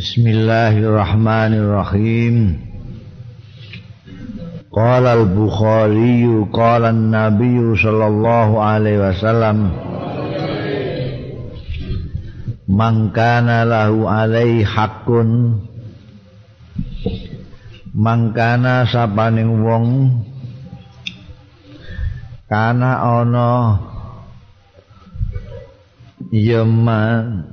Bismillahirrahmanirrahim. Qala al-Bukhari qala an-nabiy sallallahu alaihi wasallam Man kana lahu alaihi haqqun Mangkana sapaning wong kana ana yeman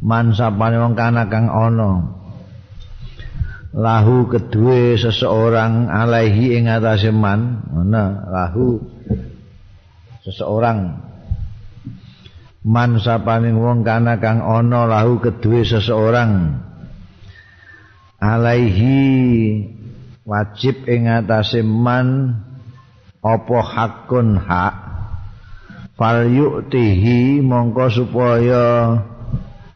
man sapane wong kana kang ana. Lahu kedue seseorang alaihi ing atase man. Ana lahu seseorang. Man sapane wong kana kang ana lahu kedue seseorang alaihi wajib ing atase man apa hakun hak. Fal yu'tihi mongko supaya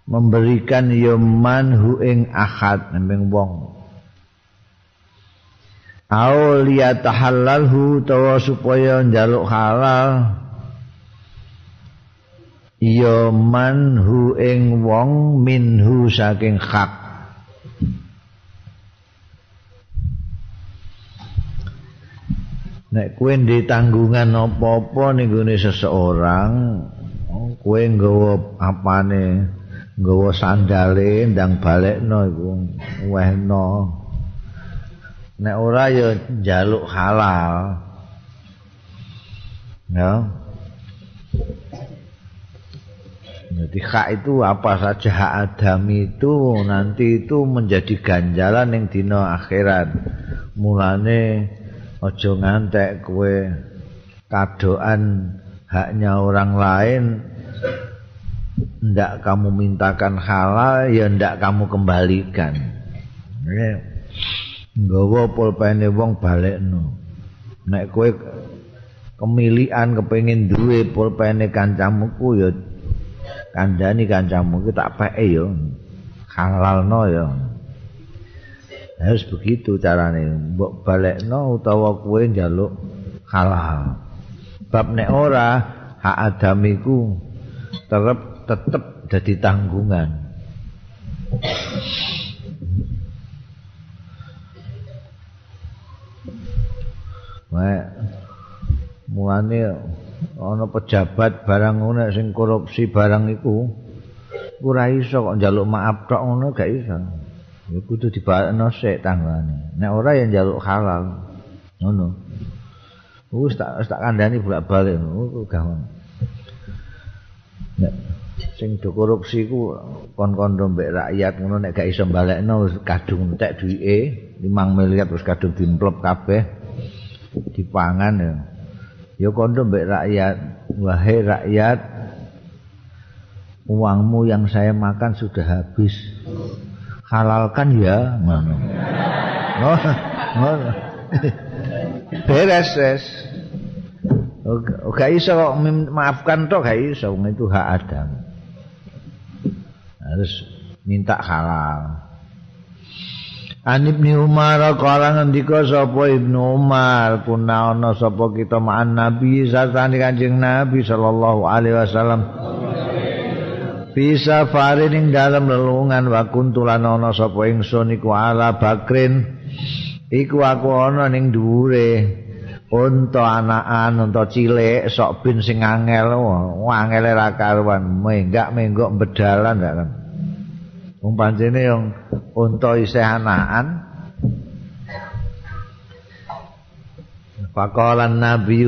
memberikan yaman hu ing ahad ning wong. Au liyatahallalhu tawa supaya njaluk halal. Yaman hu ing wong minhu saking hak. Nek kowe ndek tanggungan apa-apa ning seseorang kowe nggawa apane nggawa sandale ndang balekno iku wehno. Nek ora ya njaluk halal. Ya. Jadi hak itu apa saja hak Adam itu nanti itu menjadi ganjalan yang dino akhirat. Mulane ojo ngantek kue kadoan haknya orang lain ndak kamu mintakan halal ya ndak kamu kembalikan. Nggawa pulpene wong balekno. Nek kowe kemilian kepengin duwe pulpene kancamu ku ya kandhani kancamu ku tak peke ya. Halalno ya. Harus begitu carane. Mbok balekno utawa kowe njaluk halal. Bab nek ora hak adamiku terep tetap jadi tanggungan. Wah, mulane ana pejabat barang ngono sing korupsi barang iku ora iso kok njaluk maaf tok ngono gak iso. Ya kudu dibalekno sik tanggane. Nek ora ya njaluk halal. Ngono. Wis tak tak kandhani bolak-balik ngono gampang. Nek sing do korupsi ku kon-kon mbek rakyat ngono nek gak iso balekno kadung entek duwike 5 miliar terus kadung dimplop kabeh dipangan ya. Ya kondo mbek rakyat. Wahai rakyat uangmu yang saya makan sudah habis. Halalkan ya ngono. Oh, oh. beres beres Gak iso maafkan toh gak iso. Itu hak Adam. Harus minta halal. An Ibnu Umar kala ngendika sapa Ibnu Umar kuna ana sapa kita ma'an Nabi sartane Kanjeng Nabi sallallahu alaihi wasallam. Bisa fare ning dalem lelungan wa kuntulan ana sapa ingsun iku ala Bakrin. Iku aku ana ning dhuwure unta anakan unta cilik sok bin sing angel angele ra karuan menggak menggok bedalan gak kan Wong pancene yang unta isih anakan. Pakolan Nabi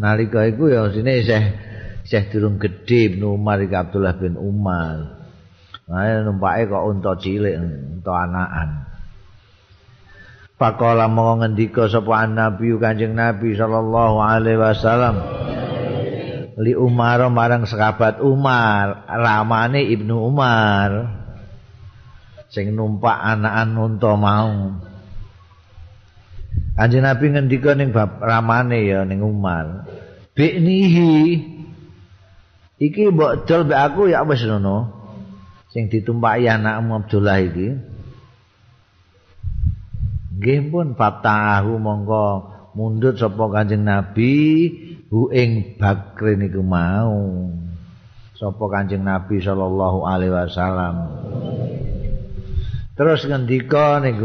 nalika iku ya sine isih isih durung gedhe Ibnu Umar Abdullah bin Umar. Nah, numpake kok unta cilik, unta anakan. Pakola mau ngendika sapa Nabi Kanjeng Nabi sallallahu alaihi wasallam. Li Umar marang sahabat Umar, ramane Ibnu Umar. sing numpak anakan unta mau. Kanjeng Nabi ngendika ning bab ramane ya ning Umar. Biknihi iki mbok dol aku ya wis ngono. Sing ditumpaki anakmu Abdullah iki. Nggih pun fatahu monggo mundut sapa Kanjeng Nabi hu ing bakre niku mau. sapa Kanjeng Nabi sallallahu alaihi wasallam. Terus ngendika ning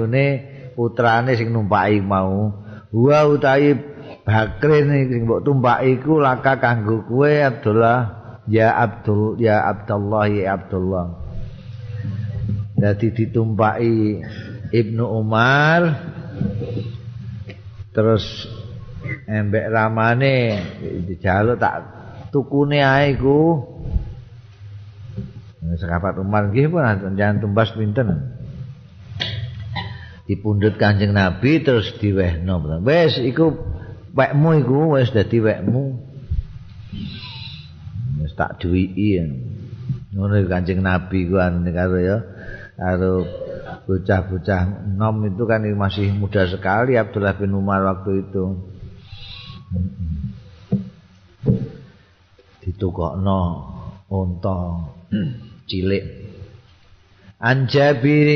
putrane sing numpaki mau, wa utahi Bakrin sing mbok tumpaki iku laka kanggo kowe Abdullah ya Abdul ya Abdullah ya Abdullah. Dadi ditumpaki Ibnu Umar terus embek ramane dijaluk tak tukune ae iku. Sekapat Umar nggih pun jangan tumbas pinten. Dipundhut Kanjeng Nabi terus diwehno. Wis iku wekmu iku wis dadi wekmu. Wis tak duwiki. Ngono Kanjeng Nabi ku karo ya karo bocah-bocah nom itu kan masih muda sekali Abdullah bin Umar waktu itu. Ditukokno unta cilik. Anjabir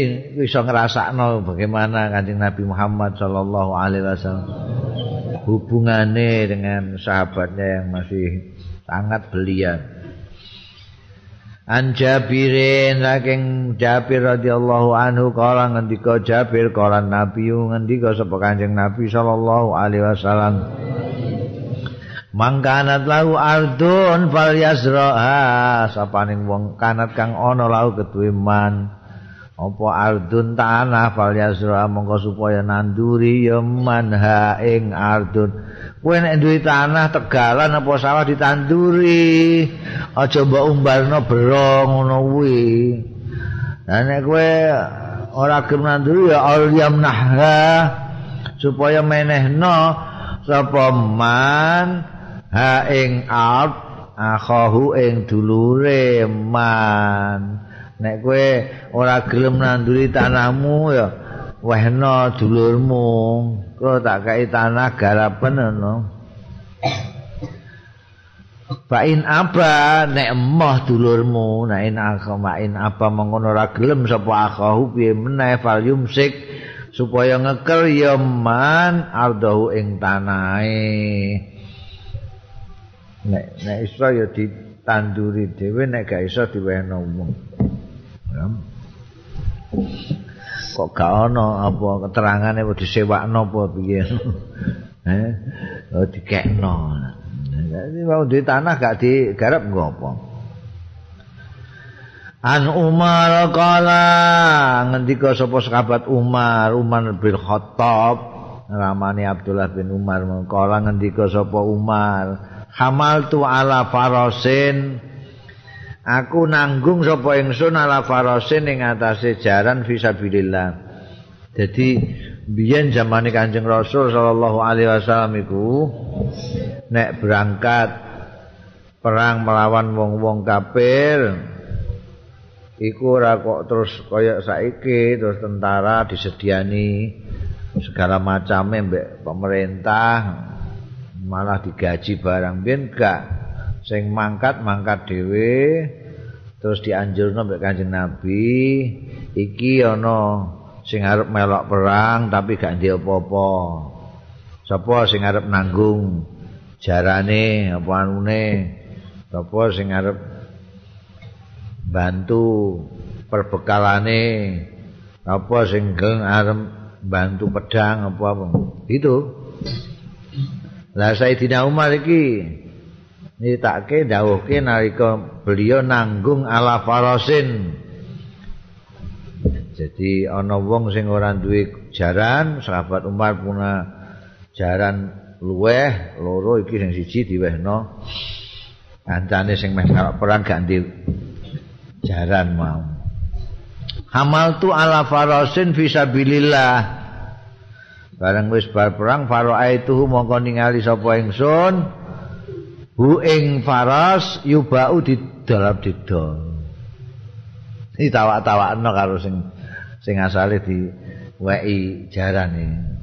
iso ngrasakno bagaimana Kanjeng Nabi Muhammad sallallahu alaihi wasallam. Hubungannya dengan sahabatnya yang masih sangat belia. An Jabirin saking Jabir radhiyallahu anhu kala ngendika Jabir kala Nabi ngendika sapa Kanjeng Nabi sallallahu alaihi wasallam. Mangkanat lahu ardun fal yasraha sapaning wong kanat kang ana lahu ketuwe man apa ardun tanah fal yasraha mongko supaya nanduri ya man ha ing ardun. Kowe nek duwe tanah tegalan apa sawah ditanduri? Aja mbok umbarno bero ngono kuwi. Nah nek kowe ora gelem nanduri ya alyam nahha supaya menehno sapa man ha ing ard akhahu ing dulure man nek kowe ora gelem nanduri tanahmu ya wehno dulurmu. Kok tak kai tanah garapen ngono Fa'in apa nek emoh dulurmu nek in akhain apa mengono ora gelem sapa akhahu piye meneh fal yumsik supaya ngekel ya man ardahu ing tanahe. Nek nek iso ya ditanduri dhewe nek gak iso diwehno wong kok gak ana apa keterangane kok disewakno apa piye? Eh oh dikekno. Jadi mau di tanah gak digarap ngopo An Umar kala ngendika sapa sahabat Umar Umar bin Khattab ramane Abdullah bin Umar kala ngendika sapa Umar hamaltu ala farasin Aku nanggung sapa ingsun ala farasin ing atase jaran fisabilillah. Jadi biyen zamane Kanjeng Rasul sallallahu alaihi wasallam iku nek berangkat perang melawan wong-wong kafir iku ora kok terus kaya saiki terus tentara disediani segala macam mbek pemerintah malah digaji barang ben gak sing mangkat mangkat dhewe terus dianjurno mbek Kanjeng Nabi iki ana sing arep melok perang tapi gak ndek apa-apa. Sapa sing arep nanggung jarane apa anune? Sapa sing arep bantu perbekalane? Apa sing gelem arep bantu pedang apa apa itu. Lah Sayyidina Umar iki nyritake dawuhke nalika beliau nanggung ala farasin. Jadi ana wong sing ora duwe jaran sahabat Umar punya jaran luweh loro iki sing siji diwehno. Kancane sing meh perang ganti jaran mau. Hamal tu ala farasin fisabilillah bareng wis bar perang faraituhu mongko ningali sapa ingsun hu ing faras yubau di dalam didol. Iki tawak-tawakno karo sing sing asale di wei jarane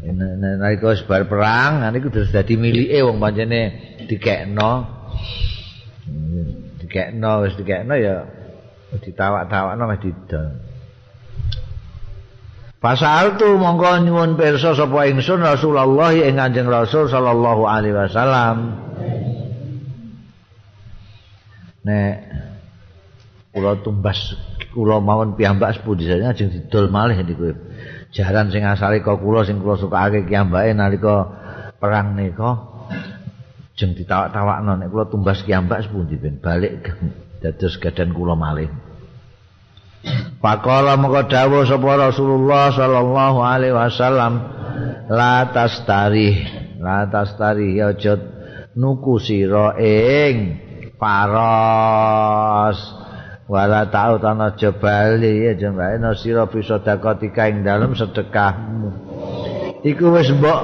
nek wis bar perang niku terus dadi milike wong pancene dikekno. Dikekno wis dikekno ya ditawak-tawakno wis didol. Pasal tu monggo nyuwun pirsa sapa ingsun Rasulullah ing Kanjeng Rasul sallallahu alaihi wasallam. Nek kula tumbas kula mawon piyambak sepundi sajane ajeng didol malih niku jaran sing asale kok kula sing kula sukake kiyambake nalika perang nika jeng ditawak-tawakno nek kula tumbas kiyambak sepundi ben? Balik dados gadan kula malih. Pakola moko dawuh sapa Rasulullah sallallahu alaihi wasallam la tastari la tastari ya nuku sira ing paros wala tau tanah jebali ya jembane sira bisa dakotika ing dalem sedekahmu. Iku wis mbok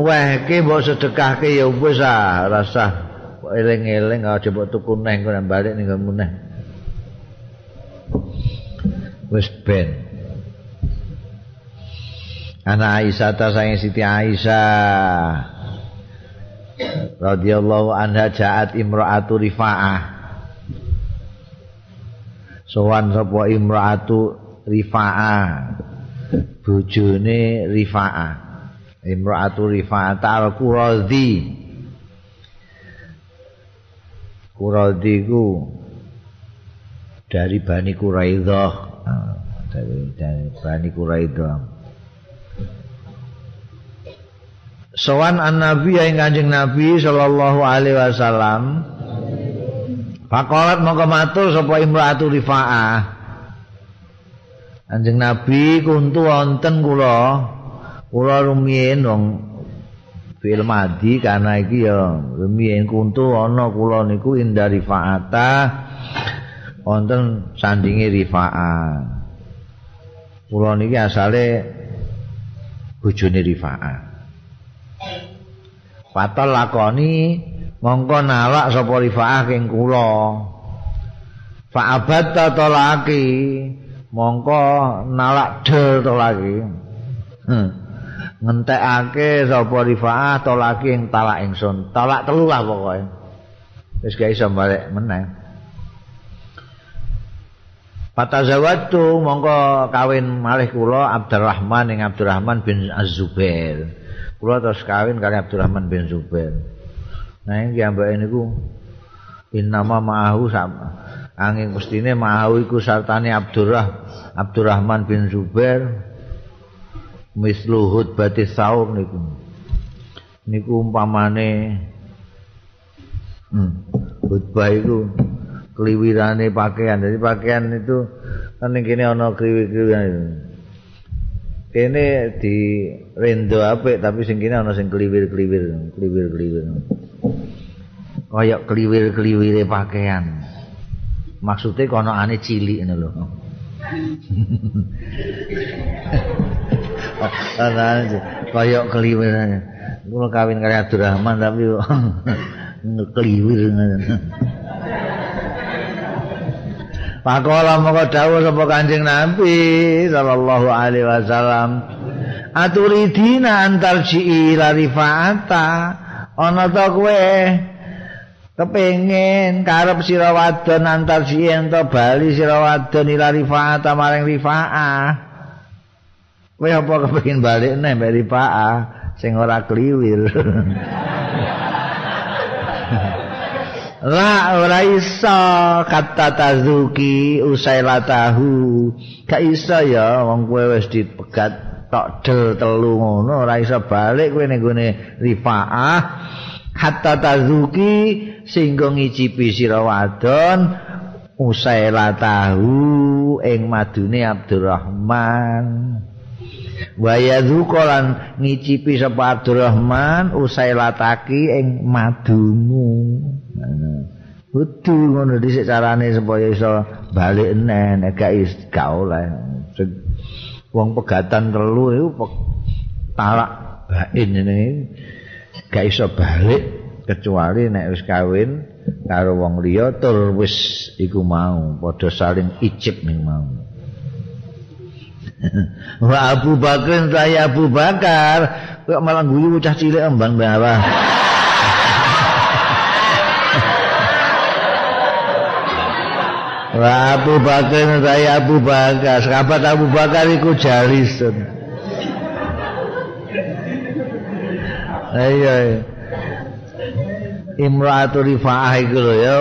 wehke mbok sedekahke ya wis ah rasa eling-eling aja mbok tuku neh kok balik ning neh. Wis ben. Ana Aisyah ta sang Siti Aisyah radhiyallahu anha jaat imraatu Rifa'ah. Sowan sapa imraatu Rifa'ah? Bojone Rifa'ah. Imraatu Rifa'ah. Ta'al Qurazi Qurazi ku dari Bani Quraidah. Dari, dari Bani Quraidah Sowan an Nabi yang kanjeng Nabi Sallallahu Alaihi Wasallam. Pakolat mau kematur Sopo imratu rifa'ah? Kanjeng Nabi kuntu wonten kula. Kula rumiyin wong fil madi karena iki ya rumiyin. Kuntu ana kula niku indah rifa'ata wonten sandingi rifa'ah. Kula niki asale bojone Rifa'ah. Fatal lakoni mongko nalak sapa Rifa'ah king kula. Fa'abat tolaki mongko nalak del tolaki. Hmm. Ngentekake sapa Rifa'ah tolaki ing talak ingsun. Talak telu lah pokoke. Wis gak iso balik meneh. Fatazawatu mongko kawin malih kula Abdurrahman ing Abdurrahman bin Az-Zubair. Kula terus kawin kali Abdurrahman bin Zubair. Nah iki ambek niku innama ma'ahu sama. Angin mestine ma'ahu iku sartane Abdurrah Abdurrahman bin Zubair misluhud batis saum niku. Niku umpamane hmm, khutbah iku kliwirane pakaian. Jadi pakaian itu kan ning kene ana kliwir-kliwiran itu. Kene di rendo apik tapi sing kene ana sing kliwir-kliwir, kliwir-kliwir. Kayak kliwir-kliwire pakaian. Maksudnya kono ane cilik ini loh. Kayak kliwir. Kalau kawin kali Abdurrahman tapi kliwir. Pakola moko dawuh sapa Kanjeng Nabi sallallahu alaihi wasallam. Aturidina antar ila rifaata. Ana ta kowe kepengin karep sira wadon antar ento bali sira wadon ila rifaata maring rifaah. Kowe apa kepengin balik neh mbek rifaah sing ora kliwir. La ora iso kata tazuki usai latahu. Gak iso ya wong kowe wis dipegat tok del telu ngono ora iso balik kowe ning gone rifaah. Hatta tazuki singgo ngicipi sira wadon usai latahu ing madune Abdurrahman. Wayadzukolan ngicipi sapa Abdurrahman usai lataki ing madumu. Kudu ngono dhisik carane supaya iso balik nen nek gak oleh. Wong pegatan telu iku talak bain ini gak iso balik kecuali nek wis kawin karo wong liya tur wis iku mau padha saling icip ning mau. Wa Abu Bakar saya Abu Bakar kok malah guyu cah cilik embang bawah. Abu Bakar saya Abu Bakar. Sahabat Abu Bakar iku jalis. Ayo Imratu Rifa'ah iku lho ya.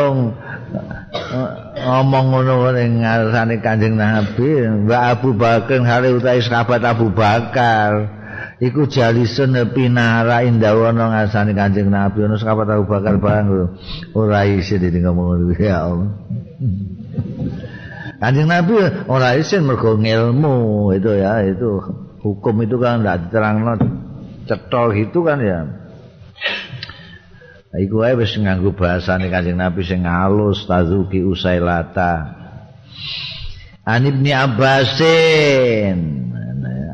Ngomong ngono ning ngarsane Kanjeng Nabi, Mbak Abu Bakar hari utahe sahabat Abu Bakar. Iku jalisun pinara indawana ngarsane Kanjeng Nabi. Ono sahabat Abu Bakar bareng ora isin dadi ngomong ya Allah. Kanjeng Nabi ora isin mergo ilmu itu ya itu hukum itu kan ndak diterangno cetol gitu kan ya. Iku wae wis nganggo bahasane Kanjeng Nabi sing halus tazuki usailata. An Ibnu Abbasin.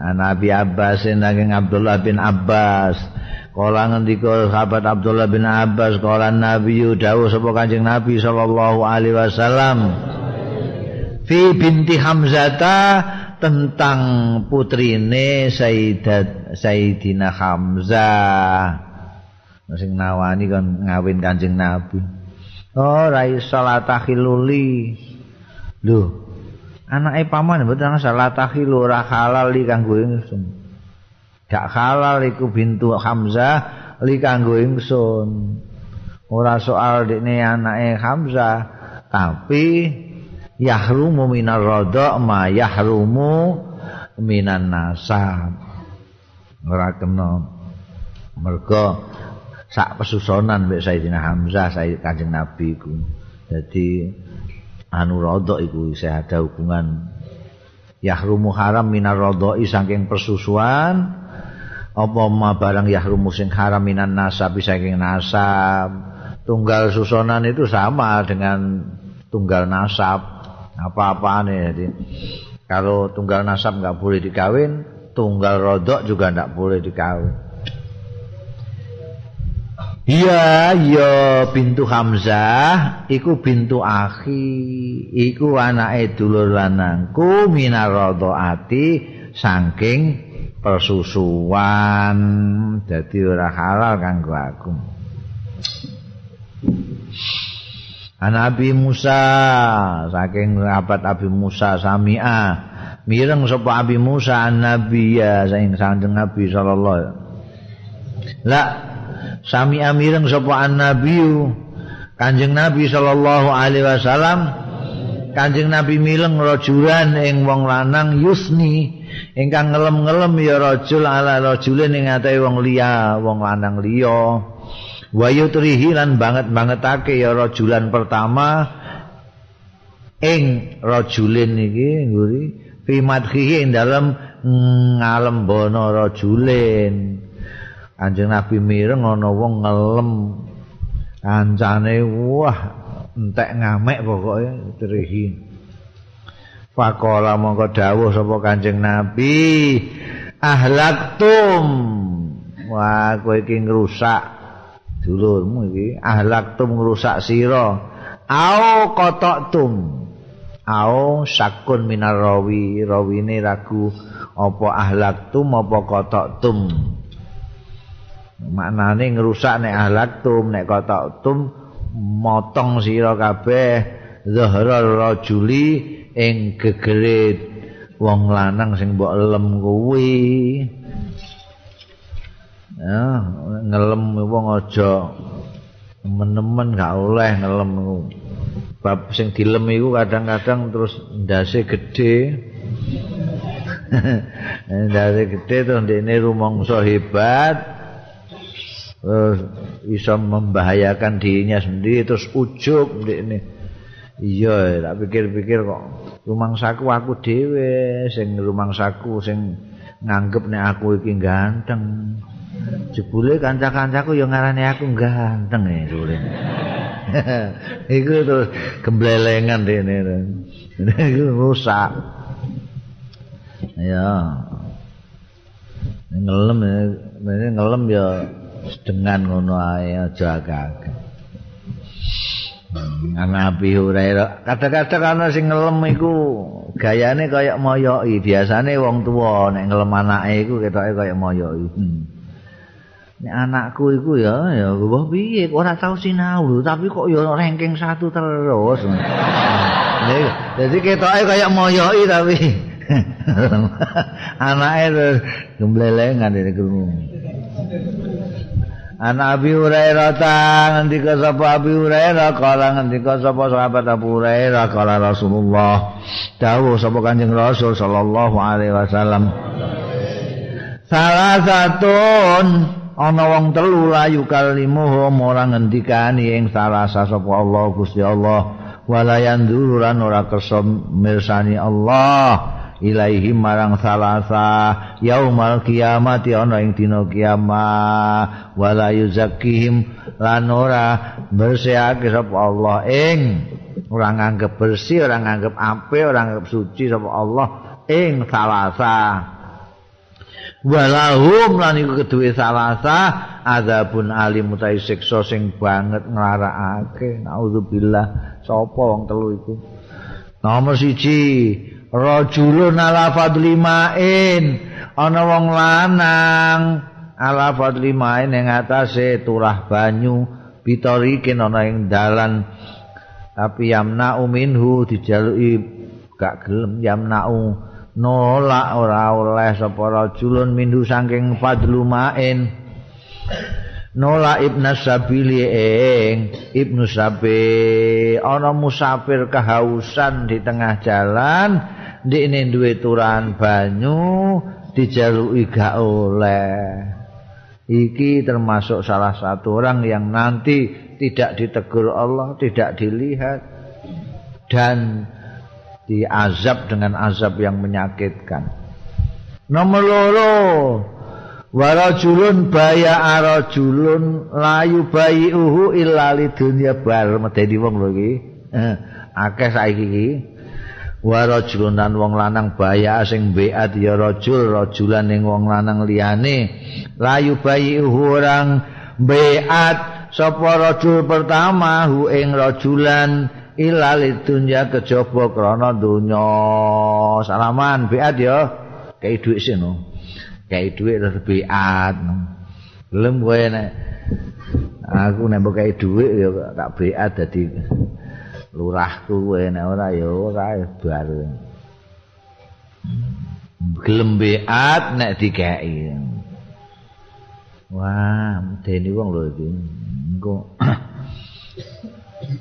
An Abi Abbasin nanging Abdullah bin Abbas. Kala ngendika sahabat Abdullah bin Abbas kala Nabi dawuh sapa Kanjeng Nabi sallallahu alaihi wasallam. Fi binti Hamzata tentang putrine Sayyidat Sayyidina Hamzah. sing nawani kan ngawin Kanjeng Nabi. Oh, rai salat takhiluli. Lho. Anake paman mboten salat takhilu ora halal li kanggo ingsun. Gak halal iku bintu Hamzah li kanggo ingsun. Ora soal dekne anake Hamzah, tapi yahrumu minar radha ma yahrumu minan nasab. Ora kena mergo sak pesusonan mbek Sayyidina Hamzah Sayyid Kanjeng Nabi iku. Dadi anu rodok iku isih ada hubungan yahrumu haram minar rodoi saking persusuan apa ma barang yahrumu sing haram minan nasab saking nasab tunggal susonan itu sama dengan tunggal nasab apa-apaan jadi kalau tunggal nasab nggak boleh dikawin tunggal rodok juga nggak boleh dikawin Iya, iya bintu Hamzah iku bintu akhi, iku anake dulur lanangku minaradhaati saking persusuan. Dadi ora halal kanggo aku. Ana Abi Musa saking sahabat Abi Musa Samia. Mireng sapa Abi Musa an Nabi ya saking sanjeng Nabi sallallahu alaihi wasallam. sami amireng sapa annabiyu Kanjeng Nabi sallallahu alaihi wasallam. Kanjeng Nabi mileng rajulan ing wong lanang yusni ingkang ngelem-ngelem ya rajul ala rajulin ing atahe wong liya wong lanang liya wa yutrihi lan banget-bangetake ya rajulan pertama. Ing rajulin iki ngguri fi madhihi ing dalem ngalembono rajulin Kanjeng Nabi mireng ana wong ngelem. Kancane wah entek ngamek pokoke trihi. Faqala mongko dawuh sapa Kanjeng Nabi. Ahlaktum. Wah kowe iki ngrusak dulurmu iki ahlaktum ngrusak sira. Au qata'tum au sakun minar rawi. Rawine ragu apa ahlaktum apa qata'tum maknane ngrusak nek halaktum nek kotaktum motong sira kabeh. Zahra rajuli ing gegere wong lanang sing mbok lem kuwi ya ngelem wong aja menemen gak oleh ngelem bab sing dilem iku kadang-kadang terus ndase gedhe. Ndase gedhe terus ndene rumangsa hebat. Uh, bisa membahayakan dirinya sendiri terus ujub ini iya tak pikir-pikir kok rumangsaku aku dhewe sing rumangsaku sing nganggep nek aku iki ganteng jebule kanca-kancaku ya ngarani aku ganteng ya jebule iku terus gemblelengan dene iku rusak ya ngelem ya ngelem ya dengan ngono ae aja agak-agak. Ana Abi Hurairah, kadang-kadang ana sing ngelem iku gayane kaya moyoki. Biasane wong tuwa nek ngelem anake iku ketoke kaya moyoki. Hmm. Nek anakku iku ya ya wah piye? Ora tau sinau tapi kok ya ranking satu terus. Jadi ketoke kaya moyoki tapi. Anake gemblelengan ini krungu. An Abi Hurairah ta ngendika sapa Abi Hurairah? Kala ngendika sapa sahabat Abu Hurairah kala Rasulullah. Dawuh sapa Kanjeng Rasul sallallahu alaihi wasallam. Salah satu ana wong telu layu kalimuh ora ngendikani ing salah sapa Allah Gusti Allah. Wala yanduran ora kersa mirsani Allah. Ilaihim marang salasa yaumal kiamat ana ing dina kiamat wala yuzakkihim lan ora bersihake sapa Allah ing ora nganggep bersih ora nganggep apik ora nganggep suci sapa Allah ing salasa walahum lan iku keduwe salasa azabun alim utahe siksa sing banget nglarakake. Naudzubillah sapa wong telu iku? Nomor siji rajulun ala fadli ma'in. Ana wong lanang ala fadli ma'in ing atase turah banyu bitorikin ana ing dalan. Tapi yamna minhu dijaluki gak gelem yamna'u nolak ora oleh sapa rajulun minhu saking fadlu ma'in Nola ibnu sabili ing ibnu sabi ana musafir kehausan di tengah jalan ndekne duwe turan banyu dijaluki gak oleh. Iki termasuk salah satu orang yang nanti tidak ditegur Allah tidak dilihat. Dan diazab dengan azab yang menyakitkan. Nomor loro. Warajulun baya arajulun layu bayi uhu illa lidunya bar. Medeni wong lho iki. Eh, akeh saiki iki. Wa rajulun wong lanang baya sing beat ya rajul rajulan ning wong lanang liyane. Layu bayi orang beat sapa rajul pertama? Hu ing rajulan ilal dunya kejaba krana donya. Salaman beat ya. Kei dhuwit sino kei dhuwit terus beat belum kowe nek aku nek mbok kei dhuwit ya tak beat dadi lurahku kowe nek ora ya ora bar. Gelem beat nek dikeki. Wah dene wong lho iki. Engko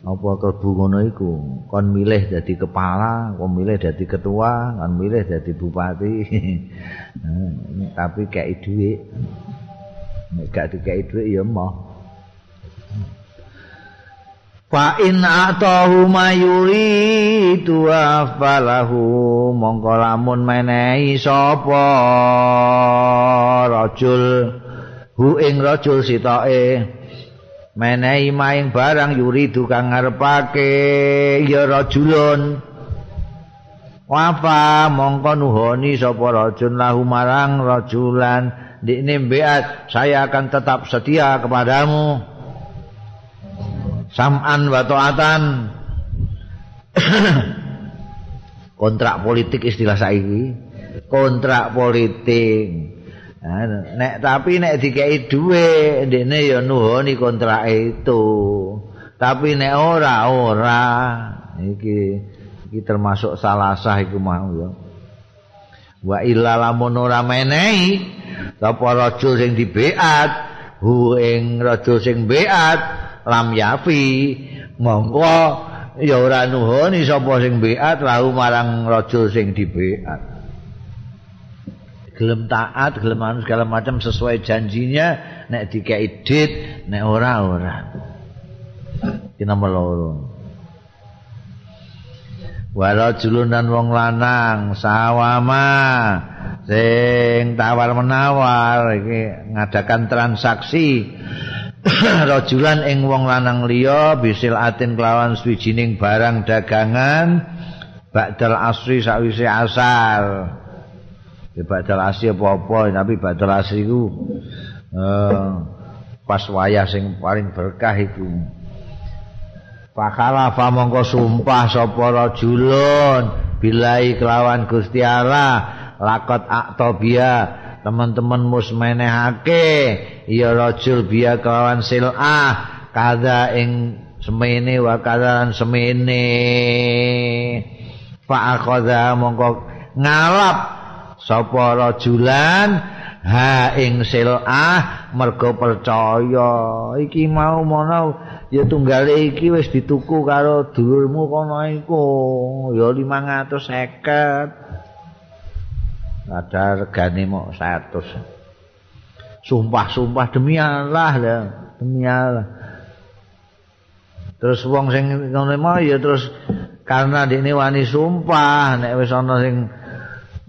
apa kerbu ngono iku? Kon milih dadi kepala kon milih dadi ketua kon milih dadi bupati. Tapi kei dhuwit. Nek gak dikeki dhuwit ya moh Fa in atahu mayuri tuwa falahu mongko lamun menehi sapa rajul hu ing rajul sitoke menehi maing barang yuri tukang ngarepake. Ya rajulun. Wafa mongko nuhoni sapa rajul lahu marang rajulan. Dikne mbeat saya akan tetap setia kepadamu. Sam'an wa ta'atan. Kontrak politik istilah saiki. Kontrak politik nek tapi nek dikei duwe ndekne ya nuhoni kontrak itu. Tapi nek ora ora. Iki iki termasuk salah sah iku mau ya wa illa lamun ora menehi sapa rajul sing dibeat hu ing rajul sing beat lam yafi mongko ya ora nuhoni sapa sing beat lahu marang raja sing dibeat gelem taat gelem anu segala macam sesuai janjinya nek dikei dit nek ora ora. Iki nomor loro. Wala julunan wong lanang sawama sing tawar menawar iki ngadakan transaksi. Rajulan ing wong lanang liya bisil atin kelawan swijining barang dagangan ba'dal asri sawise asar ya ba'dal asri apa-apa tapi ba'dal asri ku uh, pas wayah sing paling berkah iku. Fakala fa mongko sumpah sapa rajulun bilai kelawan Gusti Allah lakot aktobia teman-teman mus menehake ya rajul biya kawan silah kada ing semene wa kadaran semene. Fa akhadha mongko ngalap sapa rajulan? Ha ing silah mergo percaya. Iki mau mono ya tunggale iki wis dituku karo dulurmu kono iku. Ya 550 ada regane mok 100 sumpah-sumpah demi Allah ya demi Allah. Terus wong sing ngono ya terus karena dene wani sumpah nek wis ana sing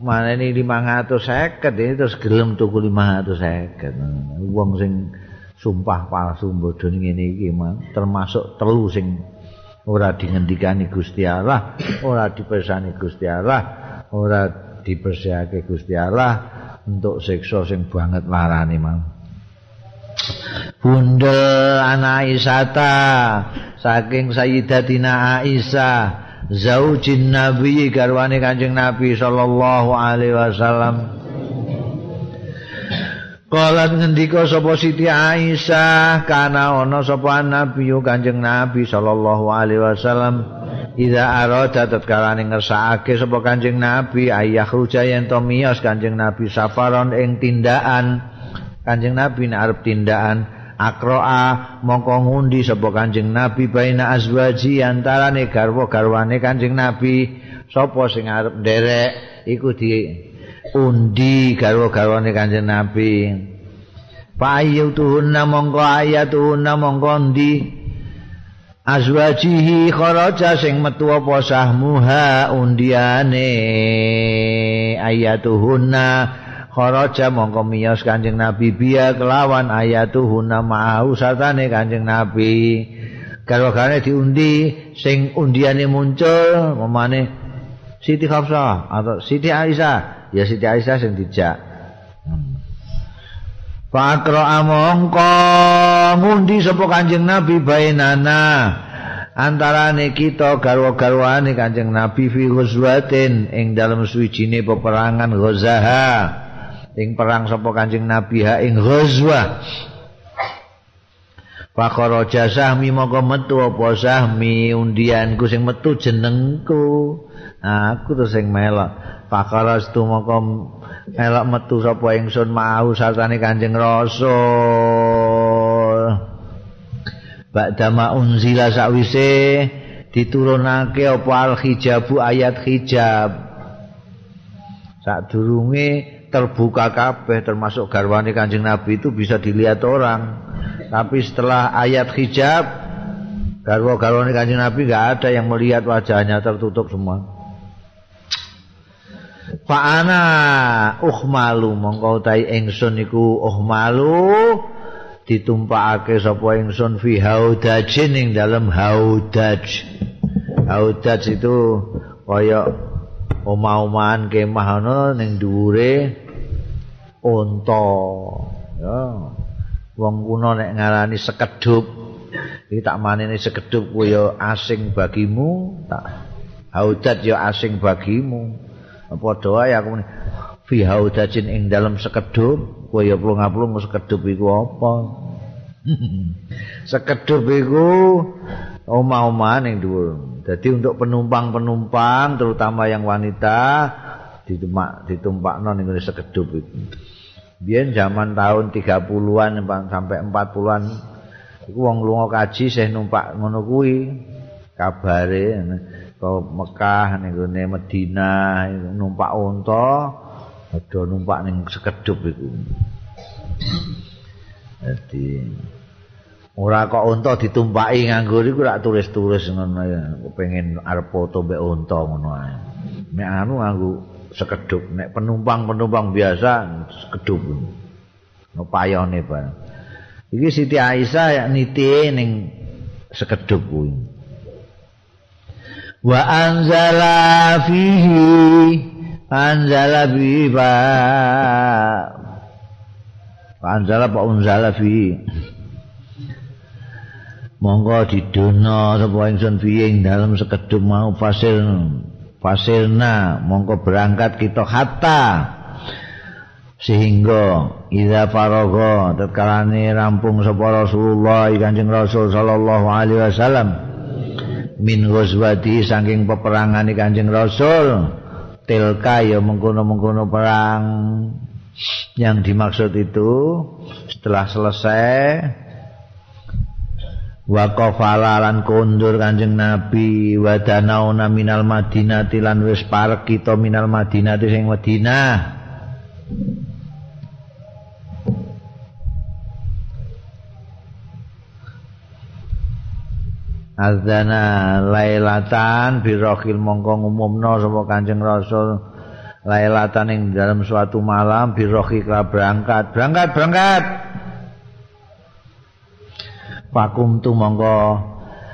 mana ini 550 ini terus gelem tuku 550 wong sing sumpah palsu bodho ngene iki termasuk telu sing ora dingendikani Gusti Allah ora dipersani Gusti Allah ora dipersihake Gusti Allah untuk siksa sing banget larane mang Bunda anak Aisyata saking Sayyidatina Aisyah zaujin nabi garwane kanjeng nabi sallallahu alaihi wasallam. Kalat ngendika sapa Siti Aisyah kana ana sapa nabi kanjeng nabi sallallahu alaihi wasallam. Ida arada tatkala ngersakake sapa kanjeng nabi ayah ruja yen to miyos kanjeng nabi safaron ing tindakan. Kanjeng nabi nek arep tindakan akroa mongko ngundi sapa kanjeng nabi baina azwaji antarane garwa-garwane kanjeng nabi. Sapa sing arep nderek iku di undi garwa-garwane kanjeng nabi. Payu tuhunna mongko ayatuhunna mongko ndi azwajihi kharaja sing metu apa sahmuha undiane. Ayatuhunna kharaja mongko miyos Kanjeng Nabi biya kelawan ayatuhu nama'u satane Kanjeng Nabi. Garwa-garwane diundi sing undiane muncul memane Siti Hafsah atau Siti Aisyah. Ya Siti Aisyah sing dijak. Pakro amongko ngundi sapa Kanjeng Nabi bainana. Antarane kita garwa-garwane Kanjeng Nabi fi ing dalam suwijine peperangan Ghazaha ing perang sapa Kanjeng Nabi ha ing ghazwa Pakara jasahmi moko metu apa sahmi undianku sing metu jenengku. Aku terus sing melok. Pakara setu moko melok metu sapa ingsun mau sartane Kanjeng Rasul. Ba'dama unzila sakwise diturunake apa al hijabu ayat hijab. Sadurunge terbuka kabeh termasuk garwane Kanjeng Nabi itu bisa dilihat orang. Tapi setelah ayat hijab garwa-garwane Kanjeng Nabi enggak ada yang melihat wajahnya tertutup semua. Fa'ana uhmalu mongko tai ingsun iku uhmalu ditumpakake sapa ingsun fi haudajin ing dalam haudaj. Haudaj itu kaya omah-omahan kemah ana ning dhuwure unta. Ya. Wong kuno nek ngarani sekedup iki tak manene sekedup kuwi ya asing bagimu tak haudat ya asing bagimu. Padha wae aku fi haudajin ing dalam sekedup kuwi ya plung-plung sekedup iku apa? Sekedup iku omah-omahan ning dhuwur dadi untuk penumpang-penumpang terutama yang wanita ditumpak ditumpak non ning sekedup itu. Biyen zaman tahun 30-an sampai 40-an iku wong lunga kaji sih numpak ngono kuwi. Kabare ke Mekah ning gone Madinah numpak unta ada numpak ning sekedup iku. Jadi ora kok unta ditumpaki nganggo iku rak tulis-tulis ngono ya. Pengen arep foto mbek unta ngono ae. Nek anu nganggo sekedup nek penumpang-penumpang biasa sekedup no payone bareng iki Siti Aisyah ya niti ning sekedup kuwi. Wa anzala fihi anzala bi ba anzala pa unzala fi monggo didono sapa ingsun fi ing dalem sekedup mau fasil fasilna mongko berangkat kita hatta. Sehingga idza faraga tatkalane rampung sapa Rasulullah Kanjeng Rasul sallallahu alaihi wasallam min ghazwati saking peperangan Kanjeng Rasul tilka ya mengkono-mengkono perang. Yang dimaksud itu setelah selesai wa qafala lan kondur kanjeng nabi wa danauna minal madinati lan wis parek kita minal madinati sing madinah. Azana lailatan birokil mongko ngumumno sapa Kanjeng Rasul lailatan ing dalam suatu malam birokhi berangkat. Berangkat berangkat Pakum tu mongko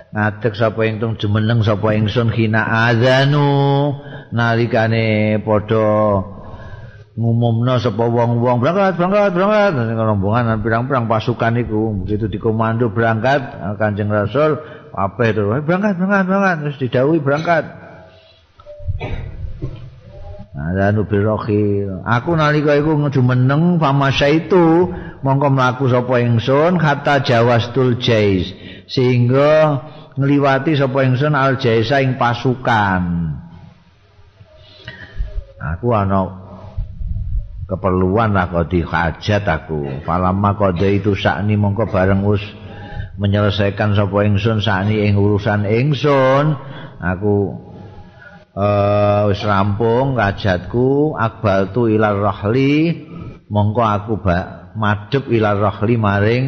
ngadeg sapa ingtung jumeneng sapa ingsun khina azanu. Nalikane padha ngumumno sapa wong-wong berangkat berangkat berangkat. Rombongan pirang-pirang pasukan iku begitu dikomando berangkat Kanjeng Rasul apa itu berangkat berangkat berangkat. Terus didhawuhi berangkat. Ada nubiroki. Aku nalika iku ngejumeneng famasa itu mongko mlaku sapa ingsun kata jawastul jais sehingga ngliwati sapa ingsun al jaisa ing pasukan. Aku ana keperluan lah kok hajat aku. Falama kode itu sakni mongko bareng us menyelesaikan sapa ingsun sakni ing urusan ingsun. Aku uh, wis rampung kajatku akbal tu ilar rahli mongko aku ba madhep ilar rahli maring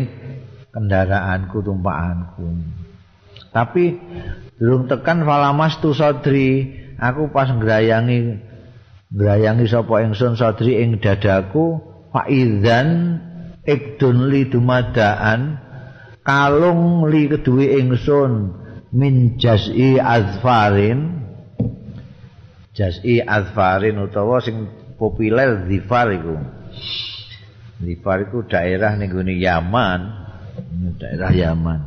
kendaraanku tumpakanku. Tapi durung tekan falamas tu sodri aku pas ngrayangi ngrayangi sapa ingsun sodri ing dadaku faizan ikdun li dumadaan kalung li keduwe ingsun min jaz'i azfarin. Jas'i azfarin utawa sing populer zifar iku zifar iku daerah ning gone Yaman. Daerah Yaman.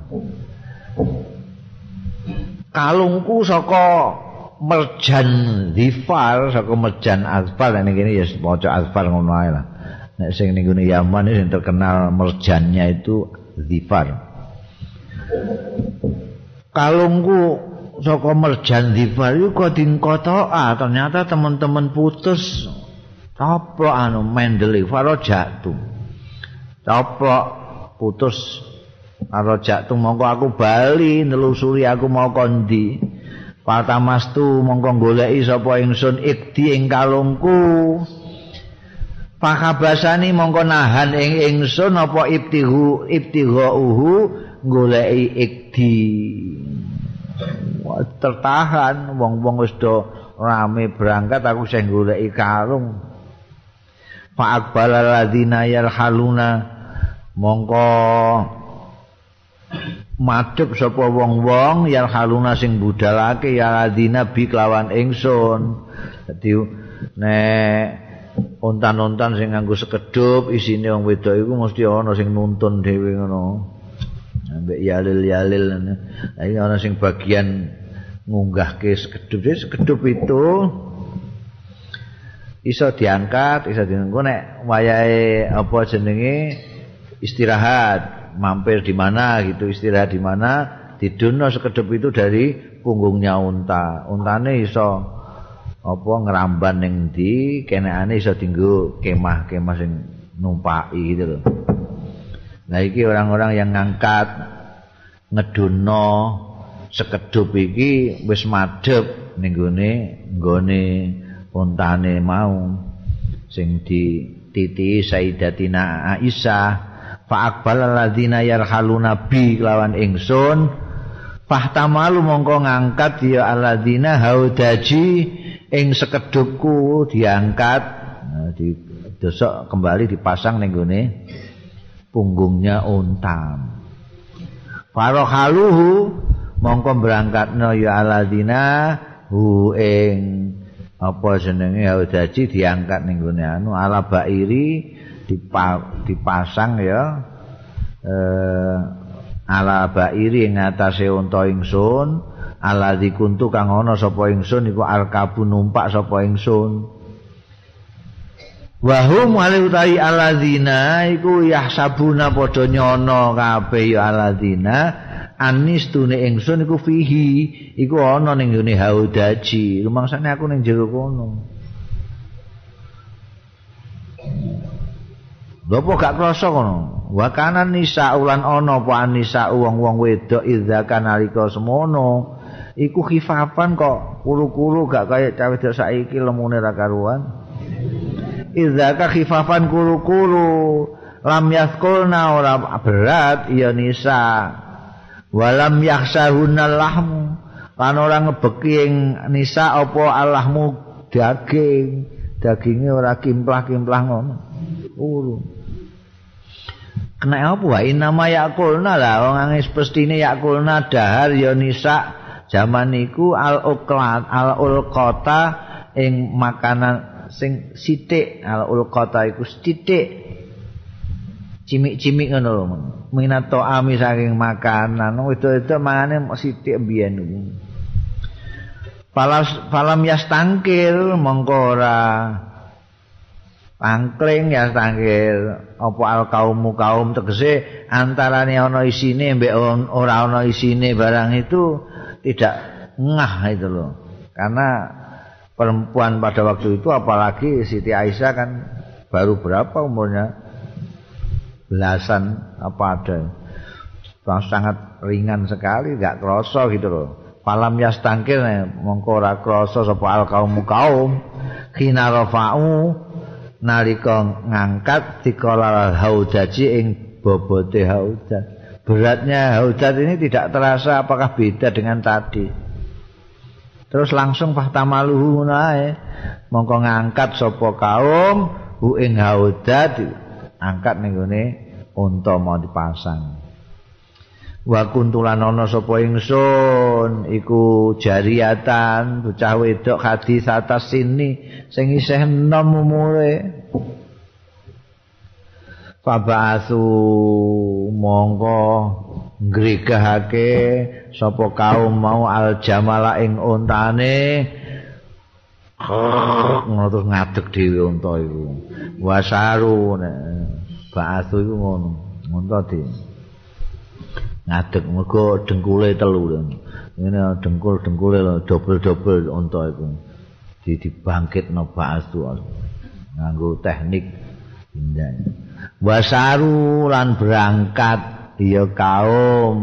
Kalungku saka merjan zifar saka merjan azfar. Ning kene ya maca azfar ngono ae lah. Nek sing ning gone Yaman sing terkenal merjannya itu zifar. Kalungku saka merjan difar iku kok dingkota ah ternyata teman-teman putus apa anu mendel faro jatuh apa putus karo jatuh mongko aku bali nelusuri aku mau kondi Patamas tu mongko goleki sapa ingsun ikdi ing kalungku? Pakabasani mongko nahan ing ingsun apa ibtihu ibtighuhu goleki ikdi? Tertahan wong-wong wis do rame berangkat aku sing goleki karung fa akbala ladina yalhaluna mongko madhep sapa wong-wong yalhaluna sing budalake ya ladina bi kelawan ingsun. Dadi nek ontan-ontan sing nganggo sekedup isine wong wedok iku mesti ana sing nuntun dhewe ngono. Ambek yalil-yalil ana sing bagian ngunggahke sekedup sekedup itu iso diangkat iso diangkat nek wayahe apa jenenge istirahat mampir di mana gitu istirahat di mana didono sekedup itu dari punggungnya unta. Untane iso apa ngeramban ning ndi kenekane iso dinggo kemah-kemah sing numpaki gitu loh Nah iki orang-orang yang ngangkat ngedono sekedup iki wis madhep ning gone nggone untane mau sing dititi Sayyidatina Aisyah fa aqbal alladzina yarhaluna bi lawan ingsun fahtamalu mongko ngangkat ya alladzina haudaji ing sekedupku diangkat nah, di dosok kembali dipasang ning gone punggungnya unta. Farohaluhu mongko berangkatno ya aladina hu ing apa jenenge? Haudaji diangkat ning gone. Anu ala bairi dipasang ya eh, ala bairi ing atase unta ingsun ala dikuntu kang ana sapa ingsun iku alkabu numpak sapa ingsun. Wahum wali utahi aladina iku yahsabuna padha nyono kabeh ya aladina anis tune ingsun iku fihi iku ana ning ngene haudaji rumangsane aku ning jero kono Gopo gak krasa kono. Wa kana nisa ulan ana apa nisa wong-wong wedok idza kanalika semono. Iku khifafan kok kuru-kuru gak kaya cawe wedok saiki lemune ra karuan. Idza ka khifafan kuru-kuru lam yaskulna ora berat ya nisa. Walam yakhsahunal lahmu. Lan ora ngebeki ing nisa apa allahmu daging. Dagingnya ora kimplah-kimplah ngono. Urun. Kena apa wae nama yakulna lah wong angis pestine yakulna dahar ya nisa jaman niku al uklat al ulqata ing makanan sing sithik al ulqata iku sithik cimik-cimik ngono lho minato ami saking makanan itu-itu mangane sithik mbiyen Palas, palam yastangkil mongko ora Angkling ya tangkil apa al kaumu kaum tegese antarane ana isine mbek ora ana isine barang itu tidak ngah itu loh. Karena perempuan pada waktu itu apalagi Siti Aisyah kan baru berapa umurnya? Belasan apa ada. sangat ringan sekali, enggak kroso gitu loh. Palam yas tangkil mongko ora kroso sapa al kaumu kaum khina rafa'u nalika ngangkat dikala haudaji ing bobote haudaj. Beratnya haudaj ini tidak terasa apakah beda dengan tadi. Terus langsung fahtamaluhu nae mongko ngangkat sapa kaum hu ing haudaj angkat ning unta mau dipasang. wa kuntulan ana sapa ingsun? Iku jariatan bocah wedok hadis atas sini sing isih enom umure. Fabasu mongko ngrigahake sapa kaum mau al jamala ing untane ngono terus ngadeg dhewe unta iku. Wasaru nek ba'asu iku ngono unta dhewe ngadeg mergo dengkule telu ngene dengkul dengkule dobel-dobel unta iku. Di dibangkitno ba'su nganggo teknik indah. Wasaru lan berangkat ya kaum.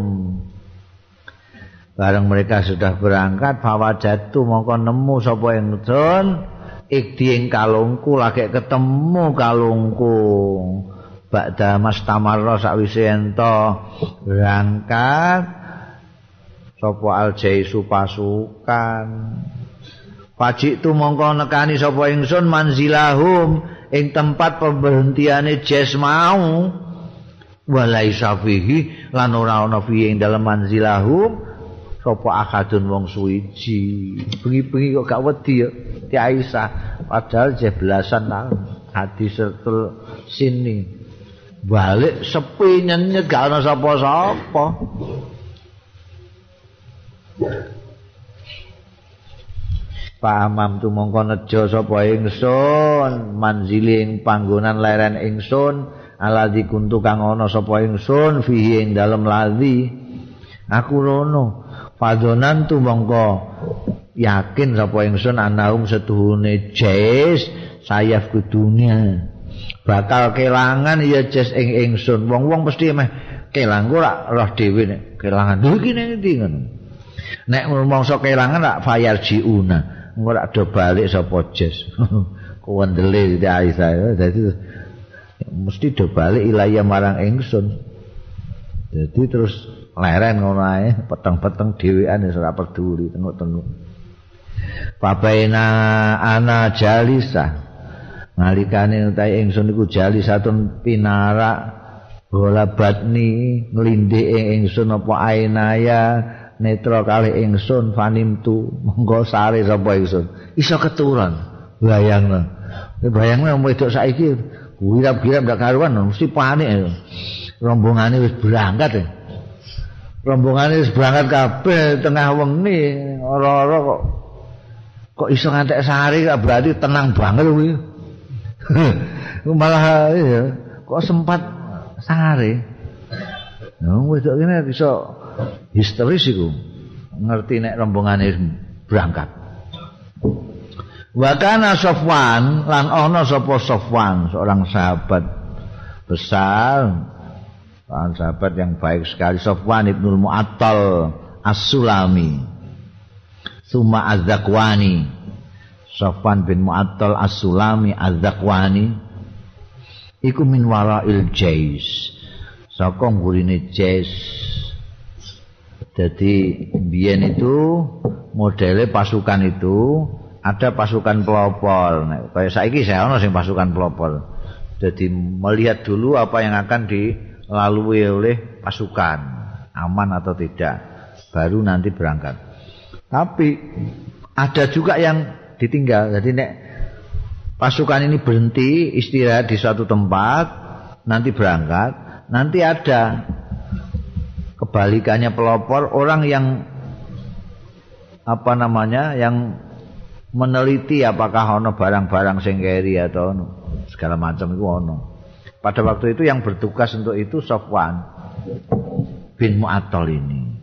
Bareng mereka sudah berangkat bawa jatuh mongko nemu sapa ingsun ikdi ing kalungku lagi ketemu kalungku Ba'da mas tamarra sakwise ento berangkat sapa aljaisu pasukan Pajik tu mongko nekani sapa ingsun manzilahum ing tempat pemberhentiane jes mau. Walai safihi lan ora ana fihi ing dalem manzilahum sapa akadun wong suwiji. Bengi-bengi kok gak wedi ya Ti Aisyah. Padahal je belasan tahun hadis sini balik sepi nyenyet gak ana sapa-sapa. Pamam tu mongko nejo sapa ingsun manziling panggonan leren ingsun aladzi kuntu kang ana sapa ingsun fihi ing dalem ladzi aku rono fadonan tu mongko yakin sapa ingsun anaum setuhune jes sayaf kudunya bakal kelangan ya jes ing ingsun. Wong-wong mesti meh kelang ora roh dhewe nek kelangan. Lho iki nek ndi ngono? Nek mongso kelangan rak fayar jiuna. Ora do balik sapa jes kuwendele di Aisyah dadi mesti do balik ilaya marang ingsun. Jadi terus leren ngono ae peteng-peteng dhewean wis ora peduli tengok-tengok. Papaina ana jalisa nalikane utahe ingsun iku jali satun pinara bola batni nglindhe ing ingsun apa ainaya netra kalih ingsun fanimtu monggo sare sapa ingsun. Iso keturun bayangno bayangno wedok saiki wirab-wirab ndak karuan mesti panik. Rombongane wis berangkat. Ya. rombongane wis berangkat kabeh tengah wengi ora-ora kok kok iso ngantek sehari berarti tenang banget kuwi malah ya kok sempat sare nah wedok kene iso histeris iku. Ngerti nek rombongane berangkat. Wa kana safwan lan ana sapa safwan seorang sahabat besar. Sahabat yang baik sekali. Sofwan ibnul Mu'attal As-Sulami. Suma Az-Zakwani Sofwan bin Mu'attal As-Sulami Az-Zakwani Iku min wara'il jais Saka ngurine jais Jadi biyen itu modelnya pasukan itu ada pasukan pelopor. Nah, kayak saiki saya ono sing pasukan pelopor. Jadi melihat dulu apa yang akan dilalui oleh pasukan, aman atau tidak, baru nanti berangkat. Tapi ada juga yang ditinggal. Jadi nek pasukan ini berhenti istirahat di suatu tempat, nanti berangkat, nanti ada kebalikannya pelopor orang yang apa namanya yang meneliti apakah ono barang-barang sing keri atau ono segala macam itu ono. Pada waktu itu yang bertugas untuk itu Sofwan bin Mu'attal ini.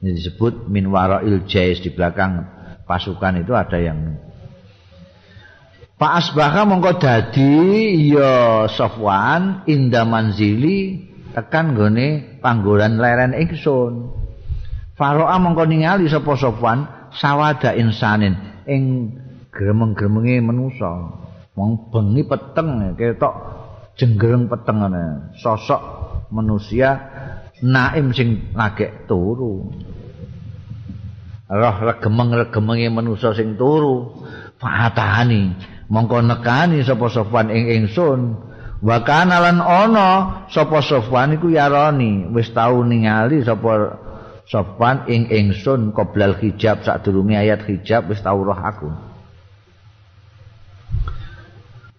Ini disebut min wara'il jais di belakang pasukan itu ada yang Pak Asbaha mongko dadi ya Sofwan inda manzili tekan gone panggonan leren ingsun. Faro'a mongko ningali sapa Sofwan sawada insanin ing gremeng-gremenge manusa. Wong bengi peteng ketok jenggereng peteng ngene. Sosok manusia naim sing lagek turu. Roh regemeng-regemenge manusa sing turu. Fatani mongko nekani sapa Sofwan ing ingsun. Wa kana lan ana sapa Sofwan iku yarani wis tau ningali sapa Sofwan ing ingsun qoblal hijab sadurunge ayat hijab wis tau roh aku.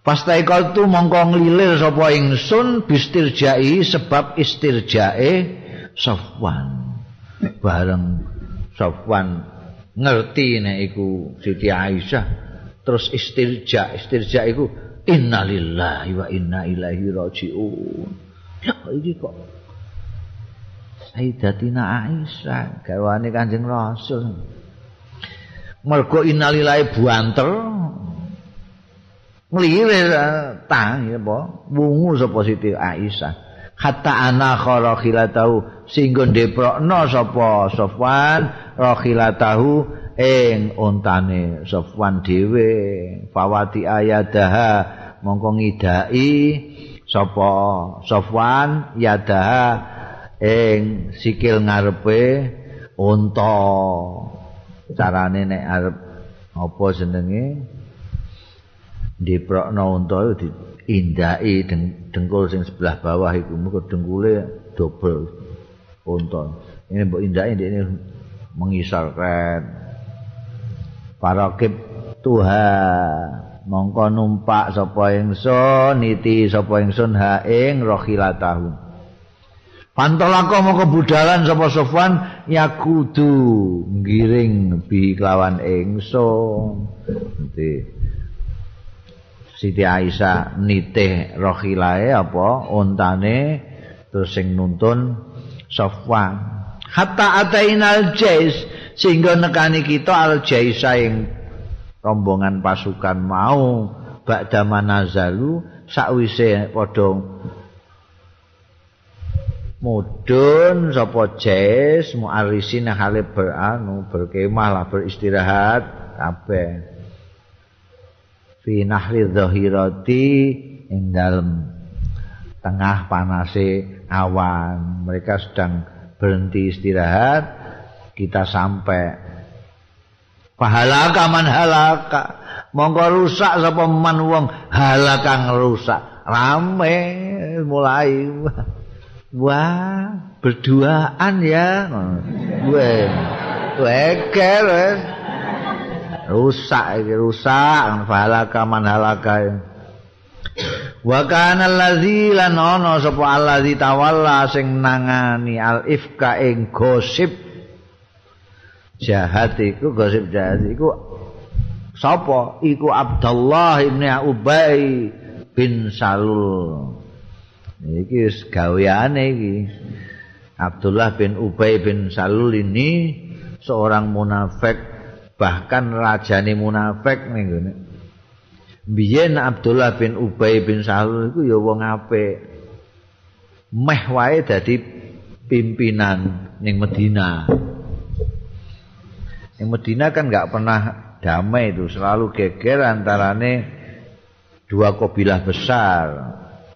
Pastai tu mongko nglilir sapa ingsun bistirjai sebab istirjae Sofwan. Bareng Sofwan ngerti nek iku Siti Aisyah terus istirja istirja iku innalillahi wa inna ilaihi rajiun. Ya iki kok Sayyidatina Aisyah garwane Kanjeng Rasul. Mergo innalillahi buanter nglirir tang ya apa wungu sapa Siti Aisyah. Hatta ana kharakhilatahu sehingga deprokno sapa Sofwan rakhilatahu ing ontane Sofwan dhewe. Fawati ayadaha mongko ngidai sapa Sofwan yadaha ing sikil ngarepe unta. Carane nek arep apa jenenge? Diprokno unta diindai dengkul sing sebelah bawah iku. Muga dengkule dobel unta ini mbok indai ini mengisar kren parakib Tuhan mongko numpak sapa ingsun niti sapa ingsun ha ing rohilatahu. Pantolako mau kebudalan sapa Sofwan ya kudu ngiring bi kelawan ingsun. Nanti Siti Aisyah nitih rohilae apa ontane terus sing nuntun Sofwan. Hatta atainal jais sehingga nekani kita al jaisa ing rombongan pasukan mau ba'da manazalu sakwise padha mudun sapa jes muarisin hale beranu berkemah lah beristirahat kabeh fi nahri zahirati ing dalem tengah panase awan. Mereka sedang berhenti istirahat kita sampai pahalaka man halaka? Monggo rusak sapa man wong? Halaka rusak. Rame mulai. Wah, berduaan ya. Wah, wekel. Rusak iki, rusak. Falaka man halaka. Wa kana allazi lan ana sapa allazi tawalla sing nangani al ifka ing gosip jahat iku gosip jahat iku sapa iku Abdullah ibn Ubay bin Salul Iki wis gaweane iki. Abdullah bin Ubay bin Salul ini seorang munafik bahkan rajane munafik ning ngene. Biyen Abdullah bin Ubay bin Salul iku ya wong apik. meh wae dadi pimpinan ning Medina. Ning Medina kan nggak pernah damai itu, selalu geger antarane dua kabilah besar,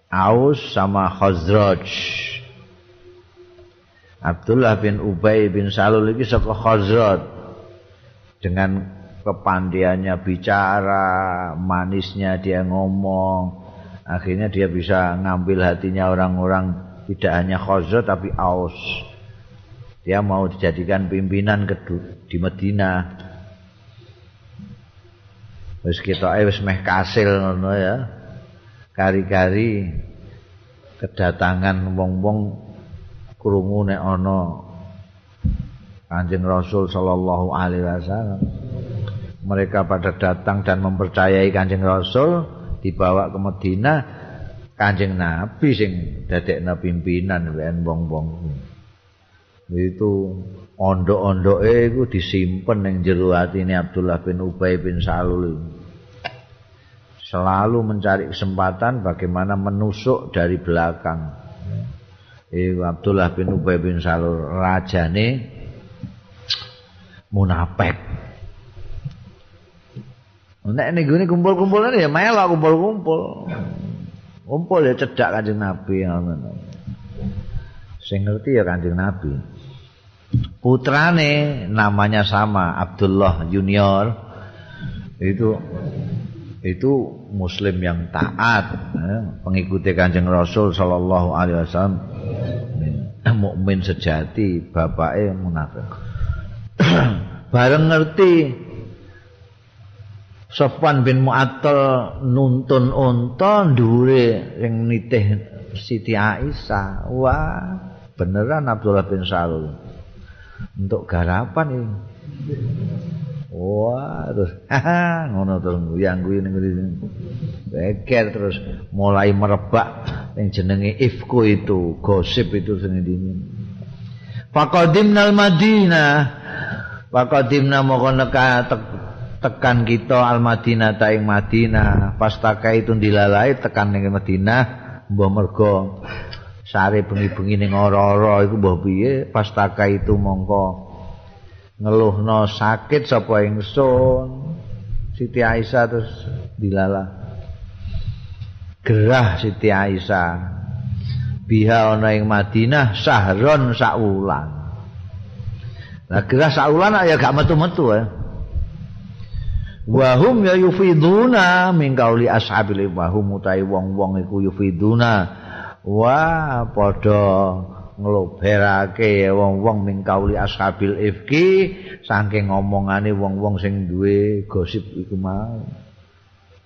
Aus sama Khazraj. Abdullah bin Ubay bin Salul iki saka Khazraj dengan kepandiannya bicara, manisnya dia ngomong, akhirnya dia bisa ngambil hatinya orang-orang tidak hanya Khazraj tapi Aus. Dia mau dijadikan pimpinan di Medina. Wis kita wis meh kasil ngono ya. Kari-kari kedatangan wong-wong krungu nek ana Kanjeng Rasul sallallahu alaihi wasallam. Mereka pada datang dan mempercayai Kanjeng Rasul dibawa ke Medina Kanjeng Nabi sing dadekna pimpinan wen wong-wong. Itu ondok-ondoke iku disimpen ning jero atine Abdullah bin Ubay bin Salul. Selalu mencari kesempatan bagaimana menusuk dari belakang. Iku Abdullah bin Ubay bin Salul rajane munafik. Nek ning gone kumpul-kumpulan ya melok kumpul-kumpul. Kumpul ya cedak Kanjeng Nabi. Sing ngerti ya Kanjeng Nabi. Putrane namanya sama Abdullah Junior. Itu itu muslim yang taat, eh, pengikuti Kanjeng Rasul sallallahu alaihi wasallam. Mukmin sejati, bapaknya munafik. Bareng ngerti Sofwan bin Mu'attal nuntun unta dhuwure sing nitih Siti Aisyah. Wah, beneran Abdullah bin Salul. Untuk garapan ini. Wah, terus ngono terus yang kuwi ning Beker terus mulai merebak yang jenenge ifku itu, gosip itu sing ini. Faqadimnal Madinah. Faqadimna moko neka tekan kita al Madinah ta ing Madinah. Pas takai itu dilalai tekan ning Madinah mbah mergo sare bengi-bengi ning ora-ora iku mbah piye? Pas takai itu mongko ngeluhno sakit sapa ingsun. Siti Aisyah terus dilala gerah Siti Aisyah. Biha ana ing Madinah sahron saulan Nah gerah saulan ya gak metu-metu ya. Wahum ya yufiduna min kauli ashabil wahum utai wong-wong iku yufiduna wa padha ngloberake wong-wong min kauli ashabil ifki saking ngomongane wong-wong sing duwe gosip iku mau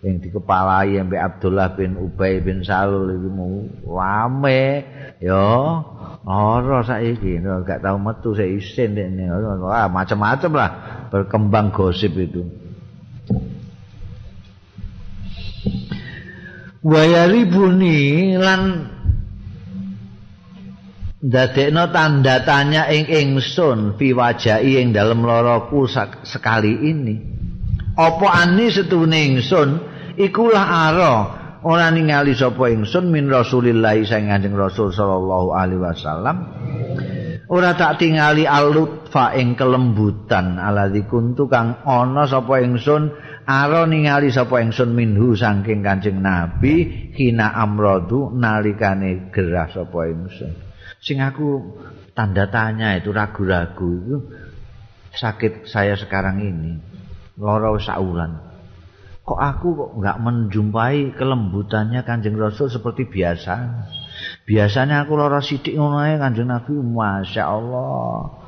yang dikepalai sampai Abdullah bin Ubay bin Salul itu mau rame yo ora saiki gak tau metu saya isin ini. Wah macam-macam lah berkembang gosip itu. Wayari buni lan dadekno tanda tanya ing ingsun fi wajahi ing dalem loroku sekali ini. Apa ani setune ingsun ikulah ara ora ningali sapa ingsun min Rasulillah sing Kanjeng Rasul sallallahu alaihi wasallam. Ora tak tingali alutfa ing kelembutan aladzi kuntu kang ana sapa ingsun Aro ningali sapa ingsun minhu saking Kanjeng Nabi hina amradu nalikane gerah sapa ingsun. Sing aku tanda tanya itu ragu-ragu itu sakit saya sekarang ini lara saulan. Kok aku kok enggak menjumpai kelembutannya Kanjeng Rasul seperti biasa. Biasanya aku lara sithik ngono Kanjeng Nabi, Masya Allah.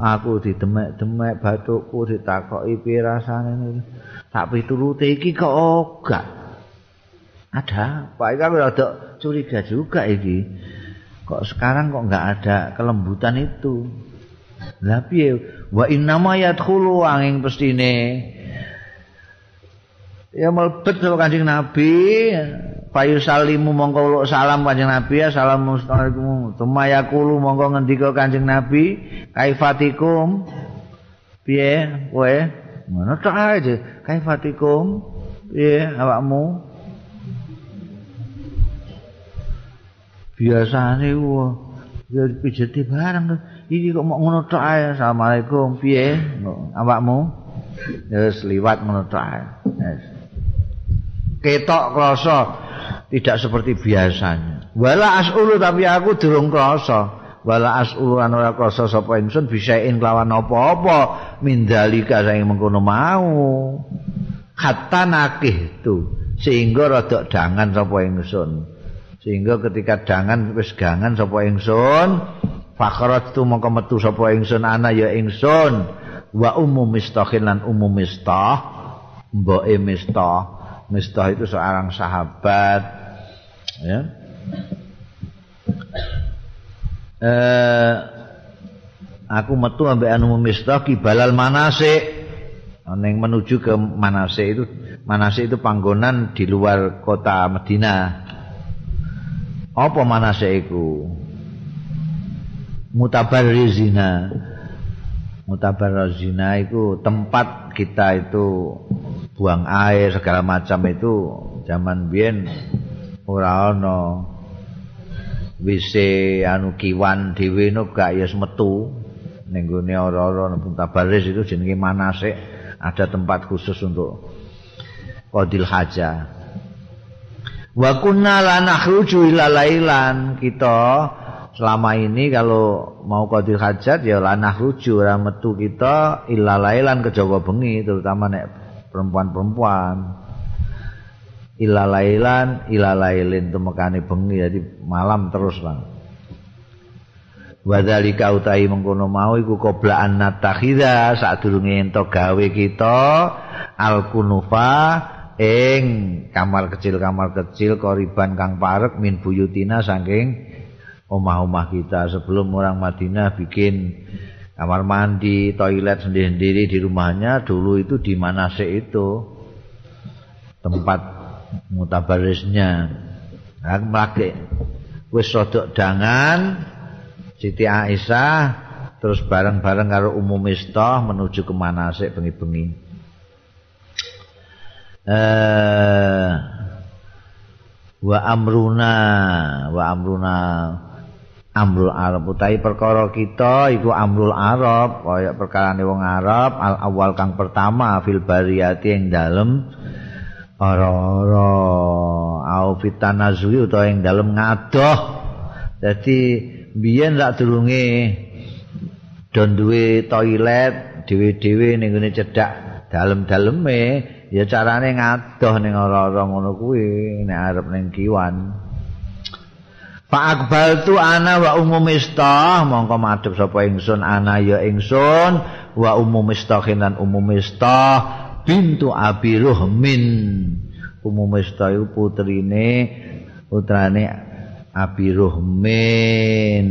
Aku didemek-demek batukku ditakoki piye rasane. tak piturute iki kok ora ada apa? Iki rada curiga juga iki. Kok sekarang kok enggak ada kelembutan itu? Lha piye? Wa innama yadkhulu angin pestine ya melebet sama kanjeng nabi. Payu salimu mongko salam kanjeng nabi assalamualaikum tumayakulu mongko ngendika kanjeng nabi. Kaifatikum. Piye? Kowe? Ngono tok ae kaifatikum. Piye awakmu? Biasane wah ya pijeti barang iki kok mau ngono tok ae. Asalamualaikum piye? Awakmu? Wis liwat ngono tok ae ketok krasa. Tidak seperti biasanya. Wala asulu tapi aku durung krasa. Wala asulu an ora krasa sapa ingsun bisain kelawan apa-apa. Mindalika sing mengkono mau. Hatta nakih tu. Sehingga rada dangan sapa ingsun. Sehingga ketika dangan wis gangan sapa ingsun fakharat tu mongko metu sapa ingsun ana ya ingsun. Wa umum mistahin lan umum mistah mboke mistah mistah itu seorang sahabat ya. Eh aku metu ambek anu mistah kibalal manasik. Neng menuju ke manasik itu manasik itu panggonan di luar kota Madinah apa manase iku? Mutabarrizina mutabarrizina itu tempat kita itu buang air segala macam itu. Zaman biyen ora ana WC anu kiwan dhewe no gak ya metu. Ning gone ora-ora mutabarriz itu jenenge manase ada tempat khusus untuk qadil hajah Wa kunna la nakhruju ila lailan. Kita selama ini kalau mau qadil hajat ya la nakhruju ora metu kita ila lailan ke Jawa bengi terutama nek perempuan-perempuan. Ila lailan ila lailin temekane bengi jadi malam terus lah Wadhalika utai mengkono mau iku qoblaan natakhidha sadurunge ento gawe kita al-kunufa ing kamar kecil kamar kecil koriban kang parek min buyutina saking omah-omah kita. Sebelum orang Madinah bikin kamar mandi toilet sendiri-sendiri di rumahnya dulu itu di mana sih itu tempat mutabarisnya. Aku melaki wis rodok dangan Siti Aisyah terus bareng-bareng karo umum istah menuju ke Manasik bengi-bengi. Eh wa amruna wa amruna amrul arab. Utawi perkara kita iku amrul arab kaya perkarane wong arab al awal kang pertama fil bariyati ing dalem ora-ora. Au fitanazui utawa ing dalem ngadoh. Dadi biyen rak durunge don duwe toilet dhewe-dhewe ning ngene cedhak dalem-daleme ya carane ngadoh ning ora-ora ngono kuwi nek arep ning kiwan Pak Akbal tu ana wa umum istah mongko madhep sapa ingsun ana ya ingsun wa umum istahin lan umum istah bintu Abi Ruhmin umum istah iku putrine putrane Abi Ruhmin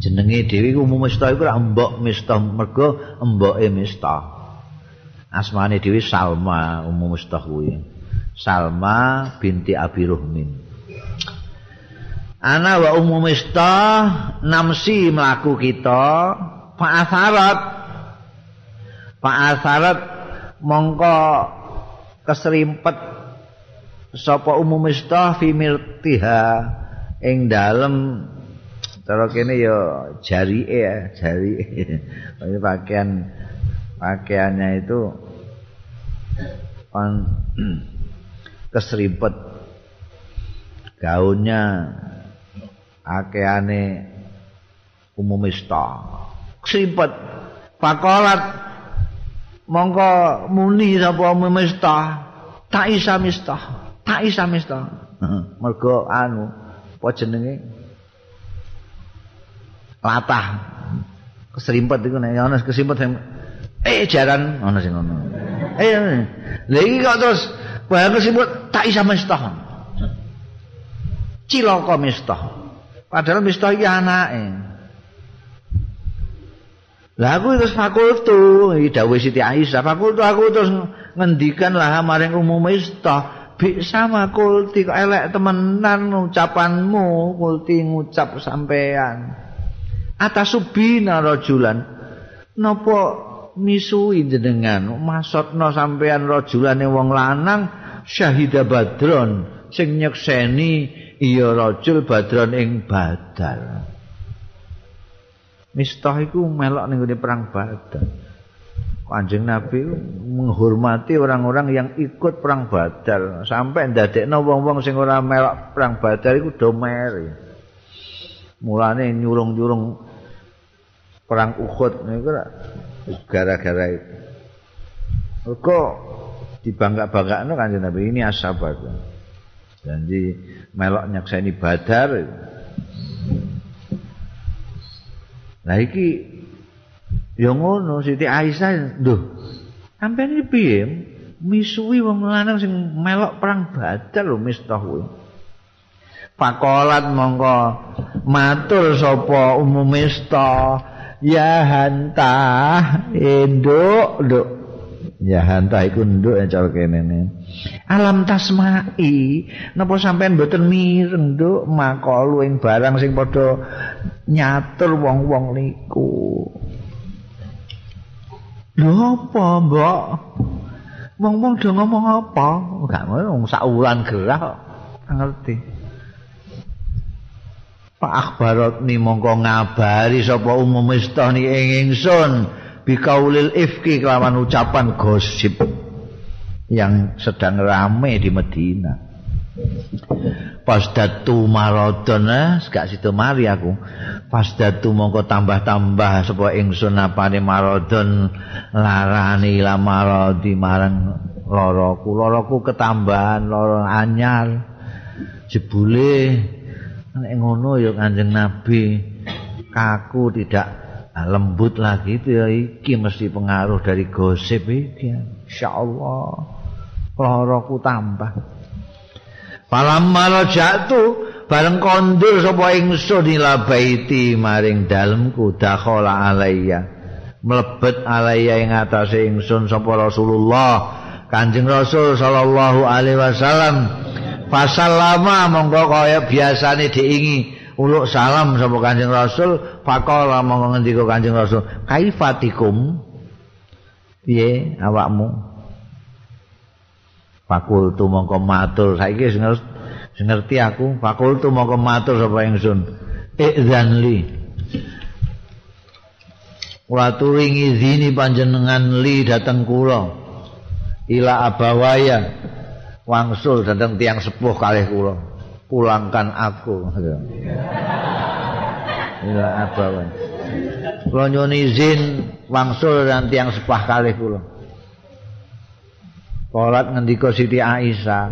jenenge dhewe iku umum mistah iku mbok mistah mergo mboke mistah. Asmane dhewe Salma umum mistah kuwi Salma binti Abi Ruhmin ana wa umum mistah namsi mlaku kita fa'asarat fa'asarat mongko keserimpet sapa umum mistah fi mirtiha ing dalem Cara kene ya jari ya, jari. Ini pakaian pakaiannya itu on kesripet gaunnya akeane umumista kesripet pakolat mongko muni sapa umumista tak isa mista tak isa mista mergo anu apa jenenge? Latah. Keserimpet iku nek ana keserimpet sing eh jaran. Ana sing ngono. Eh lha iki kok terus bae keserimpet tak isa mestah cilaka mestah padahal mestah iki anake. Lah aku terus fakultu iki dawuh Siti Aisyah fakultu aku terus ngendikan lah maring umum mestah bisa makulti kok elek temenan ucapanmu kulti ngucap sampean. Atasubina rajulan misui jenengan maksudna sampean rajulane wong lanang syahida badron. Sing nyekseni iya rajul badron ing badar. Mistah iku melok ning perang badar. Kanjeng Nabi menghormati orang-orang yang ikut perang badar. Sampai ndadekno wong-wong sing ora melok perang badar iku do meri. Mulane nyurung-nyurung perang Uhud. Niku gara-gara itu. Kok dibangga-banggakno kanjeng Nabi ini asabat janji melok nyakseni badar nah iki ya ngono Siti Aisyah lho sampeyan iki piye? Misuwi wong lanang sing melok perang badar lho mistah kuwi Pakolat mongko matur sapa umum mista ya hanta induk nduk. Ya hanta iku nduk ya cara kene alam tasmai napa sampean mboten mireng nduk? Makalu ing barang sing padha nyatur wong-wong niku. Lho apa mbok? Wong-wong do ngomong apa? Gak ngono sak wulan gerah ngerti Pak Akbarot ni mongko ngabari sapa umum istani ing ingsun bikaulil ifki kelawan ucapan gosip yang sedang rame di Medina. Pas datu gak situ mari aku. Pas datu mongko tambah-tambah sapa ingsun apane marodon larani la marodi marang loroku. Loroku ketambahan loro anyar. Jebule nek ngono ya Kanjeng Nabi kaku tidak lembut lagi itu ya iki mesti pengaruh dari gosip iki. Insyaallah. Loroku tambah. Palam malo jatuh bareng kondur sapa ingsun ila baiti maring dalemku dakhala alayya. Mlebet alayya ing atase ingsun sapa Rasulullah Kanjeng Rasul sallallahu alaihi wasallam Pasal lama monggo kaya biasane diingi uluk salam sapa Kanjeng Rasul, faqala monggo ngendika Kanjeng Rasul, "Kaifatikum?" Piye awakmu? Fakultu mongko matur saiki sing ngerti aku, fakultu mongko matur sapa ingsun. Idzan li. Kula turingi zini panjenengan li dateng kula. Ila abawaya wangsul datang tiang sepuh kalih kula. Pulangkan aku. Ila abawan kula nyuwun izin wangsul dan tiang sepuh kalih kula. Kolat ngendika Siti Aisyah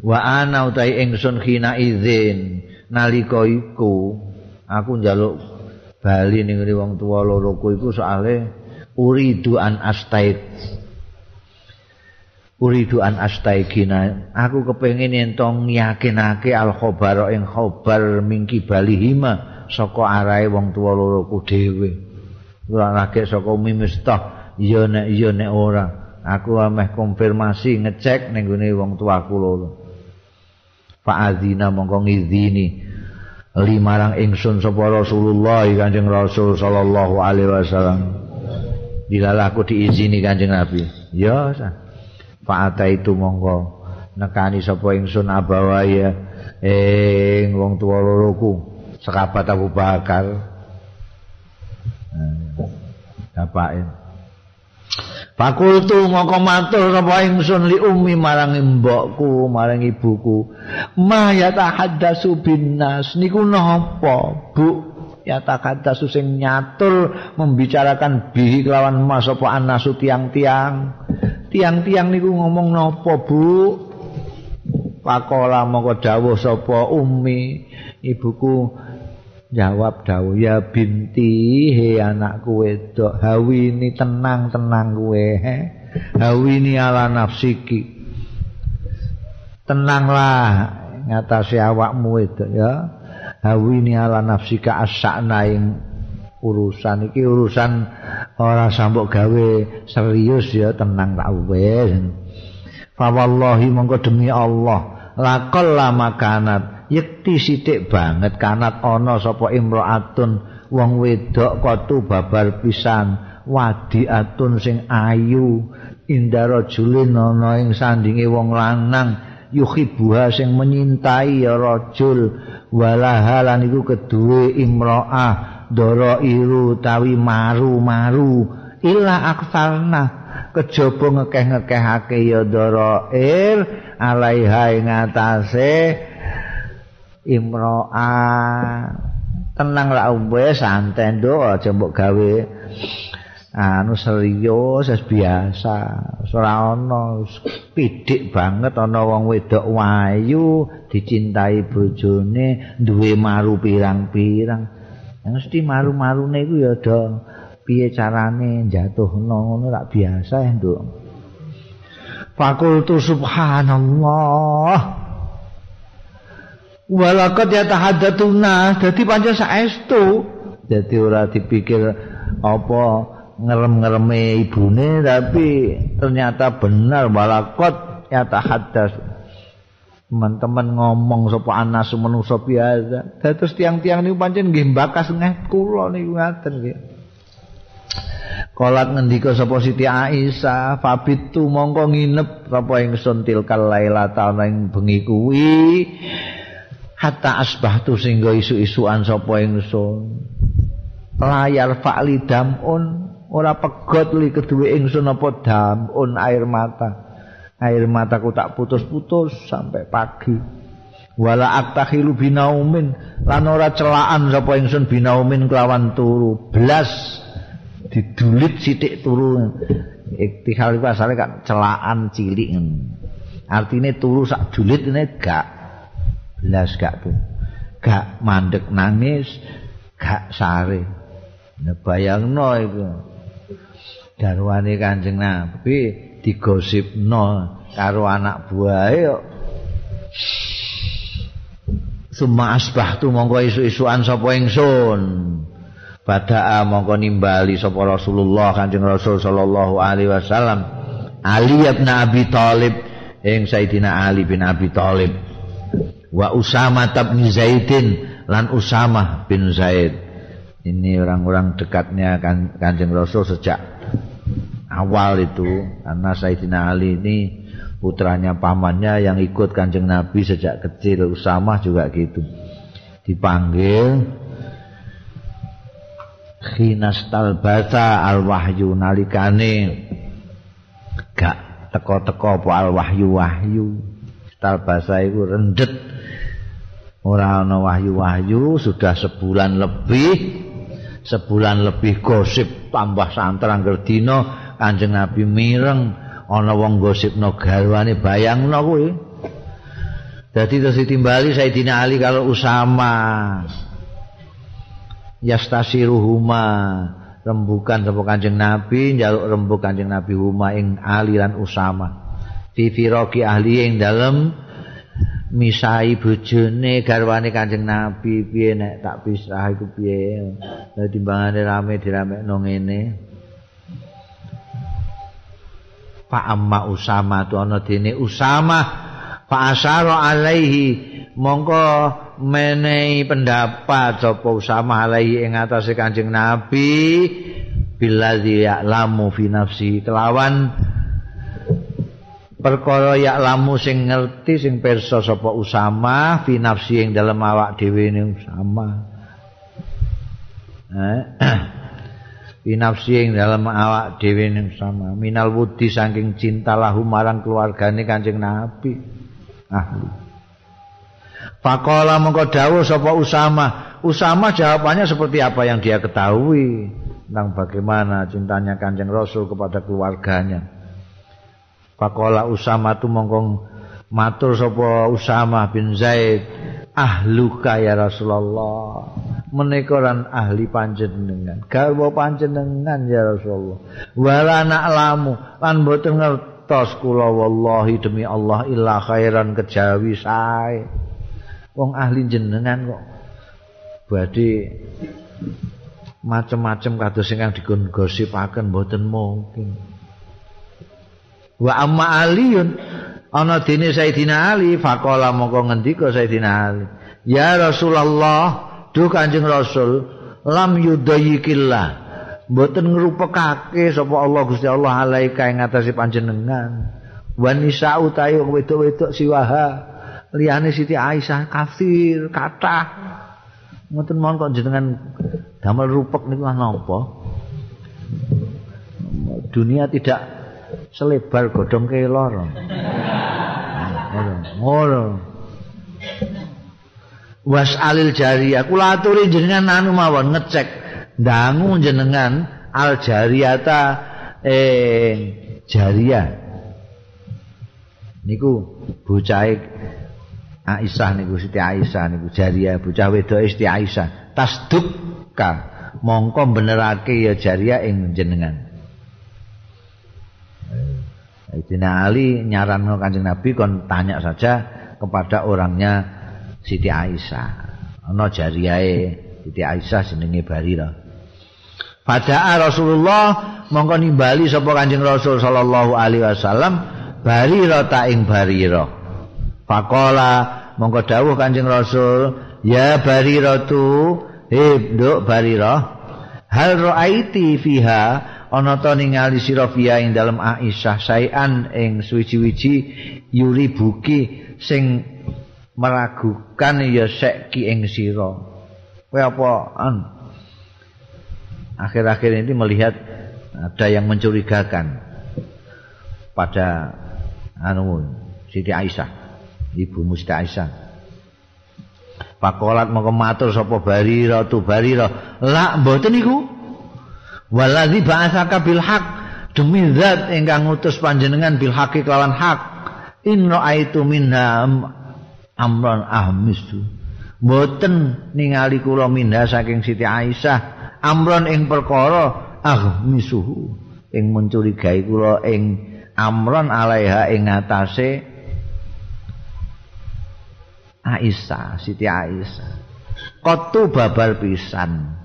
wa ana utai ingsun khina izin nalika iku aku njaluk bali ning wong tuwa loroku iku soalé uridu an astait uridu an astaigina aku kepengin ento yakinake al khabar ing khabar mingki balihima saka arahe wong tuwa loro ku dhewe. Ora lagi saka mimistah iya nek iya nek ora. Aku ameh konfirmasi ngecek ning gone wong tuaku loro. Fa azina mongko ngizini. Limarang ingsun sapa Rasulullah Kanjeng Rasul sallallahu alaihi wasallam. Dilalah aku diizini Kanjeng Nabi. Ya sah Fa'ata itu monggo nekani sapa ingsun abawaya ing wong tuwa loroku sekabat Abu Bakar. Bapake. Fakultu mongko matur sapa ingsun li ummi marang mbokku, marang ibuku. Ma ya tahaddasu binnas niku napa, Bu? Ya tahaddasu sing nyatur membicarakan bihi kelawan mas apa anasu tiang-tiang. Tiang-tiang niku ngomong napa Bu? Pakola mongko dawuh sapa ummi. Ibuku jawab dawuh ya binti he anakku wedok hawini tenang-tenang kowe he. Hawini ala nafsiki. Tenanglah ngatasi awakmu wedok ya. Hawini ala nafsika asakna ing urusan iki urusan ora sambok gawe serius ya tenang tak wis. Fa wallahi mongko demi Allah lakal lama kanat yekti sithik banget kanat ana sapa imraatun wong wedok kotu babar pisan wadiatun sing ayu indara julin ana ing sandinge wong lanang yuhibuha sing menyintai ya rajul walaha lan iku keduwe imro'ah dara iru tawi maru-maru. Illa aksarna. Kejaba ngekeh-ngekehake ya dara ir alaiha ing atase imro'ah tenang lah umbe santai ndo aja mbok gawe anu serius wis biasa. Ora ana pidik banget ana wong wedok wayu dicintai bojone duwe maru pirang-pirang mesti maru-marune iku ya do piye carane jatuhno ngono rak biasa ya nduk. Fakultu subhanallah. Walakot ya tahaddatuna Jadi pancen saestu. Jadi ora dipikir Apa ngerem-ngereme ibune Tapi ternyata benar Walakot ya tahaddat Teman-teman ngomong Sopo anas manusia biasa. Terus tiang-tiang ini pancen Gimbakas ngeh kulo nih ngaten gitu Kolat ngendika sapa Siti Aisyah, "Fabitu mongko nginep apa ingsun tilkal lailata ing bengi kuwi." hatta asbahtu sehingga isu-isuan sapa ingsun layar fa'li damun ora pegot li kedue ingsun apa damun air mata air mataku tak putus-putus sampai pagi. Wala aktahilu binaumin. Lan ora celaan sapa ingsun binaumin kelawan turu. Blas didulit sithik turu. Iktihal itu asalnya kan celaan cilik artinya turu sak dulit ini gak belas gak tuh gak mandek nangis gak sare. Nah, bayang no itu darwani kanjeng nabi digosip no karo anak buah yuk Suma asbah tu mongko isu-isuan sapa ingsun. Bada'a mongko nimbali sapa Rasulullah Kanjeng Rasul sallallahu alaihi wasallam. Ali bin Abi Thalib ing Sayyidina Ali bin Abi Thalib. wa Usama bin Zaidin lan Usama bin Zaid. Ini orang-orang dekatnya kan, Kanjeng Rasul sejak awal itu. Karena Sayyidina Ali ini putranya pamannya yang ikut Kanjeng Nabi sejak kecil. Usama juga gitu. Dipanggil Khinastal bata al wahyu nalikane. Gak teko-teko apa al wahyu wahyu talbasa itu rendet. Ora ana wahyu-wahyu sudah sebulan lebih. Sebulan lebih gosip tambah santer angger Kanjeng Nabi mireng ana wong gosipno garwane bayangno kuwi. Dadi terus ditimbali Sayyidina Ali kalau Usama. Yastasiruhuma rembukan sapa Kanjeng Nabi njaluk rembuk Kanjeng Nabi huma ing Ali lan Usama. Fi firaqi ahli ing dalem misai bojone garwane Kanjeng Nabi piye nek tak pisah iku piye? Dadi timbangane rame diramekno ngene Pak Amma Usama tu ana dene Usama Pak Asyara alaihi mongko menehi pendapat sapa Usama alaihi ing atase Kanjeng Nabi bila dia lamu fi nafsi kelawan perkara yak lamu sing ngerti sing pirsa sapa Usama fi nafsi ing dalem awak dhewe ning Usama. Eh. fi nafsi ing dalem awak dhewe ning Usama. Minal wudi saking cinta lahu marang keluargane Kanjeng Nabi. Ahli. Faqala mengko dawuh sapa Usama. Usama jawabannya seperti apa yang dia ketahui tentang bagaimana cintanya Kanjeng Rasul kepada keluarganya. Pakola Usama tu mongkong matur sapa Usama bin Zaid ahluka ya Rasulullah. Menika ahli panjenengan. Garwa panjenengan ya Rasulullah. Wala na'lamu lan boten ngertos kula wallahi demi Allah illa khairan kejawi sae. Wong ahli jenengan kok badhe macem-macem kados sing dikon gosipaken boten mungkin. Wa amma aliyun ana dene Sayyidina Ali faqala mongko ngendika Sayyidina Ali. Ya Rasulullah duh Kanjeng Rasul lam yudayyikillah mboten ngrupekake sapa Allah Gusti Allah alaika ing ngatasi panjenengan. Wanisa utayo wedok-wedok siwaha. Liyane Siti Aisyah kafir kathah. Ngoten mawon kok jenengan damel rupek niku napa? Dunia tidak selebar godhong kelor ngono was alil jariyah kula aturi jenengan anu mawon ngecek. Dangu jenengan al jariyata eh jariyah niku bocah Aisyah niku Siti Aisyah niku jariyah bocah wedok Siti Aisyah. Tasdukka mongko benerake ya jariyah ing jenengan Sayyidina Ali nyaran Kanjeng Nabi kon tanya saja kepada orangnya Siti Aisyah ana jariyahe Siti Aisyah jenenge Barira Pada Rasulullah mongko nimbali sapa Kanjeng Rasul sallallahu alaihi wasallam barira ta ing barira. Faqala mongko dawuh Kanjeng Rasul, "Ya barira tu, he nduk barira, hal raaiti fiha ana ta ningali sira fiha ing dalem Aisyah saean ing suwi-wiji yuri buki sing meragukan ya seki ing sira." Kowe apa akhir-akhir ini melihat ada yang mencurigakan pada anu Siti Aisyah ibu Siti Aisyah. Pakolat mau kematur sapa barira tu barira. Lak mboten iku waladzi ba'atsaka bil haq demi zat ingkang ngutus panjenengan bil haqi kelawan hak inna aitu minha amran ahmisu mboten ningali kula minha saking Siti Aisyah amron ing perkara ah misuhu ing mencurigai kula ing amron alaiha ing ngatasé Aisyah Siti Aisyah. Kotu babar pisan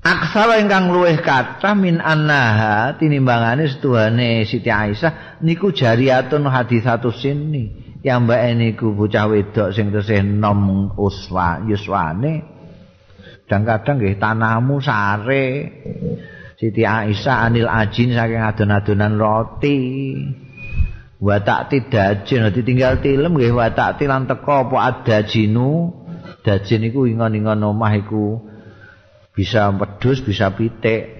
Aksara ingkang luwih kathah min annaha tinimbangane setuhane Siti Aisyah niku jariatun hadisatu sini yang mbak niku bocah wedok sing tesih nom uswa yuswane. Kadang-kadang nggih tanahmu sare. Siti Aisyah anil ajin saking adon-adonan roti. Wa takti dajin ditinggal tilem nggih wa takti lan teko apa adajinu. Dajin iku ingon-ingon omah iku bisa pedus bisa pitik.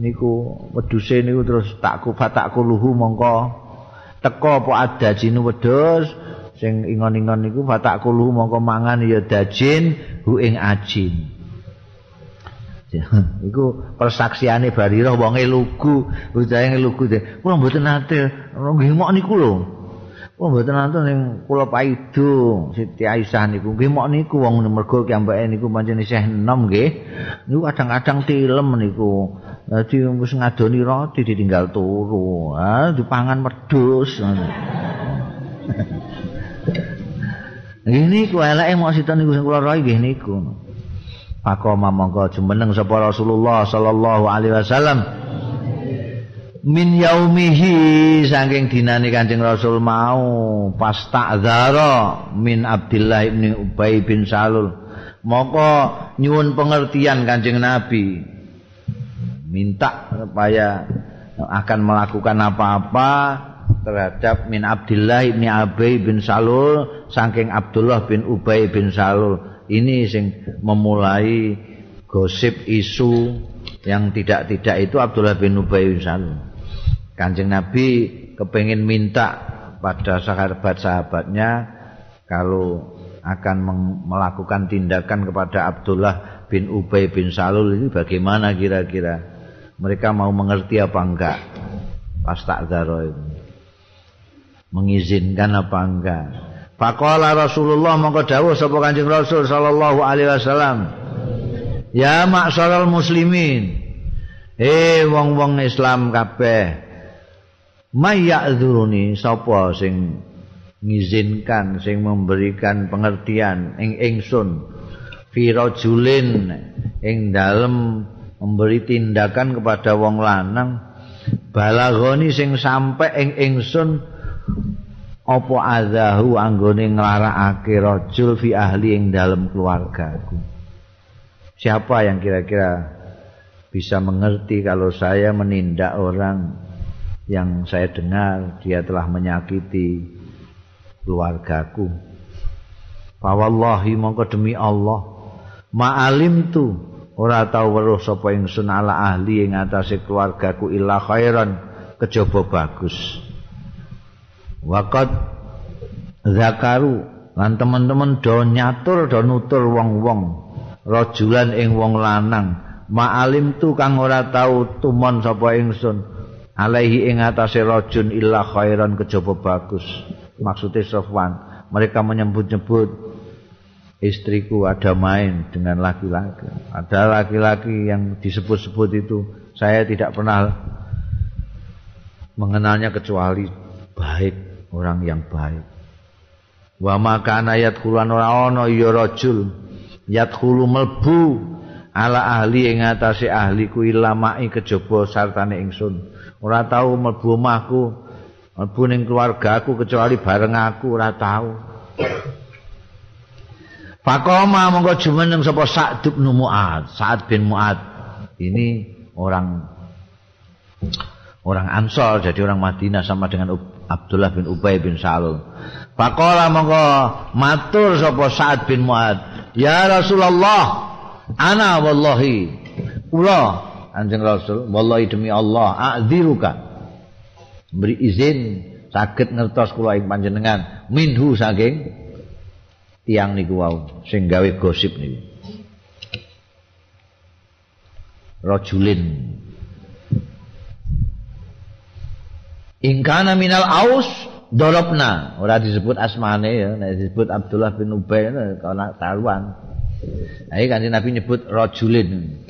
Niku weduse niku terus tak kufa tak kuluhu mongko. Teko apa adajinu wedhus sing ingon-ingon niku fatak kulu mongko mangan ya dajin hu ing ajin. Iku persaksiane barirah wonge lugu ujae lugu de. Kula mboten nate nggih mok niku lho kula mboten nate ning kula paido Siti Aisyah niku. Nggih mok niku wong mergo kiambake niku pancen isih enom nggih. Niku kadang-kadang tilem niku. Dadi wis ngadoni roti ditinggal turu. Ha dipangan wedhus. Ini ku eleke mok sita niku sing kula rai nggih niku. Pakoma monggo jumeneng sapa Rasulullah sallallahu alaihi wasallam. Min yaumihi saking dinane Kanjeng Rasul mau pas ta'dzara min Abdullah bin Ubay bin Salul. Moko nyuwun pengertian Kanjeng Nabi. Minta supaya akan melakukan apa-apa terhadap min Abdullah bin Ubay bin Salul saking Abdullah bin Ubay bin Salul ini sing memulai gosip isu yang tidak-tidak itu Abdullah bin Ubay bin Salul Kanjeng Nabi kepengen minta pada sahabat-sahabatnya kalau akan melakukan tindakan kepada Abdullah bin Ubay bin Salul ini bagaimana kira-kira mereka mau mengerti apa enggak pas tak itu mengizinkan apa enggak. Faqala Rasulullah mongko dawuh sapa Kanjeng Rasul sallallahu alaihi wasallam. Ya maksaral muslimin. Eh wong-wong Islam kabeh. Mayyadzuruni sapa sing ngizinkan sing memberikan pengertian ing ingsun. Fi rajulin ing dalem memberi tindakan kepada wong lanang. Balagoni sing sampai ing ingsun apa azahu anggone nglarakake rajul fi ahli ing dalam keluargaku? Siapa yang kira-kira bisa mengerti kalau saya menindak orang yang saya dengar dia telah menyakiti keluargaku. Fawallahi mongko demi Allah ma'alim tu ora tau weruh sapa ingsun ala ahli ing atase keluargaku illa khairan kejaba bagus. Waqat zakaru lan teman-teman do nyatur do nutur wong-wong rajulan ing wong lanang ma'alim tu kang ora tau tumon sapa ingsun alaihi ing atase rajun illa khairan kejaba bagus. Maksudnya Sofwan mereka menyebut-nyebut istriku ada main dengan laki-laki. Ada laki-laki yang disebut-sebut itu saya tidak pernah mengenalnya kecuali baik orang yang baik. Wa ayat kulan ora ana ya rajul. Yadkhulu melbu ala ahli ing atase ahli ku ilamai kejaba sartane ingsun ora tau mlebu omahku mlebu ning keluargaku kecuali bareng aku ora tau Fakoma monggo jumeneng sapa Sa'd bin Mu'ad, Sa'd bin Mu'ad. Ini orang orang Ansor jadi orang Madinah sama dengan Abdullah bin Ubay bin Salul. Fakola monggo matur sapa Sa'd bin Mu'ad, "Ya Rasulullah, ana wallahi kula anjing rasul wallahi demi Allah a'dziruka. Beri izin saged ngertos kula ing panjenengan. Minhu saking tiang niku wau sing gawe gosip niku. Rajulin. Ingkana minal aus dolopna ora disebut asmane ya nek disebut Abdullah bin Ubay kana taruan Ayo kan Nabi nyebut rajulin.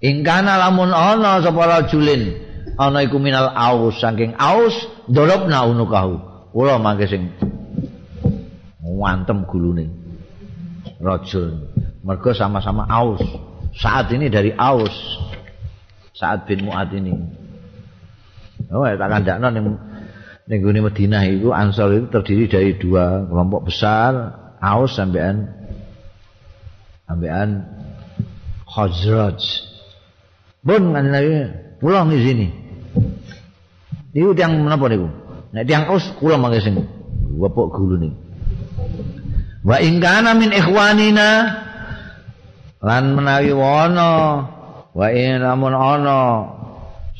Ingkana lamun ana sapa rajulin ana iku minal aus saking aus dolopna unukahu. Kula mangke sing wantem gulune. Rajul. Mergo sama-sama aus. Saat ini dari aus. Saat bin Mu'ad ini. Oh, tak kandakno ning ning gune Madinah itu Ansor itu terdiri dari dua kelompok besar, Aus sampean ambekan Khazraj. Pun kan Nabi pulang di sini. Niku tiang menapa niku? Nek tiang aus kula mangke sing gulu niku. Wa in kana min ikhwanina lan menawi wana wa in lamun ana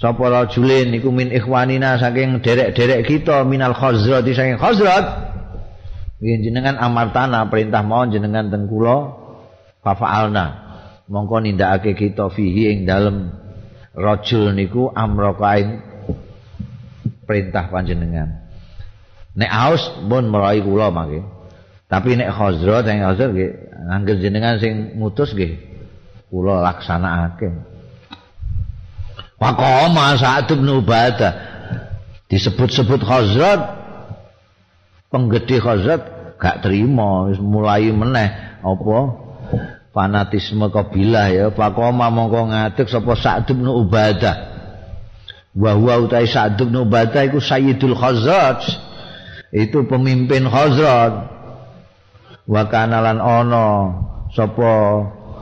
sapa rajulin iku min ikhwanina saking derek-derek kita minal khazrat saking khazrat jenengan amartana perintah mohon jenengan teng kula fafa'alna mongko nindakake kita fihi ing dalem rajul niku amrakain perintah panjenengan. Nek aus pun merai kula mangke tapi nek khazrat sing khazrat nggih angger jenengan sing ngutus nggih kula laksanakake. Pakoma saat bin Ubadah. Disebut-sebut khazrat penggede khazrat gak terima mulai meneh apa fanatisme kabilah ya? Pakoma mongko ngadeg sapa Sa'd bin Ubadah. Wa huwa utai Sa'd bin Ubadah iku Sayyidul Khazraj. Itu pemimpin Khazraj. Wa kana lan ana sapa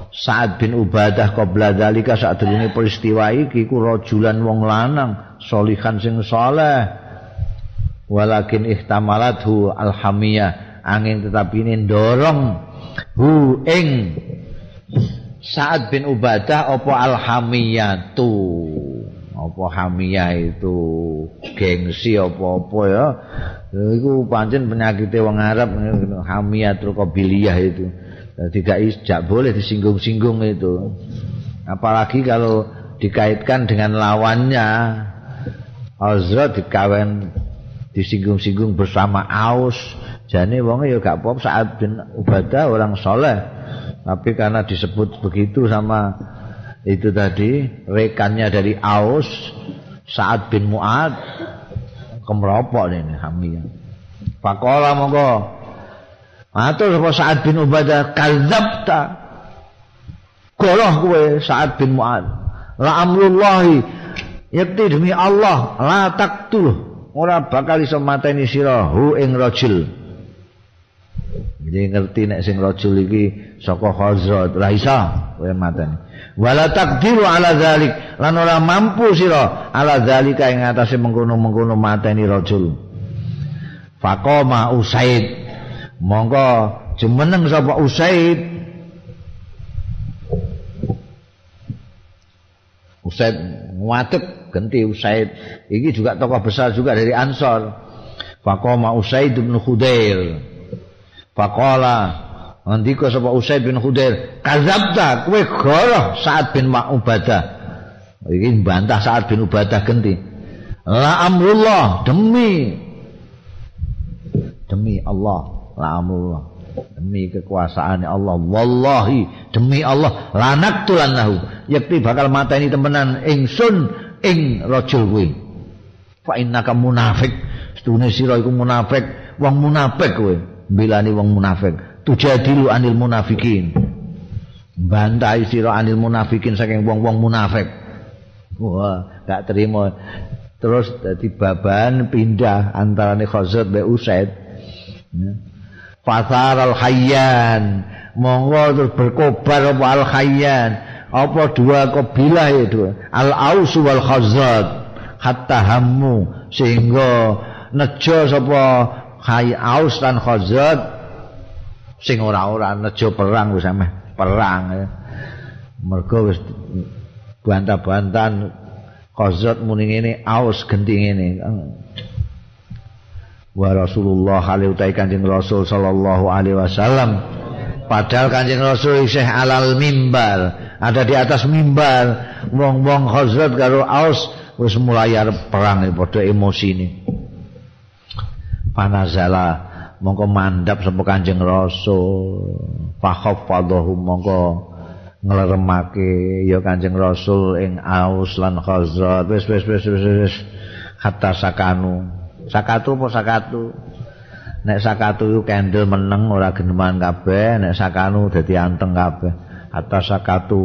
Sa'ad bin Ubadah qabla dalika sak durunge peristiwa iki ku rajulan wong lanang solihan sing saleh. Walakin ihtamalathu alhamiyah angin tetapi ini dorong hu ing Sa'ad bin Ubadah apa alhamiyatu? Apa hamiyah itu? Gengsi apa-apa ya? Itu pancen penyakit wong Arab hamiyatul qabiliyah itu. Tidak tidak boleh disinggung-singgung itu. Apalagi kalau dikaitkan dengan lawannya. Azra dikawin disinggung-singgung bersama Aus. Jadi wong ya gak apa saat bin Ubadah orang soleh tapi karena disebut begitu sama itu tadi rekannya dari Aus saat bin Muad kemeropok ini hamil Pakola monggo. Matur sapa Sa'ad bin Ubadah kadzabta. Goloh kowe Sa'ad bin Mu'ad. La amrullahi. Yakti demi Allah La taktul Ora bakal iso mateni sira hu ing rajul Jadi ngerti nek sing rajul iki saka Khazraj, ora iso kowe mateni. Wala takdiru ala zalik lan ora mampu sira ala zalika ing atase mengkono-mengkono mateni rajul. Faqama Usaid. Monggo jemeneng sapa Usaid. Usaid ngadeg ganti Usaid. Iki juga tokoh besar juga dari Ansor. Faqama Usaid bin Khudair. Faqala ngendika sapa Usaid bin Khudair, "Kadzabta, kowe goroh Sa'ad bin Ma'ubadah." Iki bantah Sa'ad bin Ubadah ganti. La amrullah demi. Demi Allah, la amrullah demi kekuasaan Allah. Wallahi demi Allah lanak tulannahu yakti bakal mateni temenan ingsun ing rajul kuwi. Fa innaka munafik. Setune sira iku munafik wong munafik kowe bilani wong munafik. Tujadilu anil munafikin. Bantai sira anil munafikin saking wong-wong munafik. Wah gak terima. Terus dadi baban pindah antarane Khazraj be Usaid. Fasar al hayyan monggo terus berkobar apa al hayyan apa dua kabilah itu al aus wal khazraj hatta hammu. Sehingga nejo sapa Hai Aus dan Khazraj sing ora-ora nejo perang wis ameh perang ya. Mergo wis bantah-bantahan Khazraj muni ngene Aus genti ngene. Wa Rasulullah alaihi utai Kanjeng Rasul sallallahu alaihi wasallam padahal Kanjeng Rasul isih alal mimbar, ada di atas mimbar, wong-wong Khazraj karo Aus wis mulai perang padha emosi ini. Panazala mongko mandap sapa Kanjeng Rasul fakhafadahu mongko ngleremake ya Kanjeng Rasul ing Aus lan Khazraj. Wis wis wis wis hatta sakanu. Sakatu apa sakatu? Nek sakatu iku kendel meneng ora geneman kabeh. Nek sakanu dadi anteng kabeh. Hatta sakatu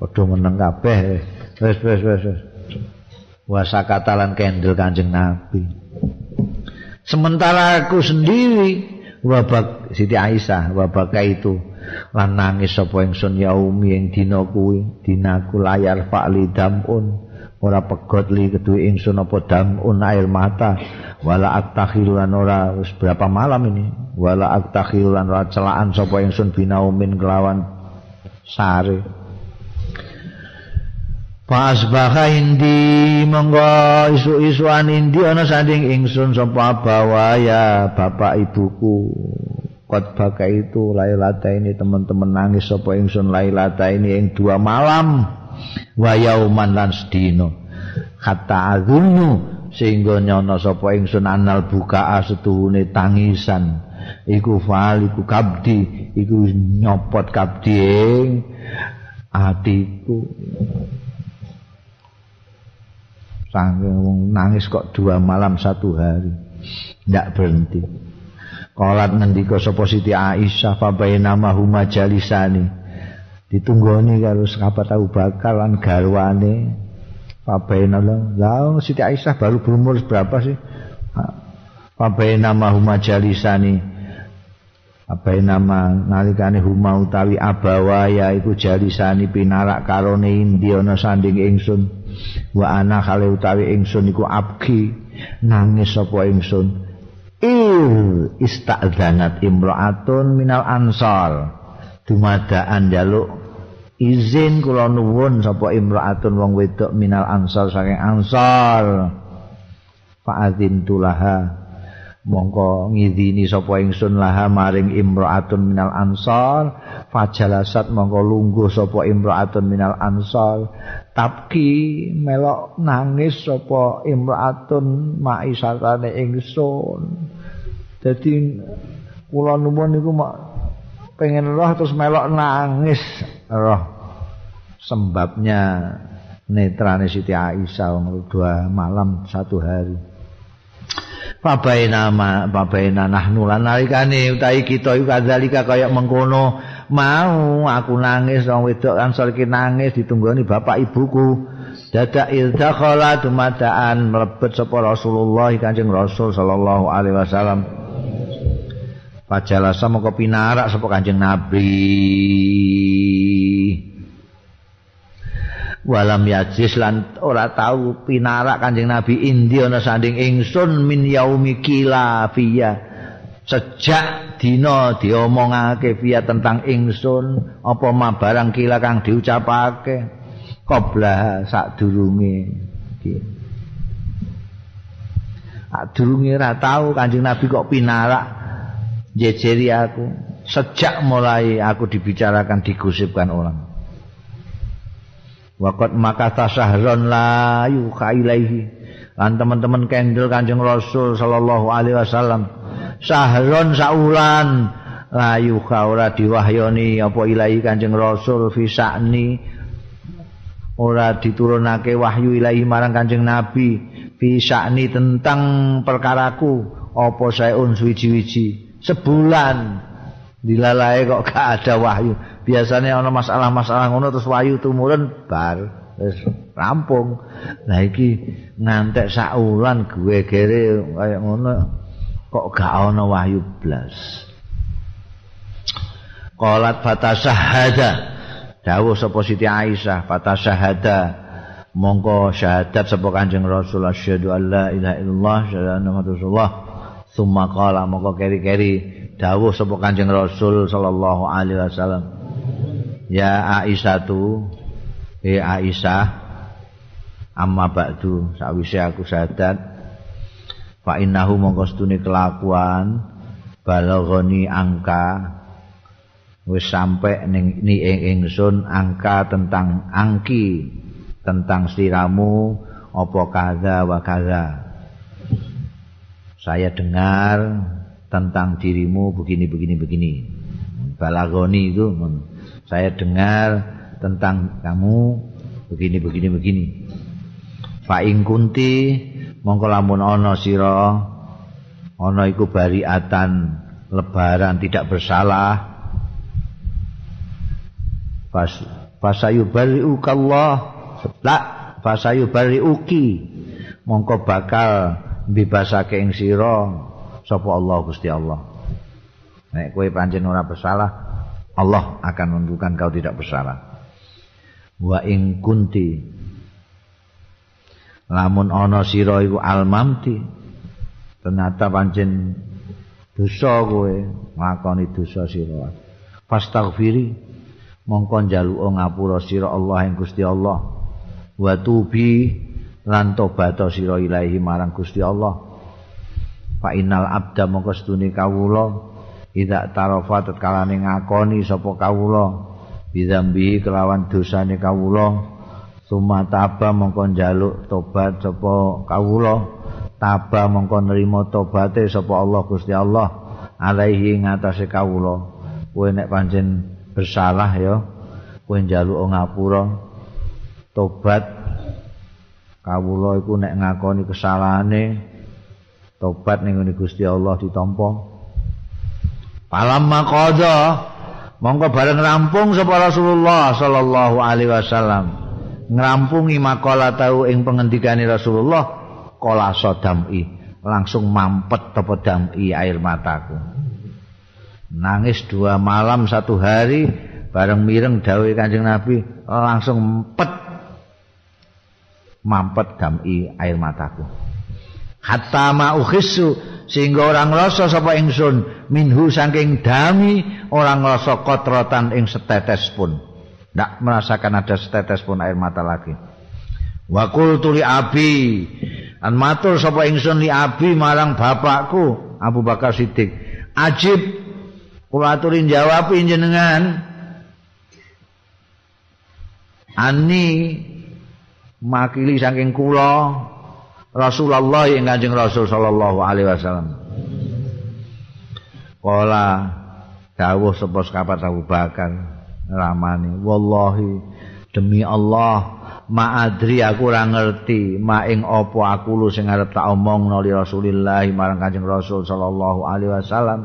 padha meneng kabeh. Wis wis wis wa sakatalan kendel Kanjeng Nabi Sementara aku sendiri wabak Siti Aisyah wabak itu. Lan nangis sapa ingsun yaumi ing dina kuwi dinaku layar fa'li damun. Ora pegot li keduwe ingsun apa damun air mata. Wala aktakhiru lan ora wis berapa malam ini? Wala aktakhiru lan ora celaan sapa ingsun binaumin kelawan sare Pas baka indi monggo isu-isuan indi ana sanding ingsun sapa bawa ya bapak ibuku. Kot baka itu lailata ini teman-teman nangis sapa ingsun lailata ini ing dua malam wa yauman lan sedina. Kata azunu sehingga nyono sapa ingsun anal buka setuhune tangisan. Iku fal iku kabdi iku nyopot kabdi ing atiku. Sangking nangis kok dua malam satu hari. Tidak berhenti. Kolat ngendika sapa Siti Aisyah fa baina huma jalisani. Ditunggoni karo sapa tahu bakal lan garwane. Fa baina lah Siti Aisyah baru berumur berapa sih? Fa baina huma jalisani. Apa nama nalikane huma utawi abawa ya iku jalisani pinarak karone indi ana sanding ingsun. Wa ana kale utawi ingsun iku abki nangis sapa ingsun. Il istadzanat imraatun minal ansar. Dumadaan jaluk izin kula nuwun sapa imraatun wong wedok minal ansar saking ansar. Fa'adzin tulaha mongko ngidini sapa ingsun laha maring imraatun minal ansar. Fajalasat mongko lungguh sapa imraatun minal ansar. Tapki melok nangis sapa imraatun maisatane ingsun. Dadi kula nuwun niku mak pengen roh terus melok nangis. Roh. Sebabnya netrane Siti Aisyah dua malam satu hari Pabaina ma pabaina nahnu lan nalikane utahi kita iku kadzalika kaya mengkono mau aku nangis wong wedok kan iki nangis ditunggoni bapak ibuku. Dadak idzakhala dumadaan mlebet sapa Rasulullah Kanjeng Rasul sallallahu alaihi wasallam. Fajalasa moko pinarak sapa Kanjeng Nabi. Walam yajis lan ora tahu pinarak Kanjeng Nabi indi ana sanding ingsun min yaumi kila fiya. Sejak dina diomongake fiya tentang ingsun apa ma barang kila kang diucapake qabla sadurunge. Sadurunge ra tahu Kanjeng Nabi kok pinarak jejeri aku sejak mulai aku dibicarakan digosipkan orang Wakat maka la yuka ilaihi. Lan teman-teman kendel kanjeng Rasul sallallahu alaihi wasallam sahron saulan la yuka ora diwahyoni apa ilahi kanjeng Rasul fisakni ora diturunake wahyu ilahi marang kanjeng Nabi fisakni tentang perkaraku apa saya un suwi-wiji sebulan dilalai kok gak ada wahyu. Biasanya ono masalah-masalah ngono terus wahyu tumurun bar wis rampung. Nah iki ngantek saulan gue gere kayak ngono kok gak ono wahyu blas. Qalat fatasahada dawuh sapa Siti Aisyah fatasahada mongko syahadat sapa Kanjeng Rasul asyhadu alla ilaha illallah syahadu Rasulullah. Summa qala moko keri-keri dawuh sapa Kanjeng Rasul sallallahu alaihi wasallam. Ya Aisyah tu, he Aisyah amma ba'du sawise aku sadat fa innahu mongko kelakuan balaghani angka wis sampe ning ni ingsun angka tentang angki tentang siramu apa kaza wa kaza saya dengar tentang dirimu begini begini begini. Balagoni itu saya dengar tentang kamu begini begini begini. Fa ing kunti mongko lamun ana sira ana iku bariatan lebaran tidak bersalah. Pas fasayu bariukallah la bariuki mongko bakal bebasake ing sira sapa Allah Gusti Allah. Nek kowe pancen ora bersalah, Allah akan menentukan kau tidak bersalah. Wa ing kunti lamun ana sira iku almamti ternyata pancen dosa kowe nglakoni dosa sira. Fastaghfiri mongko njaluk ngapura sira Allah ing Gusti Allah. Wa tubi lan tobat sira ilahi marang Gusti Allah fa innal abda mongko stune kawula. Ida tarafa tetkalane ngakoni sapa kawula. Bidzambi kelawan dosane kawula. Summa taba mongko njaluk tobat sapa kawula. Taba mongko nrimo tobate sapa Allah Gusti Allah alaihi ngatasé kawula. Kowe nek pancen bersalah ya kowe njaluk ngapura. Tobat kawula iku nek ngakoni kesalahane tobat ning Gusti Allah ditampa. Palamma qada monggo bareng rampung sapa Rasulullah sallallahu alaihi wasallam. Ngrampungi makalah tau ing pengendikane Rasulullah kala sadami langsung mampet apa dami air mataku. Nangis dua malam satu hari bareng mireng dawuh Kanjeng Nabi langsung empet mampet dami air mataku hatta ma ukhissu sehingga orang rasa sapa ingsun minhu saking dami orang rasa kotrotan ing setetes pun. Ndak merasakan ada setetes pun air mata lagi. Wa qultu li abi an matur sapa ingsun li abi marang bapakku Abu Bakar Siddiq. Ajib kula aturin jawab jenengan. Ani makili saking kula Rasulullah yang Kanjeng Rasul sallallahu alaihi wasallam. Kala dawuh sapa sekapat Abu Bakar ramane wallahi demi Allah ma'adri aku ora ngerti ma ing apa aku lu sing arep tak omong nali Rasulillah marang Kanjeng Rasul sallallahu alaihi wasallam.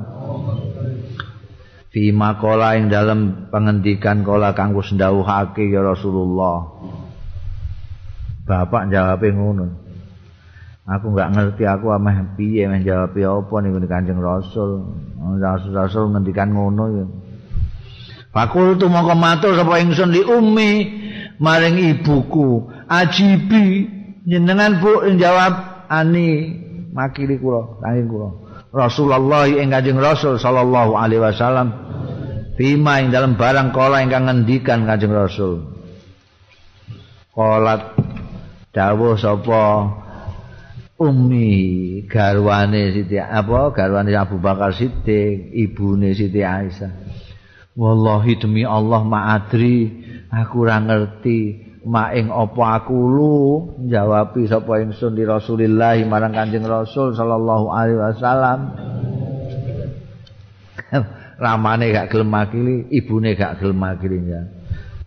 Fi maqala ing dalam pengendikan kala kanggo sendawuhake ya Rasulullah. Bapak jawab ngono. Aku enggak ngerti aku ameh piye men jawab apa niku Kanjeng Rasul. Rasul Rasul ngendikan ngono ya. Fakultu mongko matur sapa ingsun li ummi maring ibuku ajibi jenengan Bu jawab ani makili kula saking kula Rasulullah ing Kanjeng Rasul sallallahu alaihi wasallam Bima ing dalam barang kala ingkang ngendikan Kanjeng Rasul. Kolat dawuh sapa Umi garwane Siti apa garwane Abu Bakar Siddiq, ibune Siti Aisyah. Wallahi demi Allah ma'adri aku ora ngerti mak ing apa aku lu jawabi sapa ingsun di Rasulillah marang Kanjeng Rasul sallallahu alaihi wasallam. ramane gak gelem makili, ibune gak gelem makili ya.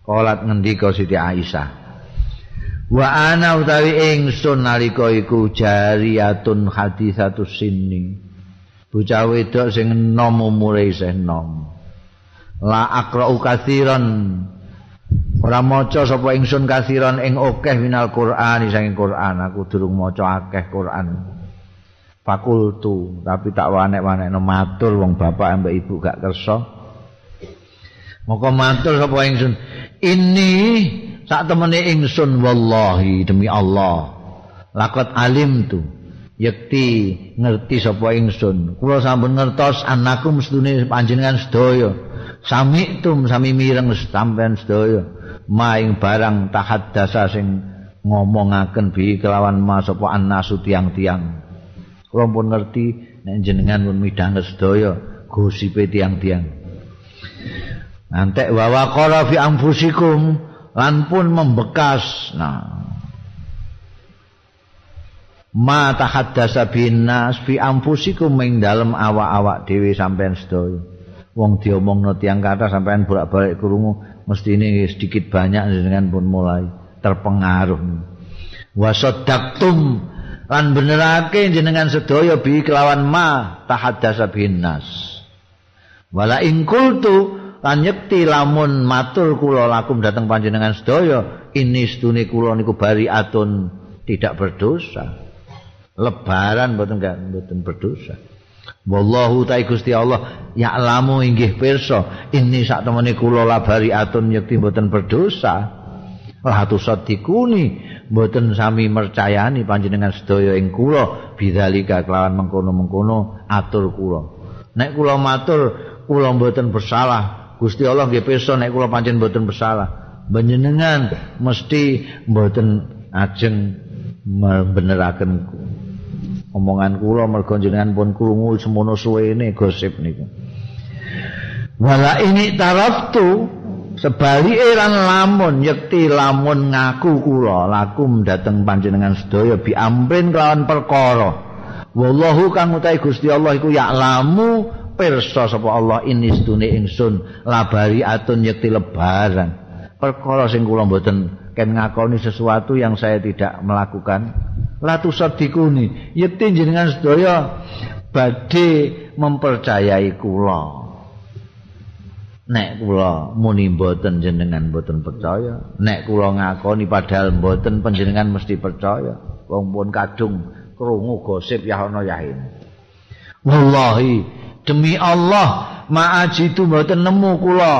Kolat ngendika Siti Aisyah. Wa ana utawi ingsun nalika iku jariyatun hadisatus sinni. Bocah wedok sing enom umure isih enom. La aqra'u katsiran. Ora maca sapa ingsun katsiran ing akeh minal Qur'an saking Qur'an. Aku durung maca akeh Qur'an. fakultu tapi tak wanek-wanek no matur wong bapak ambek ibu gak kerso moko matur sapa ingsun ini sak temene ingsun wallahi demi Allah. Lakot alim tu. Yakti ngerti sapa ingsun. Kula sampun ngertos anakum sedune panjenengan sedaya. Sami tum sami mireng sampean sedaya. Maing barang tahaddasa sing ngomongaken bi kelawan mas sapa annasu tiang-tiang. Kula pun ngerti nek jenengan pun midhanget sedaya gosipe tiang-tiang. Nantek wa waqara fi anfusikum lan pun membekas. Nah. Ma tahaddasa binas fi anfusikum ing dalem awak-awak dhewe sampean sedaya. Wong diomongno tiang kata sampean bolak-balik krungu mesti ini sedikit banyak jenengan pun mulai terpengaruh. Wa saddaqtum lan benerake jenengan sedaya bi kelawan ma tahaddasa binnas. Wala ing kultu lan nyekti lamun matur kula lakum dateng panjenengan sedaya ini sedune kula niku bariatun tidak berdosa. Lebaran mboten mboten berdosa. Wallahu ta Gusti Allah ya'lamu inggih pirsa ini sak temene kula labari atun nyekti mboten berdosa. Lah tusadikuni mboten sami mercayani panjenengan sedaya ing kula bidzalika kelawan mengkono-mengkono atur kula. Nek kula matur kula mboten bersalah Gusti Allah nggih pirsa nek kula pancen mboten bersalah. Panjenengan mesti mboten ajeng membeneraken omongan kula mergo jenengan pun krungu semono suwene gosip niku. Wala ini taraftu sebalike lan lamun yekti lamun ngaku kula lakum dateng panjenengan sedaya bi amrin kelawan perkara. Wallahu kang utahe Gusti Allah iku ya lamu pirsa sapa Allah ini sedune ingsun labari atun yekti lebaran. Perkara sing kula mboten ken ngakoni sesuatu yang saya tidak melakukan. Latu sadikuni yekti jenengan sedaya badhe mempercayai kula. Nek kula muni mboten jenengan mboten percaya nek kula ngakoni padahal mboten panjenengan mesti percaya wong pun kadung krungu gosip ya ana ya wallahi demi Allah ma'ajitu mboten nemu kula.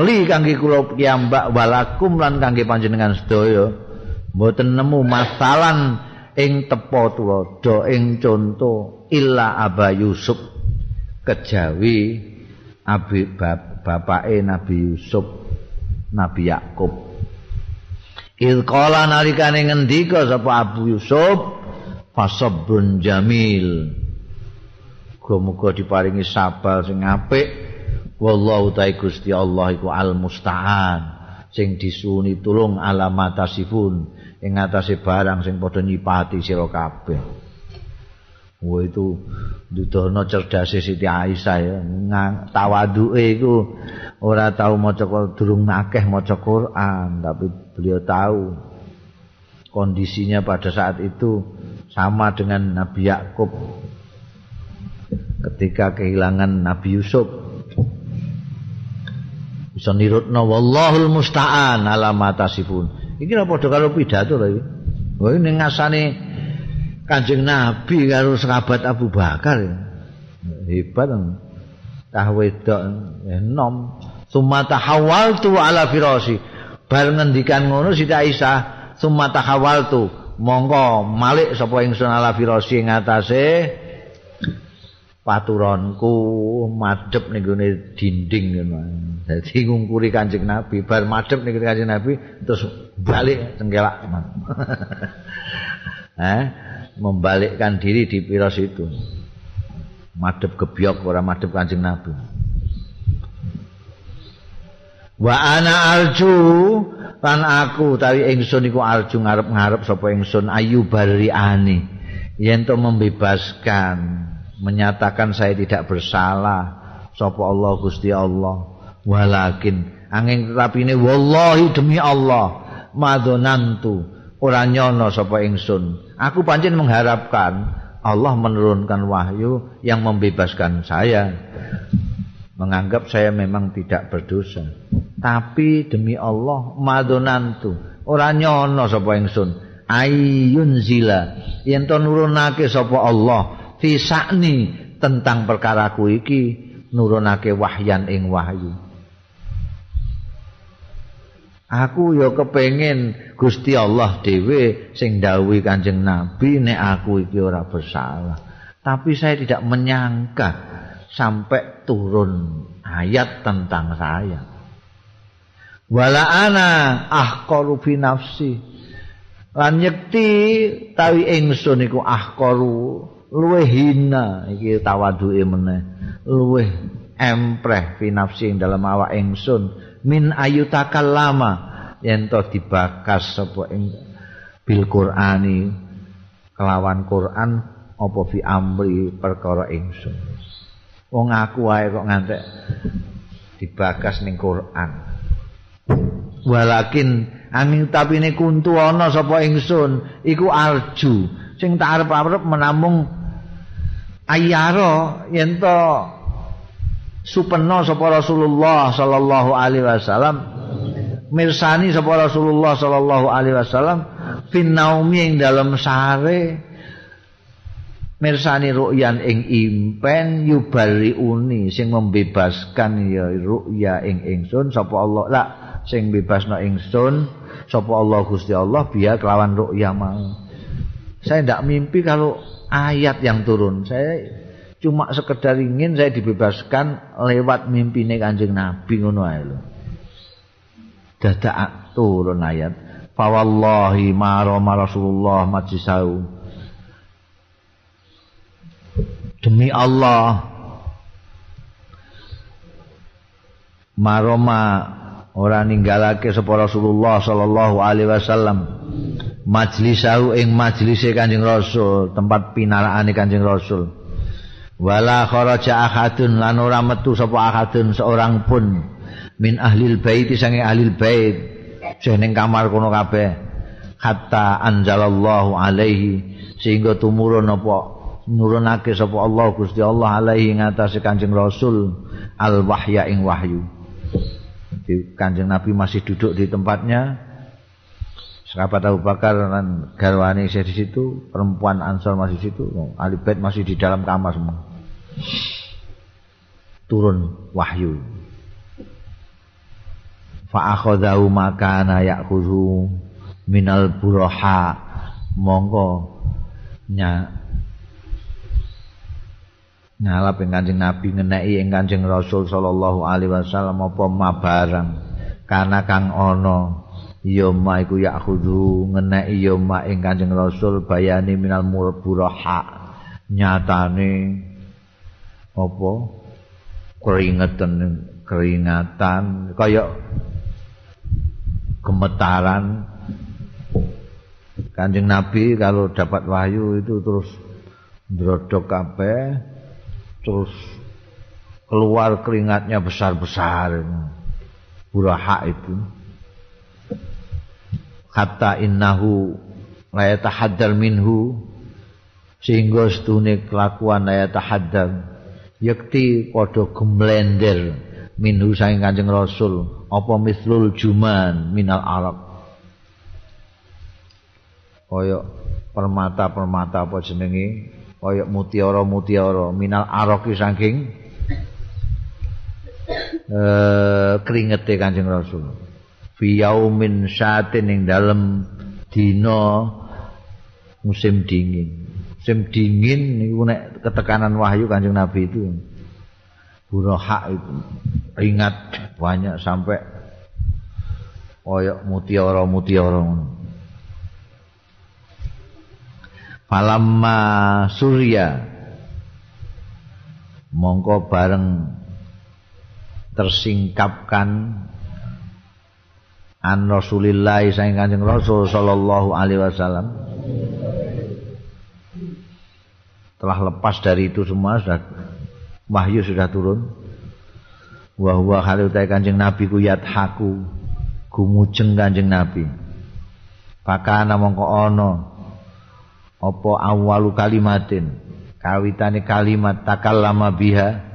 Li kangge kula piyambak walakum lan kangge panjenengan sedaya. Mboten nemu masalan ing tepo tulodo ing conto illa aba yusuf. Kejawi abi bapake Nabi Yusuf Nabi Yakub. Ilqala nalikane ngendika sapa Abu Yusuf fasabrun jamil Muga-muga diparingi sabar sing apik wallahu ta'ala Gusti Allah iku al musta'an sing disuni tulung alamatasifun ing atase barang sing padha nyipati sira kabeh Wah itu dudono cerdase Siti Aisyah ya. Tawaduke iku ora tau maca durung akeh maca Quran, tapi beliau tahu kondisinya pada saat itu sama dengan Nabi Yakub ketika kehilangan Nabi Yusuf. Bisa nirutna wallahul musta'an ala matasifun. Iki apa padha karo pidato iki. Wah ini ngasane Kanjeng Nabi karo sahabat Abu Bakar hebat tah wedok enom summa tahawaltu ala firasi bar ngendikan ngono Siti Aisyah summa tahawaltu monggo malik sapa ingsun ala firasi ing atase paturonku madhep ning gone dinding ngono. Dadi ngungkuri Kanjeng Nabi, bar madhep ning Kanjeng Nabi terus balik cengkelak. eh, membalikkan diri di piros itu. Madhep gebyok ora madhep Kanjeng Nabi. Wa ana alju lan aku tawi ingsun iku alju ngarep-ngarep sapa ingsun ayu bariani yen to membebaskan menyatakan saya tidak bersalah. Sapa Allah Gusti Allah? Walakin angin tetapi ini wallahi demi Allah madonantu ora nyono sapa ingsun. Aku pancen mengharapkan Allah menurunkan wahyu yang membebaskan saya. Menganggap saya memang tidak berdosa. Tapi demi Allah madonantu ora nyono sapa ingsun. Ayun zila yen to nurunake sapa Allah fisakni tentang perkaraku iki nurunake wahyan ing wahyu. Aku ya kepengin Gusti Allah dhewe sing dawuhi Kanjeng Nabi nek aku iki ora bersalah. Tapi saya tidak menyangka sampai turun ayat tentang saya. Wala ana ahqaru fi nafsi. Lan nyekti tawi ingsun iku ahqaru luwih hina. Iki tawaduke meneh. Luwih empreh fi nafsi dalam awak ingsun. Min ayutakal lama yen to dibakas sapa ing bil qur'ani. Kelawan Quran apa fi amri perkara ingsun. Wong aku wae kok ngantek dibakas ning Quran. Walakin angin tapine kuntu ana sapa ingsun iku arju. Sing tak arep-arep menamung ayaro yen to supeno sapa Rasulullah sallallahu alaihi wasallam mirsani sapa Rasulullah sallallahu alaihi wasallam fin naumi ing dalem sare mirsani ru'yan ing impen yubari uni sing membebaskan ya ru'ya ing ingsun sapa Allah lah sing bebasno ingsun sapa Allah Gusti Allah biar kelawan ru'ya mau saya ndak mimpi kalau ayat yang turun. Saya cuma sekedar ingin saya dibebaskan lewat mimpi Kanjeng Nabi ngono ae lho. Dadak turun ayat. Fa wallahi ma Rasulullah majisau. Demi Allah maroma ora ninggalake sapa Rasulullah sallallahu alaihi wasallam majlisahu ing majlise Kanjeng Rasul, tempat pinaraane Kanjeng Rasul. Wala kharaja ahadun lan ora metu sapa ahadun seorang pun min ahlil bait sange ahlil bait sing ning kamar kono kabeh hatta anzalallahu alaihi sehingga tumurun apa nurunake sapa Allah Gusti Allah alaihi ngatasé Kanjeng Rasul al wahya ing wahyu. Di Kanjeng Nabi masih duduk di tempatnya, Sahabat Abu Bakar dan garwani saya di situ, perempuan Ansor masih di situ, Ali Bait masih di dalam kamar semua. Turun wahyu. Fa akhadhahu makana ya'khudhu minal buraha monggo nya nyalap ing Kanjeng Nabi ngeneki ing Kanjeng Rasul sallallahu alaihi wasallam apa mabarang. Karena kang ana yoma iku yakhudu ngeneki yoma ing Kanjeng Rasul bayani minal murburoha nyatane apa? Keringatan keringatan kaya gemetaran. Kanjeng Nabi kalau dapat wahyu itu terus ndrodok kabeh terus keluar keringatnya besar-besar. Buraha itu. Hatta innahu la yatahaddal minhu. Sehingga setune kelakuan la yatahaddal. Yakti padha gemlender minhu saking Kanjeng Rasul. Apa mislul juman minal arab kaya permata-permata apa jenenge kaya mutiara-mutiara minal aroki saking eh kringete Kanjeng Rasul. Fi yaumin satin ing dalem dina musim dingin. Musim dingin niku nek ketekanan wahyu Kanjeng Nabi itu. Hak itu. Ingat banyak sampai koyok mutiara-mutiara Falamma surya. Mongko bareng tersingkapkan an Rasulillah saing Kanjeng Rasul sallallahu alaihi wasallam. Telah lepas dari itu semua sudah wahyu sudah turun. Wa huwa halutai Kanjeng Nabi ku yathaku gumujeng Kanjeng Nabi. Pakana mongko ana apa awalu kalimatin? Kawitane kalimat takallama biha.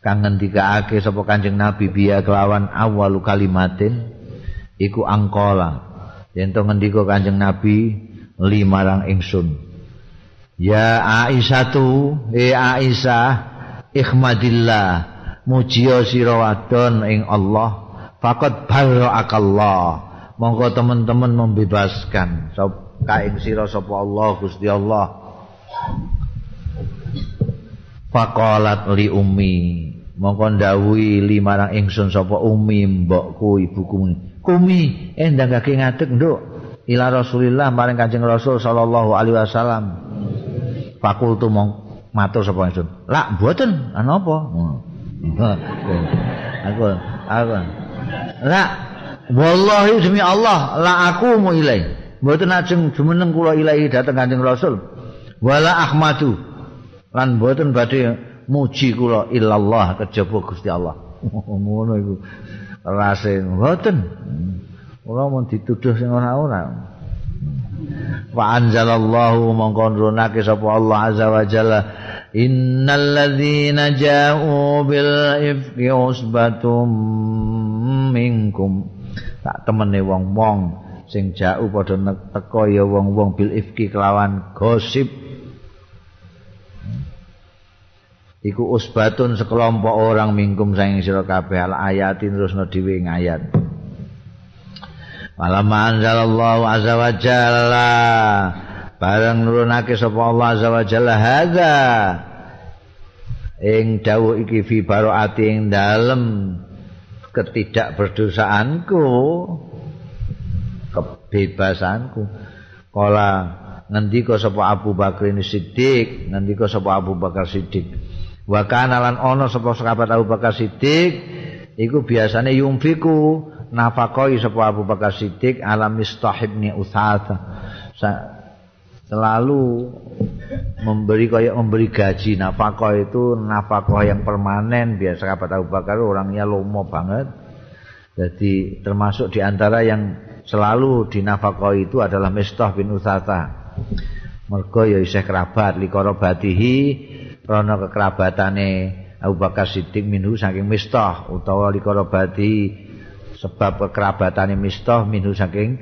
Kang ngendikaake sapa Kanjeng Nabi biha kelawan awalu kalimatin? Iku angkola. Yen to ngendika Kanjeng Nabi limarang ingsun. Ya Aisyatu e Aisyah ikhmadillah mujiya sira wadon ing Allah faqad barra'akallah monggo teman-teman membebaskan kaing sira sapa Allah Gusti Allah. Faqalat li ummi mongko ndawuhi limarang ingsun sapa ummi mbokku ibuku. Kumi endang kaki ngadeg nduk. Ila Rasulillah maring Kanjeng Rasul sallallahu alaihi wasallam. Fakultu mong matur sapa ingsun. Lak mboten? Ana apa? Aku aku. Lak wallahi demi Allah la aku mu ilai mboten ajeng jumeneng kula ilahi dhateng Kanjeng Rasul. Wala ahmadu. Lan mboten badhe muji kula illallah kejaba Gusti Allah. Ngono iku rase. Mboten. Kula mun dituduh sing ora-ora wa anzalallahu mongko nurunake sapa Allah azza wa jalla. Innal ladzina ja'u bil ifki usbatum minkum. Tak temene wong-wong sing jauh padha teko ya wong-wong bil ifki kelawan gosip. Iku usbatun sekelompok orang mingkum saing sira kabeh al ayatin terus no dhewe ngayat Malam anzalallahu azza wa jalla. Bareng nurunake sapa Allah azza wa jalla hadza. Ing dawuh iki fi baroati ing dalem ketidakberdosaanku kebebasanku. Kala ngendika sapa Abu Bakar ini Siddiq, ngendika sapa Abu Bakar Siddiq. Wa kana lan ana sapa sahabat Abu Bakar Siddiq iku biasane yumfiku nafakoi sapa Abu Bakar Siddiq alam mistahibni usata. selalu memberi kayak memberi gaji nafkah itu nafkah yang permanen biasa sahabat Abu Bakar orangnya lomo banget jadi termasuk di antara yang selalu dinafkahi itu adalah Mistah bin Utsata. Mergo ya isih kerabat likarabatihi krana kekerabatane Abu Bakar Siddiq minhu saking Mistah utawa likarabati sebab kekerabatane Mistah minhu saking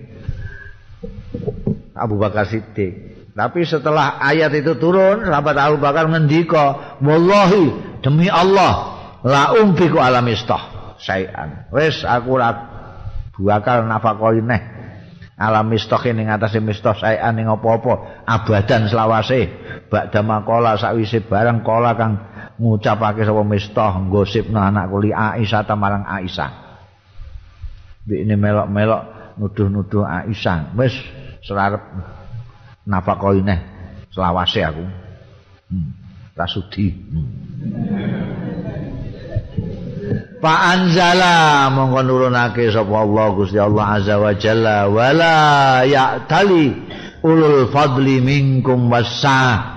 Abu Bakar Siddiq. Tapi setelah ayat itu turun, sahabat Abu Bakar ngendika, "Wallahi demi Allah, la umfiku ala Mistah sayan." Wis aku ora bakal nafakoi neh alam mistoh ing atase mistoh saean ing apa-apa. Abadan selawase. Bakda makola sakwise barang kola kang ngucapake sapa mistoh gosipno anak kuli Aisyah ta marang Aisyah. Ini melok-melok nuduh-nuduh Aisyah. Wis serarep nafakoi neh selawase aku. Hmm. rasudi hmm. Fa anzala mongko nurunake sapa Allah Gusti Allah azza wa jalla. Wala ya'tali ulul fadli minkum wasa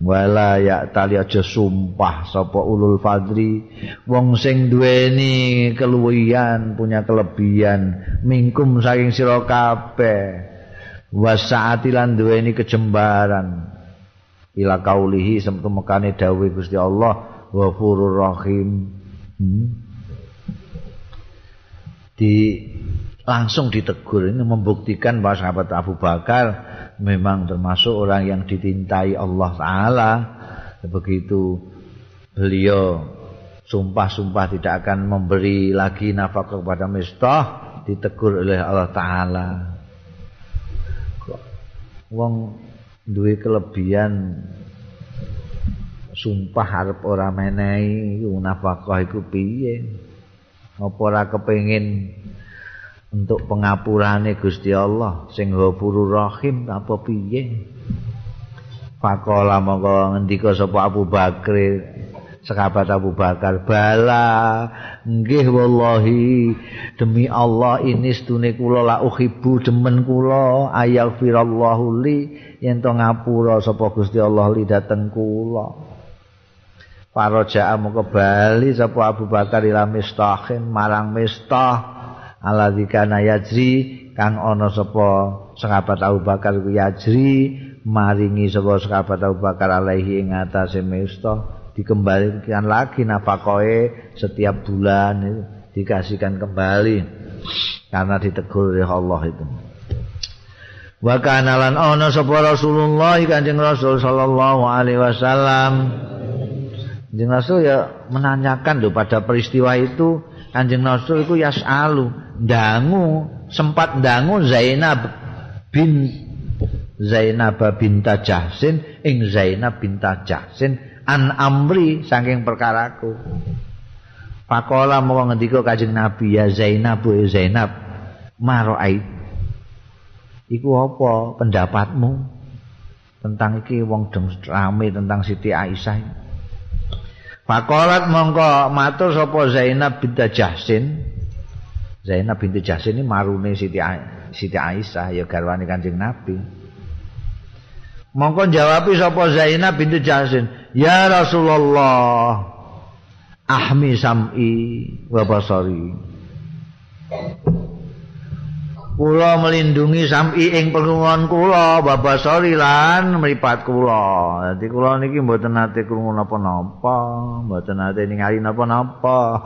wala ya'tali aja sumpah sapa ulul fadli. Wong sing duweni keluwihan punya kelebihan minkum saking sira kabeh. Wasaati lan duweni kejembaran ila kaulihi semtu mekane dawuh Gusti Allah ghafurur rahim. Hmm. di langsung ditegur. Ini membuktikan bahwa sahabat Abu Bakar memang termasuk orang yang ditintai Allah Ta'ala. Begitu beliau sumpah-sumpah tidak akan memberi lagi nafkah kepada Mistah ditegur oleh Allah Ta'ala. Wong duwe kelebihan. Sumpah harap ora menehi nafkah iku piye? Apa ora kepengin untuk pengapurane Gusti Allah sing Ghafurur Rahim apa piye? Fakola mongko ngendika sapa Abu Bakar sahabat Abu Bakar bala nggih wallahi demi Allah ini stune kula la uhibbu demen kula ayaghfirallahu li yen to ngapura sapa Gusti Allah li dateng kula? Para ja'a mongko bali sapa Abu Bakar ila mistahin marang mistah. Alladzi kana yajri kang ana sapa sahabat Abu Bakar ku yajri maringi sapa sahabat Abu Bakar alaihi ing atase mesta dikembalikan lagi nafakoe setiap bulan dikasihkan kembali. Karena ditegur oleh Allah itu wa kana lan ana sapa Rasulullah Kanjeng Rasul sallallahu alaihi wasallam. Kanjeng Rasul ya menanyakan loh pada peristiwa itu Kanjeng Rasul iku yas'alu dangu sempat dangu Zainab bin Zainab binta Jahsin ing Zainab binta Jahsin an amri saking perkaraku. Pakola mau ngendika Kanjeng Nabi ya Zainab bu Zainab maroait Iku apa pendapatmu tentang iki wong deng rame tentang Siti Aisyah Fakolat mongko matur sapa Zainab binti Jahsin. Zainab binti Jahsin ini marune Siti Siti Aisyah ya garwane Kanjeng Nabi. Mongko jawab sapa Zainab binti Jahsin, "Ya Rasulullah, ahmi sam'i wa basari." Kula melindungi sam'i ing pengrungon kula babasori lan mripat kula. Dadi kula niki mboten nate krungu napa-napa mboten nate ningali napa-napa.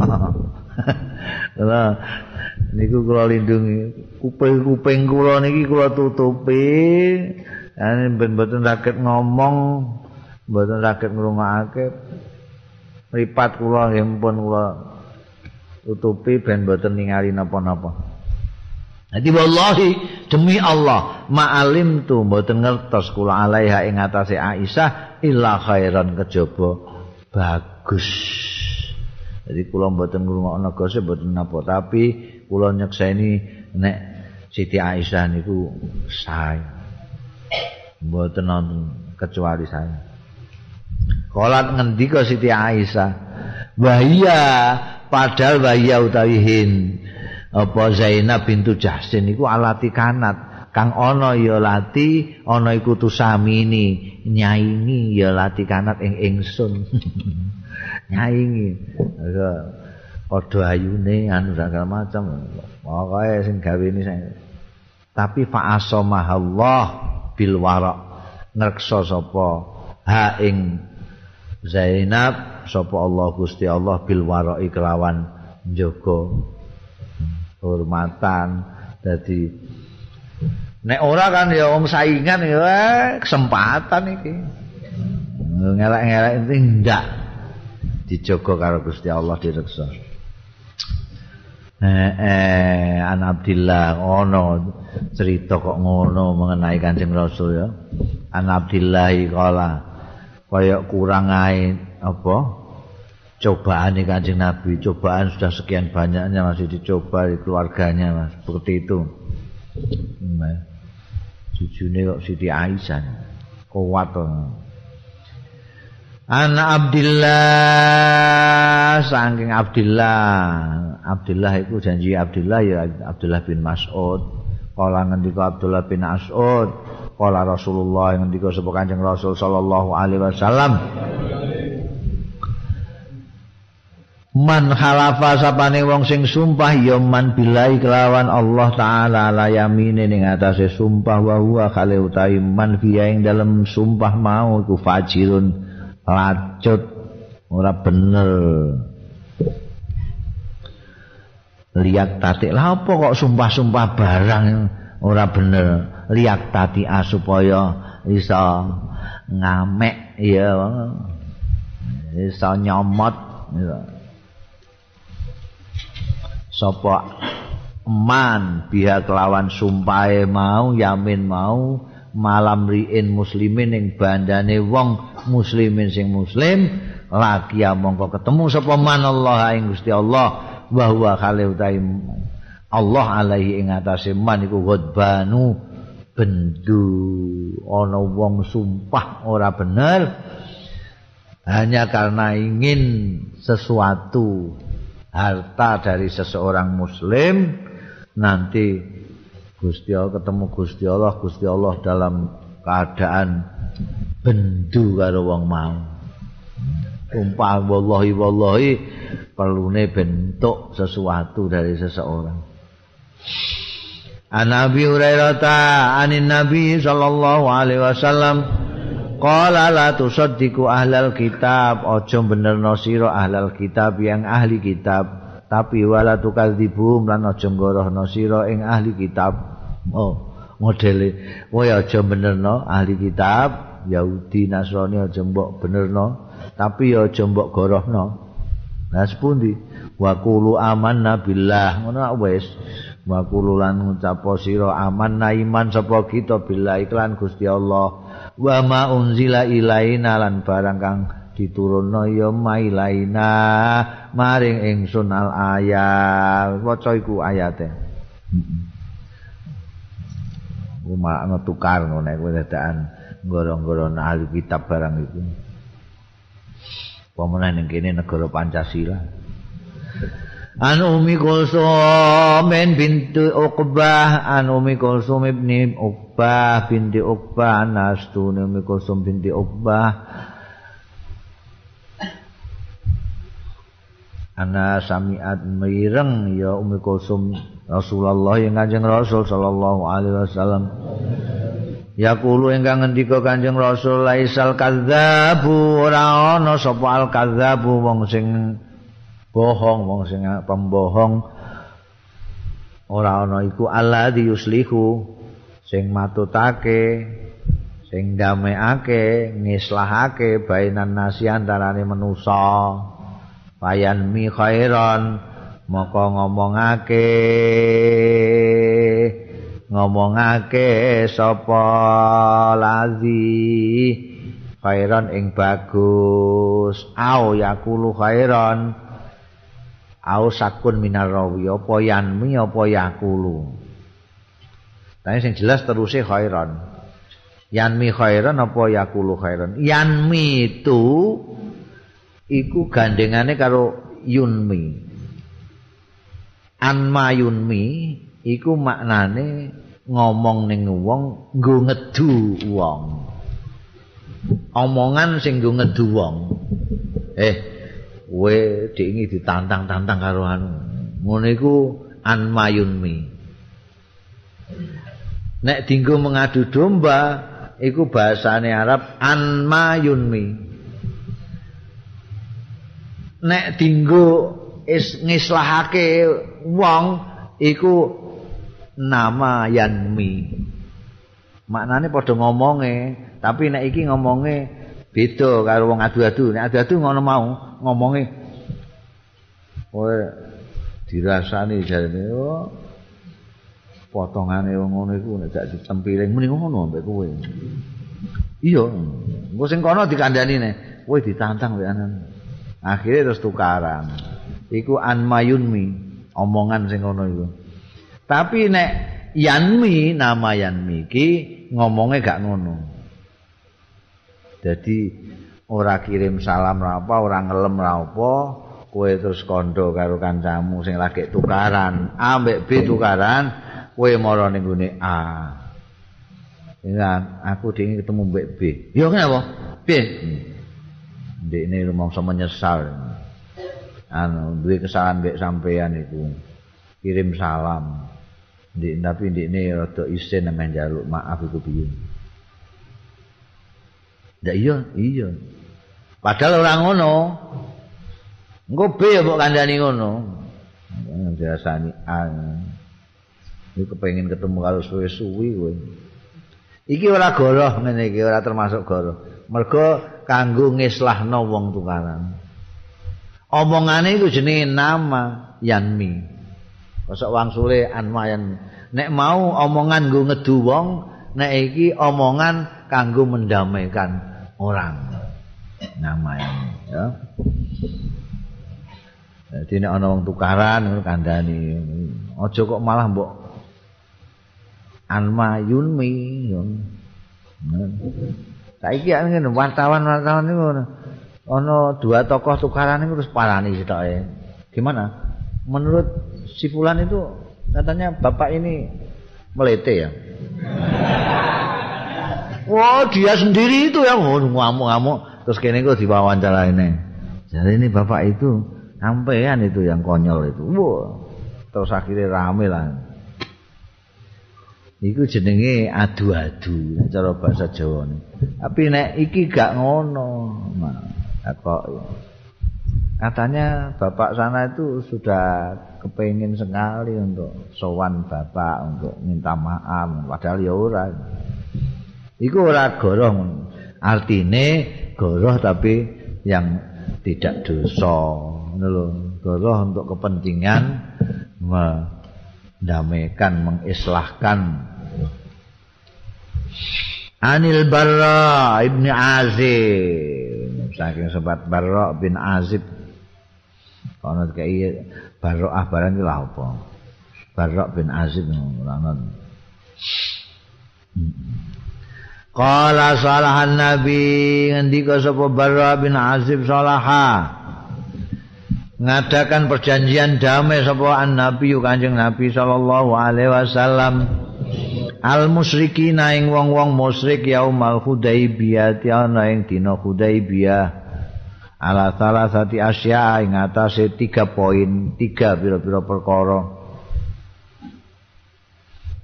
Niku kula lindungi. Kuping-kuping kula niki kula tutupi. Ane ben mboten saged ngomong mboten saged ngrungokake. Mripat kula nggih pun kula tutupi ben mboten ningali napa-napa Jadi wallahi demi Allah ma'alim tu mboten ngertos kula alaiha ing atase Aisyah illa khairan kejaba bagus. Jadi kula mboten ngrungokno gosip mboten napa tapi kula nyekseni nek Siti Aisyah niku sae. Mboten nonton kecuali saya. Kolat ngendika Siti Aisyah, "Wahia padahal wahia utawi apa Zainab bintu Jahsin iku alati kanat. Kang ana ya lati ana iku tusamini. Nyaingi ya lati kanat ing ingsun. Nyaingi. Padha ayune anu segala macam. Pokoke sing gawe ini tapi fa Allah bil wara. Ngreksa sapa? Ha ing Zainab sapa Allah Gusti Allah bil wara kelawan njaga hormatan dadi nek ora kan ya wong saingan ya eh, kesempatan iki. Ngelak-ngelak itu ndak dijogo karo Gusti Allah direksa. Eh, eh an Abdillah ngono cerita kok ngono mengenai Kanjeng Rasul ya. An Abdillah kala kaya kurang ae apa cobaan nih kanjeng Nabi cobaan sudah sekian banyaknya masih dicoba di keluarganya mas. Seperti itu. Jujurnya kok Siti Aisyah. Kuat Anak Abdillah saking Abdillah. Abdillah itu janji Abdillah ya Abdullah bin Mas'ud. Kala ngendika Abdullah bin Mas'ud kala Rasulullah ngendika sapa Kanjeng Rasul sallallahu alaihi wasallam Man halafa sapane wong sing sumpah ya man bilai kelawan Allah taala la yamine ning atase sumpah wa huwa khale utawi man fiya ing dalem sumpah mau iku fajirun lacut ora bener. Liak tati lah apa kok sumpah-sumpah barang ora bener? Liak tati supaya iso ngamek ya. Iso nyomot ya. Sapa man biha kelawan sumpahe mau yamin mau malam riin muslimin ing bandane wong muslimin sing muslim lagi mongko ketemu sapa man Allah ing Gusti Allah wa huwa Allah alaihi ing atase man iku ghadbanu bendu. Ana wong sumpah ora bener hanya karena ingin sesuatu harta dari seseorang muslim nanti Gusti Allah ketemu Gusti Allah Gusti Allah dalam keadaan bendu karo wong mau. Sumpah wallahi wallahi perlune bentuk sesuatu dari seseorang. An Nabi Hurairah anin Nabi sallallahu alaihi wasallam qala la tusaddiqu ahlal kitab. Aja benerno sira ahlal kitab yang ahli kitab. Tapi wala tukadzibum lan aja ngorohno sira ing ahli kitab. Oh modele. Kowe aja benerno ahli kitab. Yahudi Nasrani aja mbok benerno. Tapi aja mbok gorohno. Nah sepundi? Wa qulu amanna billah. Ngono wis wa kululan ngucap sira aman iman sapa kita bila iklan Gusti Allah. Wa ma unzila ilaina lan barang kang diturunno ya mailaina maring ingsun al ayat. Waca iku ayate. Uma tukar ngono kuwi dadakan goro-goro ahli kitab barang itu. Pemenang ning kene negara Pancasila. An umi kulsum binti uqbah an umi kulsum ibni uqbah binti uqbah nastu umi kulsum binti uqbah. Ana samiat mireng ya umi kulsum Rasulullah yang kanjeng Rasul sallallahu alaihi wasallam. Ya kulu ingkang ngendika Kanjeng Rasul laisal kadzabu ora ana sapa al kadzabu wong sing bohong wong sing pembohong. Ora ana iku Allah yuslihu sing matutake sing damekake ngislahake bainan nasi antarane manusa bayan mi khairan moko ngomongake. Ngomongake sapa lazi khairan ing bagus. Au yakulu khairan au sakun minar rawi apa yanmi apa yakulu. Tapi sing jelas terusé khairan. Yanmi khairan apa yakulu khairan. Yanmi itu iku gandengane karo yunmi. Anma yunmi iku maknane ngomong ning wong nggo ngedu wong. Omongan sing nggo ngedu wong. Eh kowe diingi ditantang-tantang karo anu. Ngono iku an mayunmi. Nek dinggo mengadu domba iku bahasane Arab an mayunmi. Nek dinggo is ngislahake wong iku nama yanmi. Maknane padha ngomonge, tapi nek iki ngomonge beda karo wong adu-adu. Nek adu-adu ngono mau ngomongi kowe dirasani jarene oh potongane wong ngono iku nek gak ditempiling muni ngono mbek kowe. Iya, engko sing kono dikandani ne, kowe ditantang mbek anan. Akhire terus tukaran. Iku an mayunmi, omongan sing kono iku. Tapi nek yanmi nama yanmi iki ngomongnya gak ngono. Jadi ora kirim salam ra apa ora ngelem ra apa kowe terus kondo karo kancamu sing lagi tukaran A mbek B tukaran kowe mara ning gone A Ya, aku dingin ketemu Mbak B. Ya kenapa? B. Ndek ini rumangsa menyesal. Anu, duwe kesalahan mbek sampean iku. Kirim salam. Ndek tapi ndek ini rada isin nang njaluk maaf iku piye. Ya iya, iya. Padahal ora ngono. Engko be ya mbok kandhani ngono. Biasani an. Iki kepengin ketemu karo suwe-suwi kowe. Iki ora goroh ngene iki ora termasuk goroh. Mergo kanggo ngislahno wong tukaran. Omongane iku jenenge nama Yanmi. Kosok wangsule anmayan nek mau omongan nggo ngedu wong, nek iki omongan kanggo mendamaikan orang. Nama Yanmi, ya. Jadi nek ana wong tukaran kandhani, aja kok malah mbok Anma Yunmi. Saiki ngene wartawan-wartawan niku ana dua tokoh tukaran itu terus parani sitoke. Gimana? Menurut si Fulan itu katanya bapak ini melete ya. Wah, dia sendiri itu ya ngamuk-ngamuk terus kene kok diwawancara ini. Jadi ini bapak itu sampean itu yang konyol itu. Wah. Terus akhirnya rame lah. Iku jenenge adu-adu cara bahasa Jawa. Tapi nek iki gak ngono. Nah. kok katanya bapak sana itu sudah kepingin sekali untuk sowan bapak untuk minta maaf. Padahal ya ora. Iku ora goroh artine goroh tapi yang tidak dosa. Ngono goroh untuk kepentingan mendamaikan mengislahkan. Anil Barra Ibni Azim saking sobat Barra bin Azib. Ana kaya Barra ah barang iki lha apa? Barra bin Azib ngono Qala salahan nabi ngendika sapa Barra bin Azib salaha? Ngadakan perjanjian damai sapa an nabi kanjeng nabi sallallahu alaihi wasallam. Al musyrikina ing wong-wong musyrik yaumal hudaibiyah ana ing dina hudaibiyah ala salah sati asya ing atase tiga poin tiga pira-pira perkara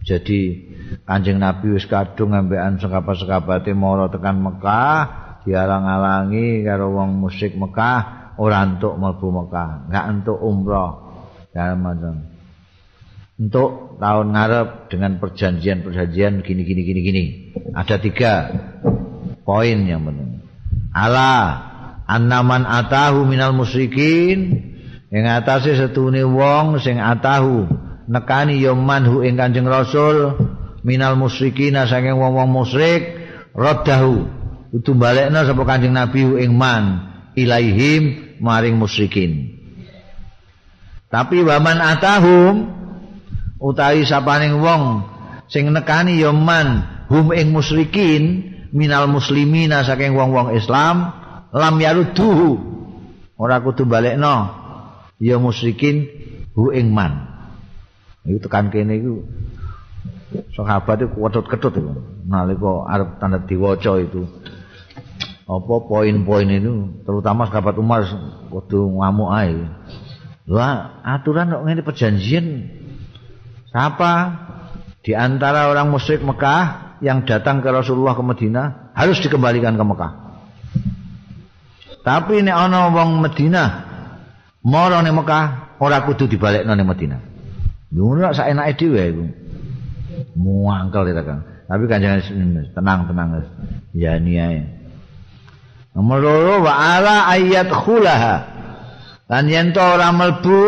jadi kanjeng nabi wis kadung ngambekan sekapat-sekapate mara tekan Mekah dialang-alangi karo wong musyrik Mekah ora entuk mlebu Mekah enggak entuk umrah dalam untuk tahun ngarep dengan perjanjian-perjanjian gini gini gini gini. Ada tiga poin yang penting. Ala annaman atahu minal musyrikin yang atase setune wong sing atahu nekani ya manhu ing Kanjeng Rasul minal musyrikin saking wong-wong musyrik raddahu utu balekna sapa Kanjeng Nabi ing man ilaihim maring musyrikin. Tapi waman atahum utawi sapaning wong sing nekani ya man hum ing musyrikin minal muslimina saking wong-wong Islam lam yaruduhu. Ora kudu balekno. Ya musyrikin hu ing man. Iku tekan kene iku. Sahabat itu ketut-ketut itu nalika arep tanda diwaca itu. Apa poin-poin itu? Terutama sahabat Umar kudu ngamuk ae. Wah, aturan kok ngene perjanjian? Siapa di antara orang musyrik Mekah yang datang ke Rasulullah ke Madinah harus dikembalikan ke Mekah. Tapi ini ana wong Madinah mara ning Mekah ora kudu dibalekno ning Madinah. Ngono sak enake dhewe iku. Muangkel itu kan. Tapi kan jangan tenang-tenang Ya niae. Nomor loro wa ala ayat khulaha. Lan yen to ora mlebu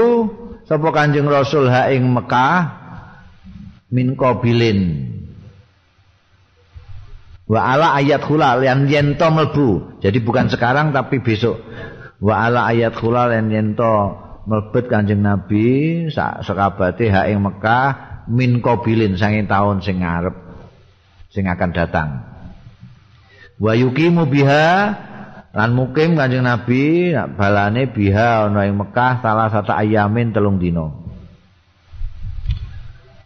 sapa Kanjeng Rasul ha ing Mekah min qabilin wa ala ayat khula yang yento melbu jadi bukan sekarang tapi besok. Wa ala ayat khula yang yento melbet kanjeng nabi sekabate hak ing Mekah min qabilin sanging tahun sing ngarep sing akan datang. Wa yuqimu biha lan mukim kanjeng nabi balane biha ana ing Mekah salah satu ayamin telung dino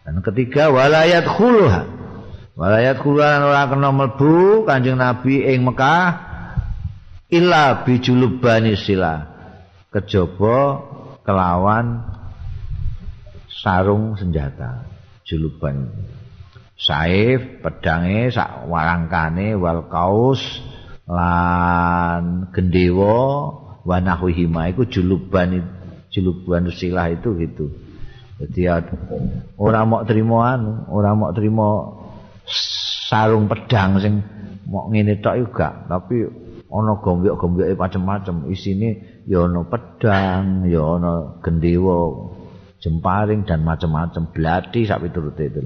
Dan ketiga walayat khuluha. Walayat khuluha ora kena mlebu Kanjeng Nabi ing Mekah illa bijulubani sila. Kejaba kelawan sarung senjata juluban. Saif, pedange, sak warangkane wal kaus lan gendewa wa nahwihima iku juluban jelubuan silah itu gitu. Jadi orang mau terima anu, orang mau terima sarung pedang sing mau ngene tok juga, tapi ana gombyok-gombyoke macam-macam. Isine ya ana pedang, ya ana gendewa, jemparing dan macam-macam, blati sak piturute itu.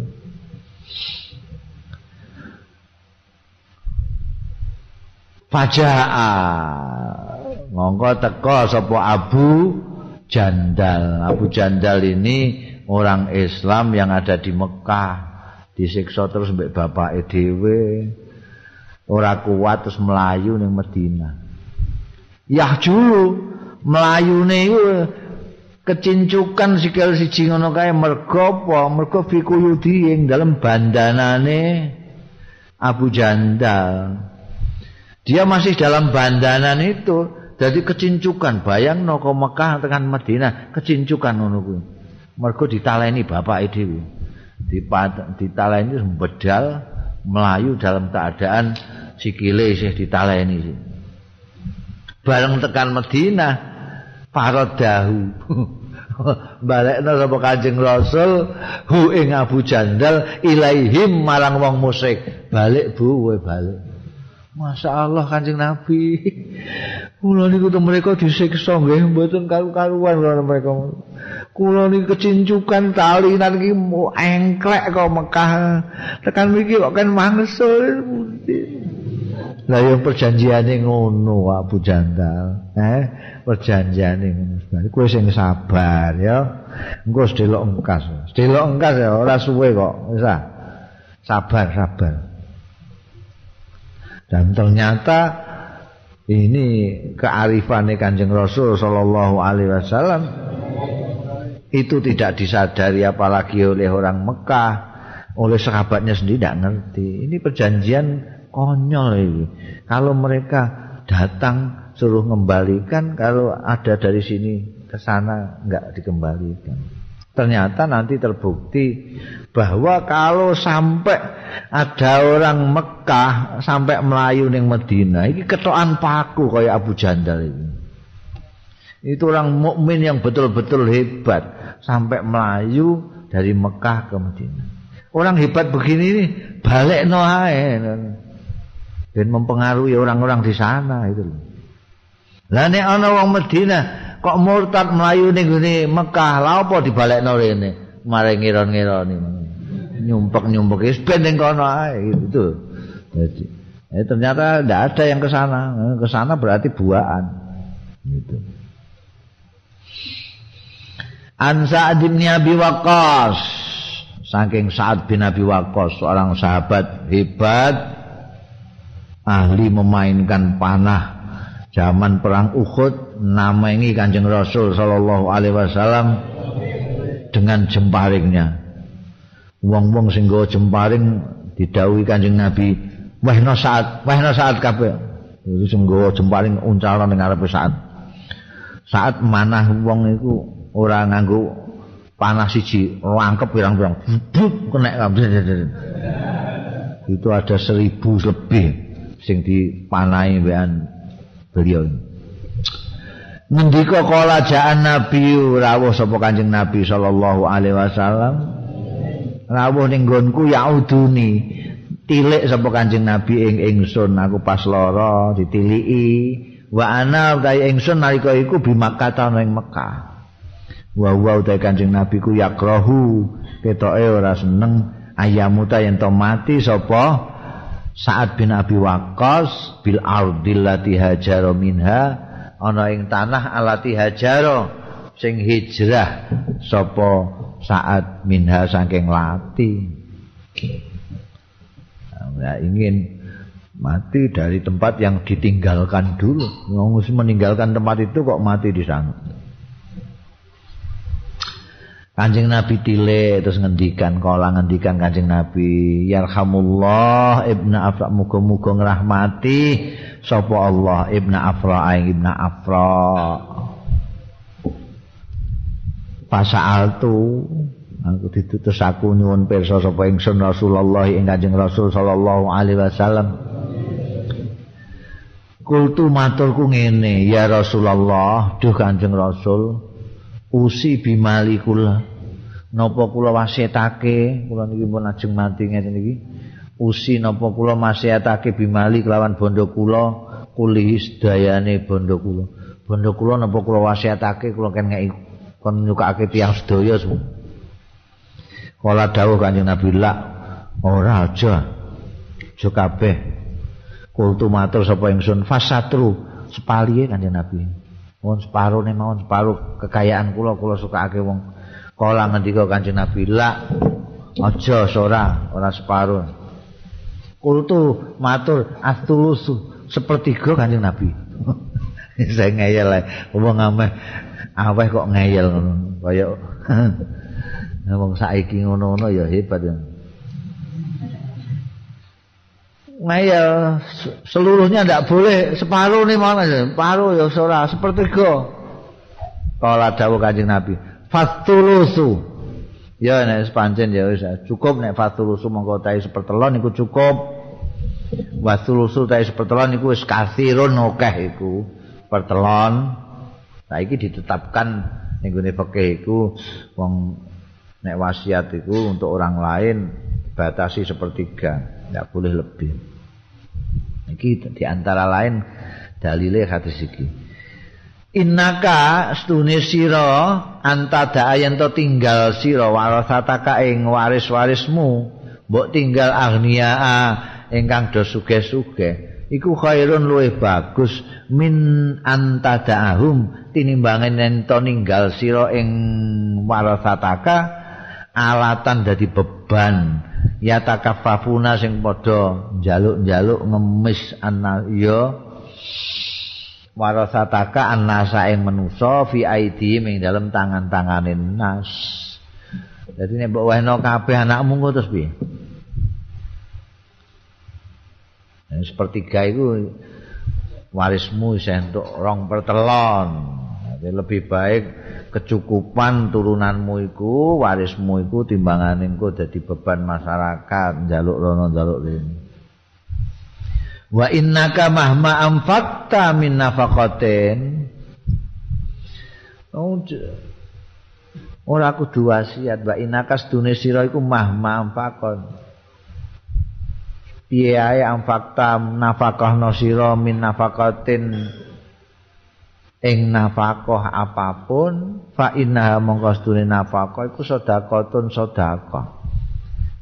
Faja'a Ngongko teko sapa Abu Jandal. Abu Jandal ini orang Islam yang ada di Mekah. Disiksa terus mbek bapake dhewe. Ora kuat terus melayu ning Madinah. Yah dulu melayune iku kecincukan sikil siji ngono kae mergo apa? Mergo fikuyudi ing dalem bandanane Abu Jandal. Dia masih dalam bandanan itu, jadi kecincukan. Bayang no Mekah dengan Madinah, kecincukan ngono kuwi. Mergo ditaleni bapak dhewe. Ditaleni bedal melayu dalam keadaan sikile isih ditaleni. Bareng tekan Madinah, paradahu. balekna sapa Kanjeng Rasul hu ing Abu Jandal ilaihim marang wong musyrik. Balik bu, we balik. Masya Allah kancing Nabi Kula niku tuh mereka disiksa nggih mboten karu-karuan kula mereka. Kula niku kecincukan tali niki engklek kok Mekah. Tekan mriki kok kan mangsul. Lah yo perjanjiane ngono Abu Jandal. Eh, perjanjiane ngono. Kowe sing sabar ya. Engko sedelok engkas. Sedelok engkas ya ora suwe kok. Wis Sabar, sabar. Dan ternyata ini kearifan Kanjeng Rasul sallallahu alaihi wasallam itu tidak disadari apalagi oleh orang Mekah, oleh sahabatnya sendiri tidak ngerti. Ini perjanjian konyol ini. Kalau mereka datang suruh mengembalikan, kalau ada dari sini ke sana enggak dikembalikan. Ternyata nanti terbukti bahwa kalau sampai ada orang Mekah sampai Melayu ning Medina, ini ketokan paku kayak Abu Jandal ini. Itu orang mukmin yang betul-betul hebat sampai Melayu dari Mekah ke Medina. Orang hebat begini ini balik noae dan mempengaruhi orang-orang di sana itu. Ana wong Medina kok murtad melayu ning gone Mekah? Lha apa dibalekno rene? Mare ngira-ngirani nyumpek-nyumpek wis ning kono ae gitu. Jadi eh, ternyata tidak ada yang ke sana. Ke sana berarti buaan. Gitu. An Sa'ad bin Abi Waqqas. Saking Sa'ad bin Abi Waqqas seorang sahabat hebat ahli memainkan panah zaman perang Uhud namengi Kanjeng Rasul sallallahu alaihi wasallam dengan jemparingnya. Wong-wong sing nggawa jemparing didhawuhi Kanjeng Nabi, "Wahna saat, wahna saat kabeh." Iki sing nggawa jemparing uncalan ning ngarepe saat. Saat manah wong iku ora nganggo panah siji, langkep pirang-pirang, bubuk kena kabeh. Itu ada seribu lebih sing dipanahi mbekan beliau ini. Ngendika kala jaan Nabi rawuh sapa Kanjeng Nabi sallallahu alaihi wasallam. Rawuh ning nggonku yauduni. Tilik sapa Kanjeng Nabi ing ingsun aku pas lara ditiliki. Wa ana utahe ingsun nalika iku bi Makkah ing Mekah. Wa wa utahe Kanjeng Nabi ku yakrahu ketoke ora seneng ayamu ta yen to mati sapa Sa'ad bin Abi Waqqas bil ardil lati hajara minha ana ing tanah alati hajara sing hijrah sapa Sa'ad minha saking lati. Nah, ingin mati dari tempat yang ditinggalkan dulu. Wong meninggalkan tempat itu kok mati di sana. Kanjeng Nabi tile terus ngendikan kala ngendikan Kanjeng Nabi yarhamullah ibnu Afra muga-muga ngrahmati sapa Allah ibnu Afra aing ibnu Afra. Pasal aku ditutus aku nyuwun pirsa sapa ingsun Rasulullah ing Kanjeng Rasul sallallahu alaihi wasallam. Kultu maturku ngene ya Rasulullah duh Kanjeng Rasul usi bimali kula. Napa kula wasiatake kula niki pun ajeng mati ngeten iki. Usi napa kula wasiatake bimali kelawan bondo kula kulih sedayane bondo kula. Bondo kula napa kula wasiatake kula kan ngeki kon nyukake tiyang sedaya kala dawuh kanjeng Nabi la ora aja. Aja kabeh. Kultu matur sapa ingsun? Fasatru. Sepalihe kanjeng Nabi Mohon separuh nih, mohon separuh kekayaan kula kula suka ake wong. Kala ngendika Kanjeng Nabi, "La aja ora, ora separuh." Kultu matur astulusu sepertiga Kanjeng Nabi. Saya ngeyel lah, wong ameh aweh kok ngeyel ngono. Kaya wong saiki ngono-ngono ya hebat ya. Ngayal seluruhnya ndak boleh. Separuh nih mana separuh ya ora sepertiga. Kala dawuh kanjeng nabi. Fastulusu. Ya nek pancen ya wis cukup nek fastulusu mongko tae sepertelon iku cukup. Wasulusu tae sepertelon iku wis kasirun akeh iku pertelon. Saiki ditetapkan ning gone fikih iku wong nek wasiat iku untuk orang lain batasi sepertiga tidak boleh lebih. Iki di antara lain dalile hadis iki. Innaka stune sira antada yen to tinggal sira warasataka ing waris-warismu, mbok tinggal agnia ingkang do sugih-sugih. Iku khairun luwih bagus min antadaahum tinimbangan yen to ninggal sira ing warasataka alatan dadi beban ya takaffafuna sing padha njaluk-njaluk ngemis ana ya warasataka annasa ing manusa fi aidi ing dalem tangan-tangane nas. Dadi nek mbok wehno kabeh anakmu kok terus piye? Sepertiga itu warismu bisa untuk rong pertelon. Jadi lebih baik kecukupan turunanmu iku warismu iku timbangane engko dadi beban masyarakat njaluk rono njaluk rene. Wa innaka mahma anfaqta min nafaqatin. Oh, ora kudu wasiat wa innaka sedune sira iku mahma anfaqon. Piye ae anfaqta nafaqah sira min nafaqatin ing nafkah apapun fa inna mongko sedune nafkah iku sedekahun sedekah.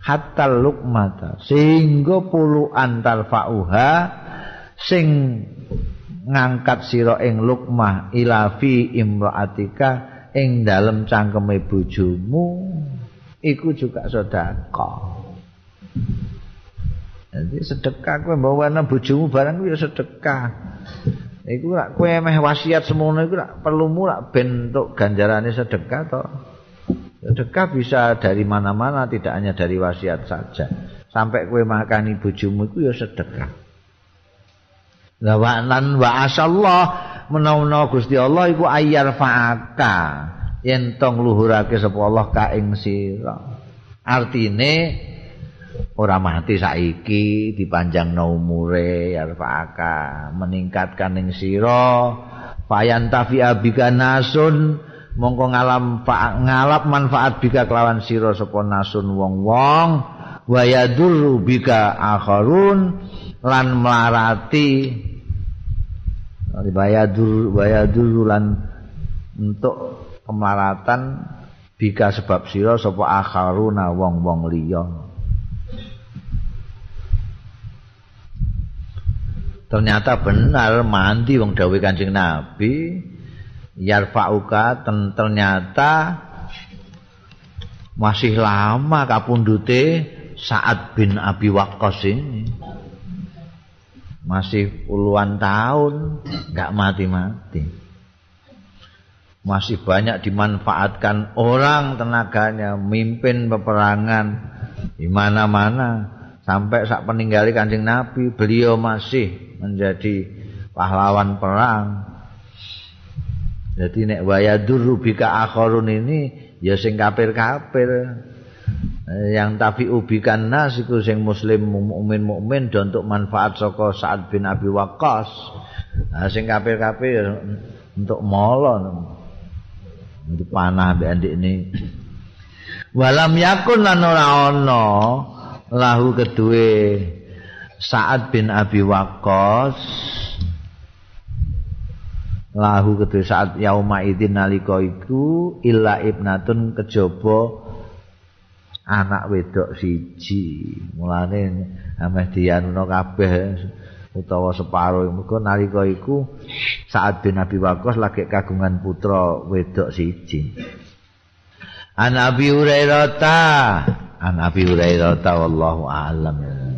Hatta lukmata. Sehingga puluhan tarfauha sing ngangkat sira ing lukmah ila fi imraatika ing dalem cangkeme bojomu iku juga sedekah. Jadi sedekah kowe bawa bojomu barang kuwi sedekah. Iku lak kowe meh wasiat semono iku lak perlu mulak bentuk ganjarane sedekah to. Sedekah bisa dari mana-mana tidak hanya dari wasiat saja. Sampai kowe makani bojomu iku ya sedekah. La wa lan wa asallah menawa Gusti Allah iku ayar faaka yen tong luhurake sapa Allah ka ing sira. Artine ora mati saiki dipanjang umure yarfaka meningkatkan ing sira. Fayan tafi abika nasun mongko ngalam ngalap manfaat bika kelawan sira sapa nasun wong-wong. Wa bika akharun lan melarati bayadur bayadur lan untuk kemelaratan bika sebab sira sapa akharuna wong-wong liya ternyata benar mandi wong dawuh Kanjeng Nabi. Yarfauka ternyata masih lama kapundute saat bin Abi Waqqas ini. Masih puluhan tahun nggak mati-mati. Masih banyak dimanfaatkan orang tenaganya mimpin peperangan di mana-mana. Sampai saat peninggali Kanjeng Nabi beliau masih menjadi pahlawan perang. Jadi nek wayadur rubika akharun ini ya sing kafir-kafir. Yang tapi ubikan nas iku sing muslim mukmin mukmin dan untuk manfaat saka Sa'ad bin Abi Waqqas. Nah, sing kafir-kafir untuk molon. Itu panah mbek ndekne. Walam yakun lan ora ana lahu kedue Sa'ad bin Abi Waqqas. Lahu kedue saat yauma idzin nalika iku illa ibnatun kejaba anak wedok siji. Mulane ameh dianuno kabeh utawa separo mergo nalika iku saat bin Abi Waqqas lagi kagungan putra wedok siji. An Abi Hurairah An Abi Hurairah wallahu a'lam